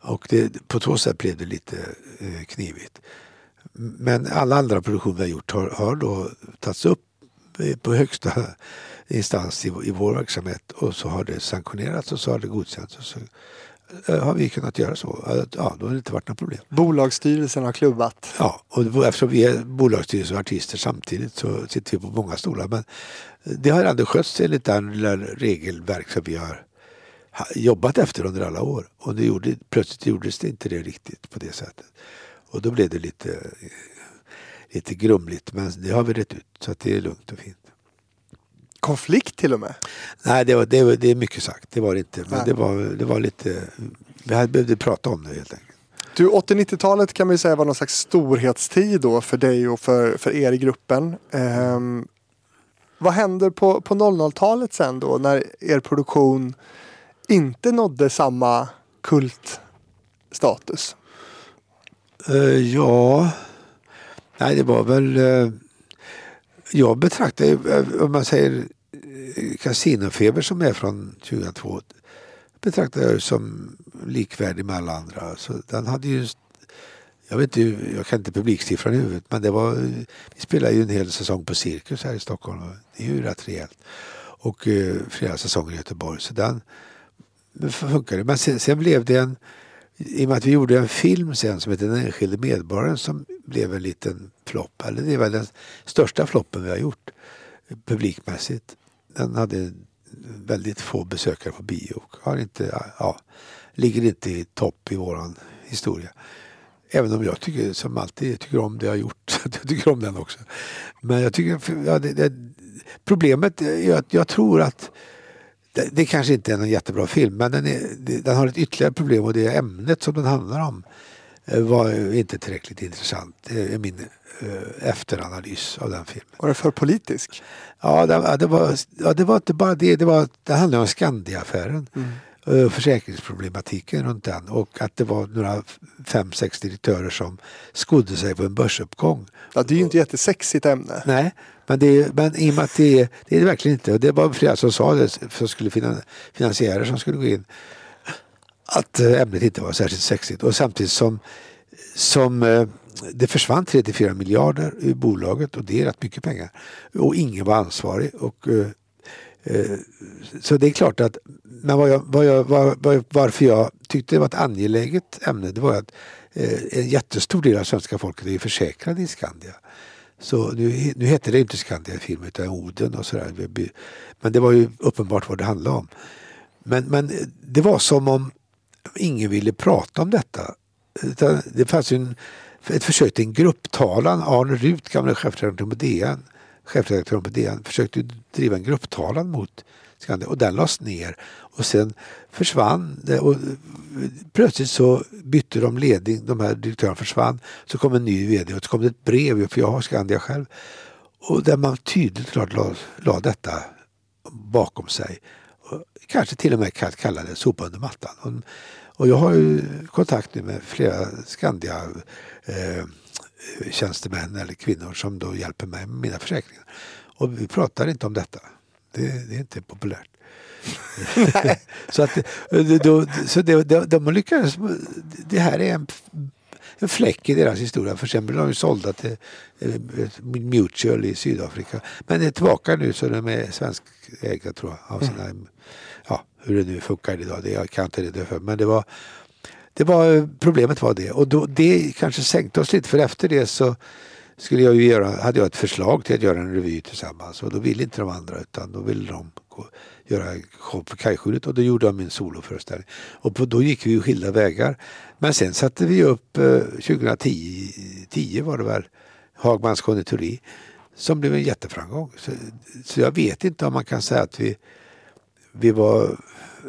Och det, på så sätt blev det lite eh, knivigt. Men alla andra produktioner vi har gjort har, har då tagits upp eh, på högsta instans i, i vår verksamhet och så har det sanktionerats och så har det godkänts. Och så har vi kunnat göra så. Ja, då har det inte varit några problem. Bolagsstyrelsen har klubbat. Ja, och eftersom vi är bolagsstyrelse och artister samtidigt så sitter vi på många stolar. Men det har ändå skötts enligt den lilla regelverk som vi har ha- jobbat efter under alla år. Och det gjorde, plötsligt gjordes det inte det riktigt på det sättet. Och då blev det lite, lite grumligt. Men det har vi rätt ut så att det är lugnt och fint. Konflikt till och med. Nej, det, var, det, var, det är mycket sagt. Det var det inte. Men Nej. det var, det var lite... Vi hade behövde prata om det helt enkelt. Du, 80-90-talet kan man ju säga var någon slags storhetstid då för dig och för, för er i gruppen. Ehm, vad händer på, på 00-talet sen då när er produktion inte nådde samma kultstatus? Eh, ja, nej det var väl... eh, jag betraktar ju, om man säger eh, kasinofeber Casinofeber som är från 2002 betraktar jag som likvärdig med alla andra. Så den hade ju... Jag vet inte, jag kan inte publiksiffran i huvudet men det var... Vi spelade ju en hel säsong på Cirkus här i Stockholm. och Det är ju rätt rejält. Och eh, flera säsonger i Göteborg. Så den funkade. Men sen, sen blev det en... I och med att vi gjorde en film sen som heter Den enskilde medborgaren som blev en liten flopp. Eller det är väl den största floppen vi har gjort publikmässigt. Den hade väldigt få besökare på bio och har inte, ja, ligger inte i topp i våran historia. Även om jag tycker, som alltid tycker om det jag har gjort. Jag tycker om den också. Men jag tycker, ja, det, det, problemet är att jag tror att det, det kanske inte är någon jättebra film men den, är, den har ett ytterligare problem och det är ämnet som den handlar om eh, var inte tillräckligt intressant. Det är min eh, efteranalys av den filmen. Var den för politisk? Ja, det, det, var, ja, det var inte bara det. Det, var, det handlade om Skandiaaffären. Mm. Försäkringsproblematiken runt den och att det var några fem, sex direktörer som skodde sig på en börsuppgång. Ja, det är ju inte jättesexigt ämne. Nej, men, det, men i och med att det, det är det verkligen inte. Och det var flera som sa det, som skulle finan, finansiärer som skulle gå in. Att eh, ämnet inte var särskilt sexigt. Och samtidigt som, som eh, det försvann 34 miljarder i bolaget och det är rätt mycket pengar. Och ingen var ansvarig. Och, eh, eh, Eh, så det är klart att men vad jag, vad jag, var, varför jag tyckte det var ett angeläget ämne det var att eh, en jättestor del av svenska folket är försäkrade i Skandia. Så nu, nu heter det inte Skandia i filmen utan Oden och sådär. Men det var ju uppenbart vad det handlade om. Men, men det var som om ingen ville prata om detta. Det fanns ju en, ett försök till en grupptalan. Arne Rut, gamla chefredaktör på DN, chefredaktören på DN försökte driva en grupptalan mot Skandia och den lades ner. Och sen försvann det och plötsligt så bytte de ledning, de här direktörerna försvann. Så kom en ny vd och så kom det ett brev, för jag har Skandia själv. Och där man tydligt klart la, la detta bakom sig. Och kanske till och med kan kalla det sopa under mattan. Och, och jag har ju kontakt nu med flera Skandia eh, tjänstemän eller kvinnor som då hjälper mig med mina försäkringar. Och vi pratar inte om detta. Det, det är inte populärt. så att, det- då, så det, de, de har lyckats. Det här är en, en fläck i deras historia. För sen blev de ju sålda till eh, Mutual i Sydafrika. Men det är tillbaka nu så de är svenskägda tror jag. Av sina, ja, hur det nu funkar idag, det jag kan inte det för. Men det var, det var, problemet var det. Och då, det kanske sänkte oss lite för efter det så skulle jag ju göra, hade jag ett förslag till att göra en revy tillsammans och då ville inte de andra utan då ville de gå, göra show på Kajskjulet och då gjorde jag min soloföreställning. Och på, då gick vi ju skilda vägar. Men sen satte vi upp eh, 2010 10 var det väl, Hagmans konditori som blev en jätteframgång. Så, så jag vet inte om man kan säga att vi, vi var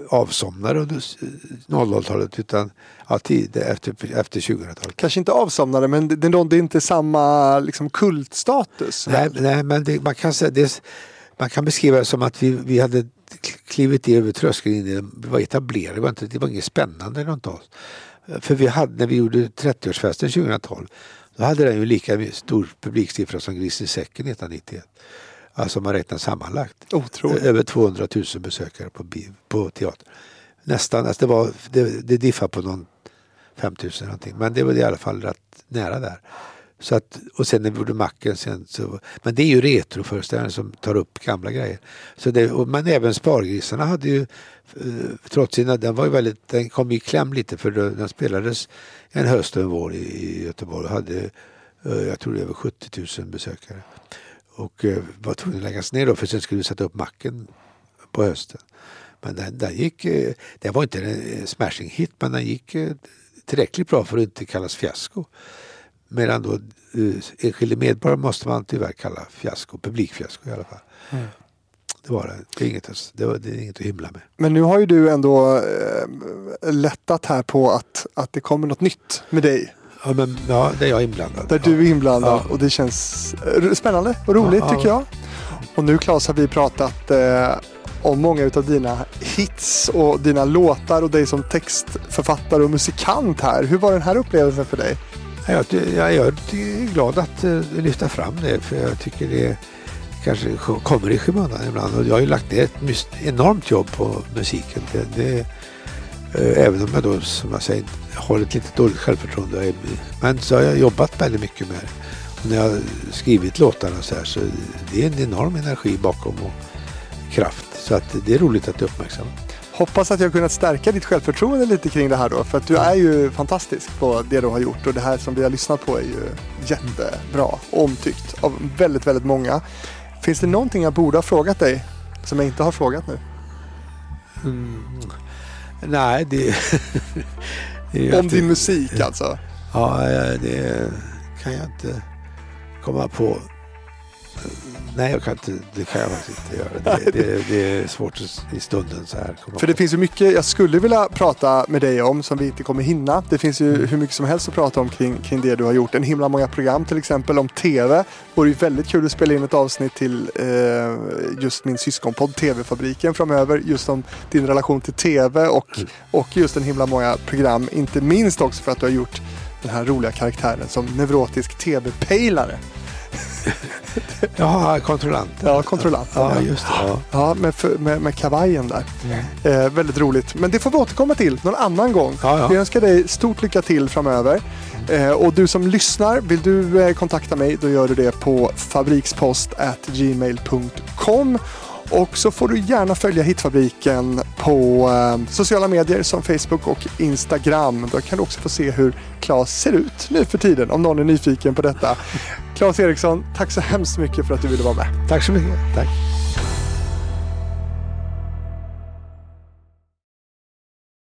avsomnade under s- 00-talet utan ja, tid, efter, efter 2000-talet. Kanske inte avsomnade men det, det, det är inte samma liksom, kultstatus. Nej, nej men det, man, kan säga, det, man kan beskriva det som att vi, vi hade klivit över tröskeln in i det. Var etablerade, det var, inte, det var inget spännande runt oss. För vi hade, när vi gjorde 30-årsfesten 2012 då hade den ju lika stor publiksiffra som Grisen i säcken 1991. Alltså man räknar sammanlagt. Otroligt. Över 200 000 besökare på, på teater. Nästan, alltså det, var, det, det diffar på någon 5 000 någonting. Men det var i alla fall rätt nära där. Så att, och sen när vi gjorde Macken sen så, men det är ju retroföreställningar som tar upp gamla grejer. Så det, och, men även Spargrisarna hade ju, eh, trots sina, den var ju väldigt, den kom i kläm lite för den spelades en höst och en vår i, i Göteborg och hade, eh, jag tror över 70 000 besökare. Och eh, var tvungen att läggas ner då för sen skulle vi sätta upp Macken på hösten. Men den, den gick, eh, det var inte en eh, smashing hit men den gick tillräckligt bra för att inte kallas fiasko. Medan då enskilda medborgare måste man tyvärr kalla fiasko, publikfiasko i alla fall. Det var det. Det är, inget, det, var, det är inget att hymla med. Men nu har ju du ändå eh, lättat här på att, att det kommer något nytt med dig. Ja, men, ja där jag är inblandad. Där ja. du är inblandad Ja. och det känns spännande och roligt tycker jag. Och nu Claes har vi pratat eh, om många utav dina hits och dina låtar och dig som textförfattare och musikant här. Hur var den här upplevelsen för dig? Ja, Jag, jag, jag är glad att uh, lyfta fram det för jag tycker det kanske sk- kommer i skymundan ibland. Och jag har ju lagt ner ett enormt jobb på musiken. Det, det, även om jag då som jag säger har ett lite dåligt självförtroende. Men så har jag jobbat väldigt mycket med det. Och när jag har skrivit låtarna så här så det är en enorm energi bakom och kraft. Så att det är roligt att du uppmärksammar. Hoppas att jag har kunnat stärka ditt självförtroende lite kring det här då. För att du är ju fantastisk på det du har gjort och det här som vi har lyssnat på är ju jättebra omtyckt av väldigt, väldigt många. Finns det någonting jag borde ha frågat dig som jag inte har frågat nu? Nej, det... det Om din musik alltså. Ja, ja, det kan jag inte komma på. Nej, jag kan inte, det kan jag faktiskt inte göra. Det, det, det är svårt i stunden så här. För det finns ju mycket jag skulle vilja prata med dig om som vi inte kommer hinna. Det finns ju hur mycket som helst att prata om kring, kring det du har gjort. En himla många program till exempel om TV. Vore ju väldigt kul att spela in ett avsnitt till eh, just min syskonpodd TV-fabriken framöver. Just om din relation till TV och, och just en himla många program. Inte minst också för att du har gjort den här roliga karaktären som neurotisk TV-pejlare. Jaha, kontrollant. Ja, kontrollanten. Ja, just det. Ja. Ja, med, med, med kavajen där. Eh, väldigt roligt. Men det får vi återkomma till någon annan gång. Ja. Vi önskar dig stort lycka till framöver. Eh, och du som lyssnar, vill du eh, kontakta mig då gör du det på fabrikspost@gmail.com. Och så får du gärna följa Hitfabriken på eh, sociala medier som Facebook och Instagram. Då kan du också få se hur Claes ser ut nu för tiden om någon är nyfiken på detta. Claes Eriksson, tack så hemskt mycket för att du ville vara med. Tack så mycket. Tack.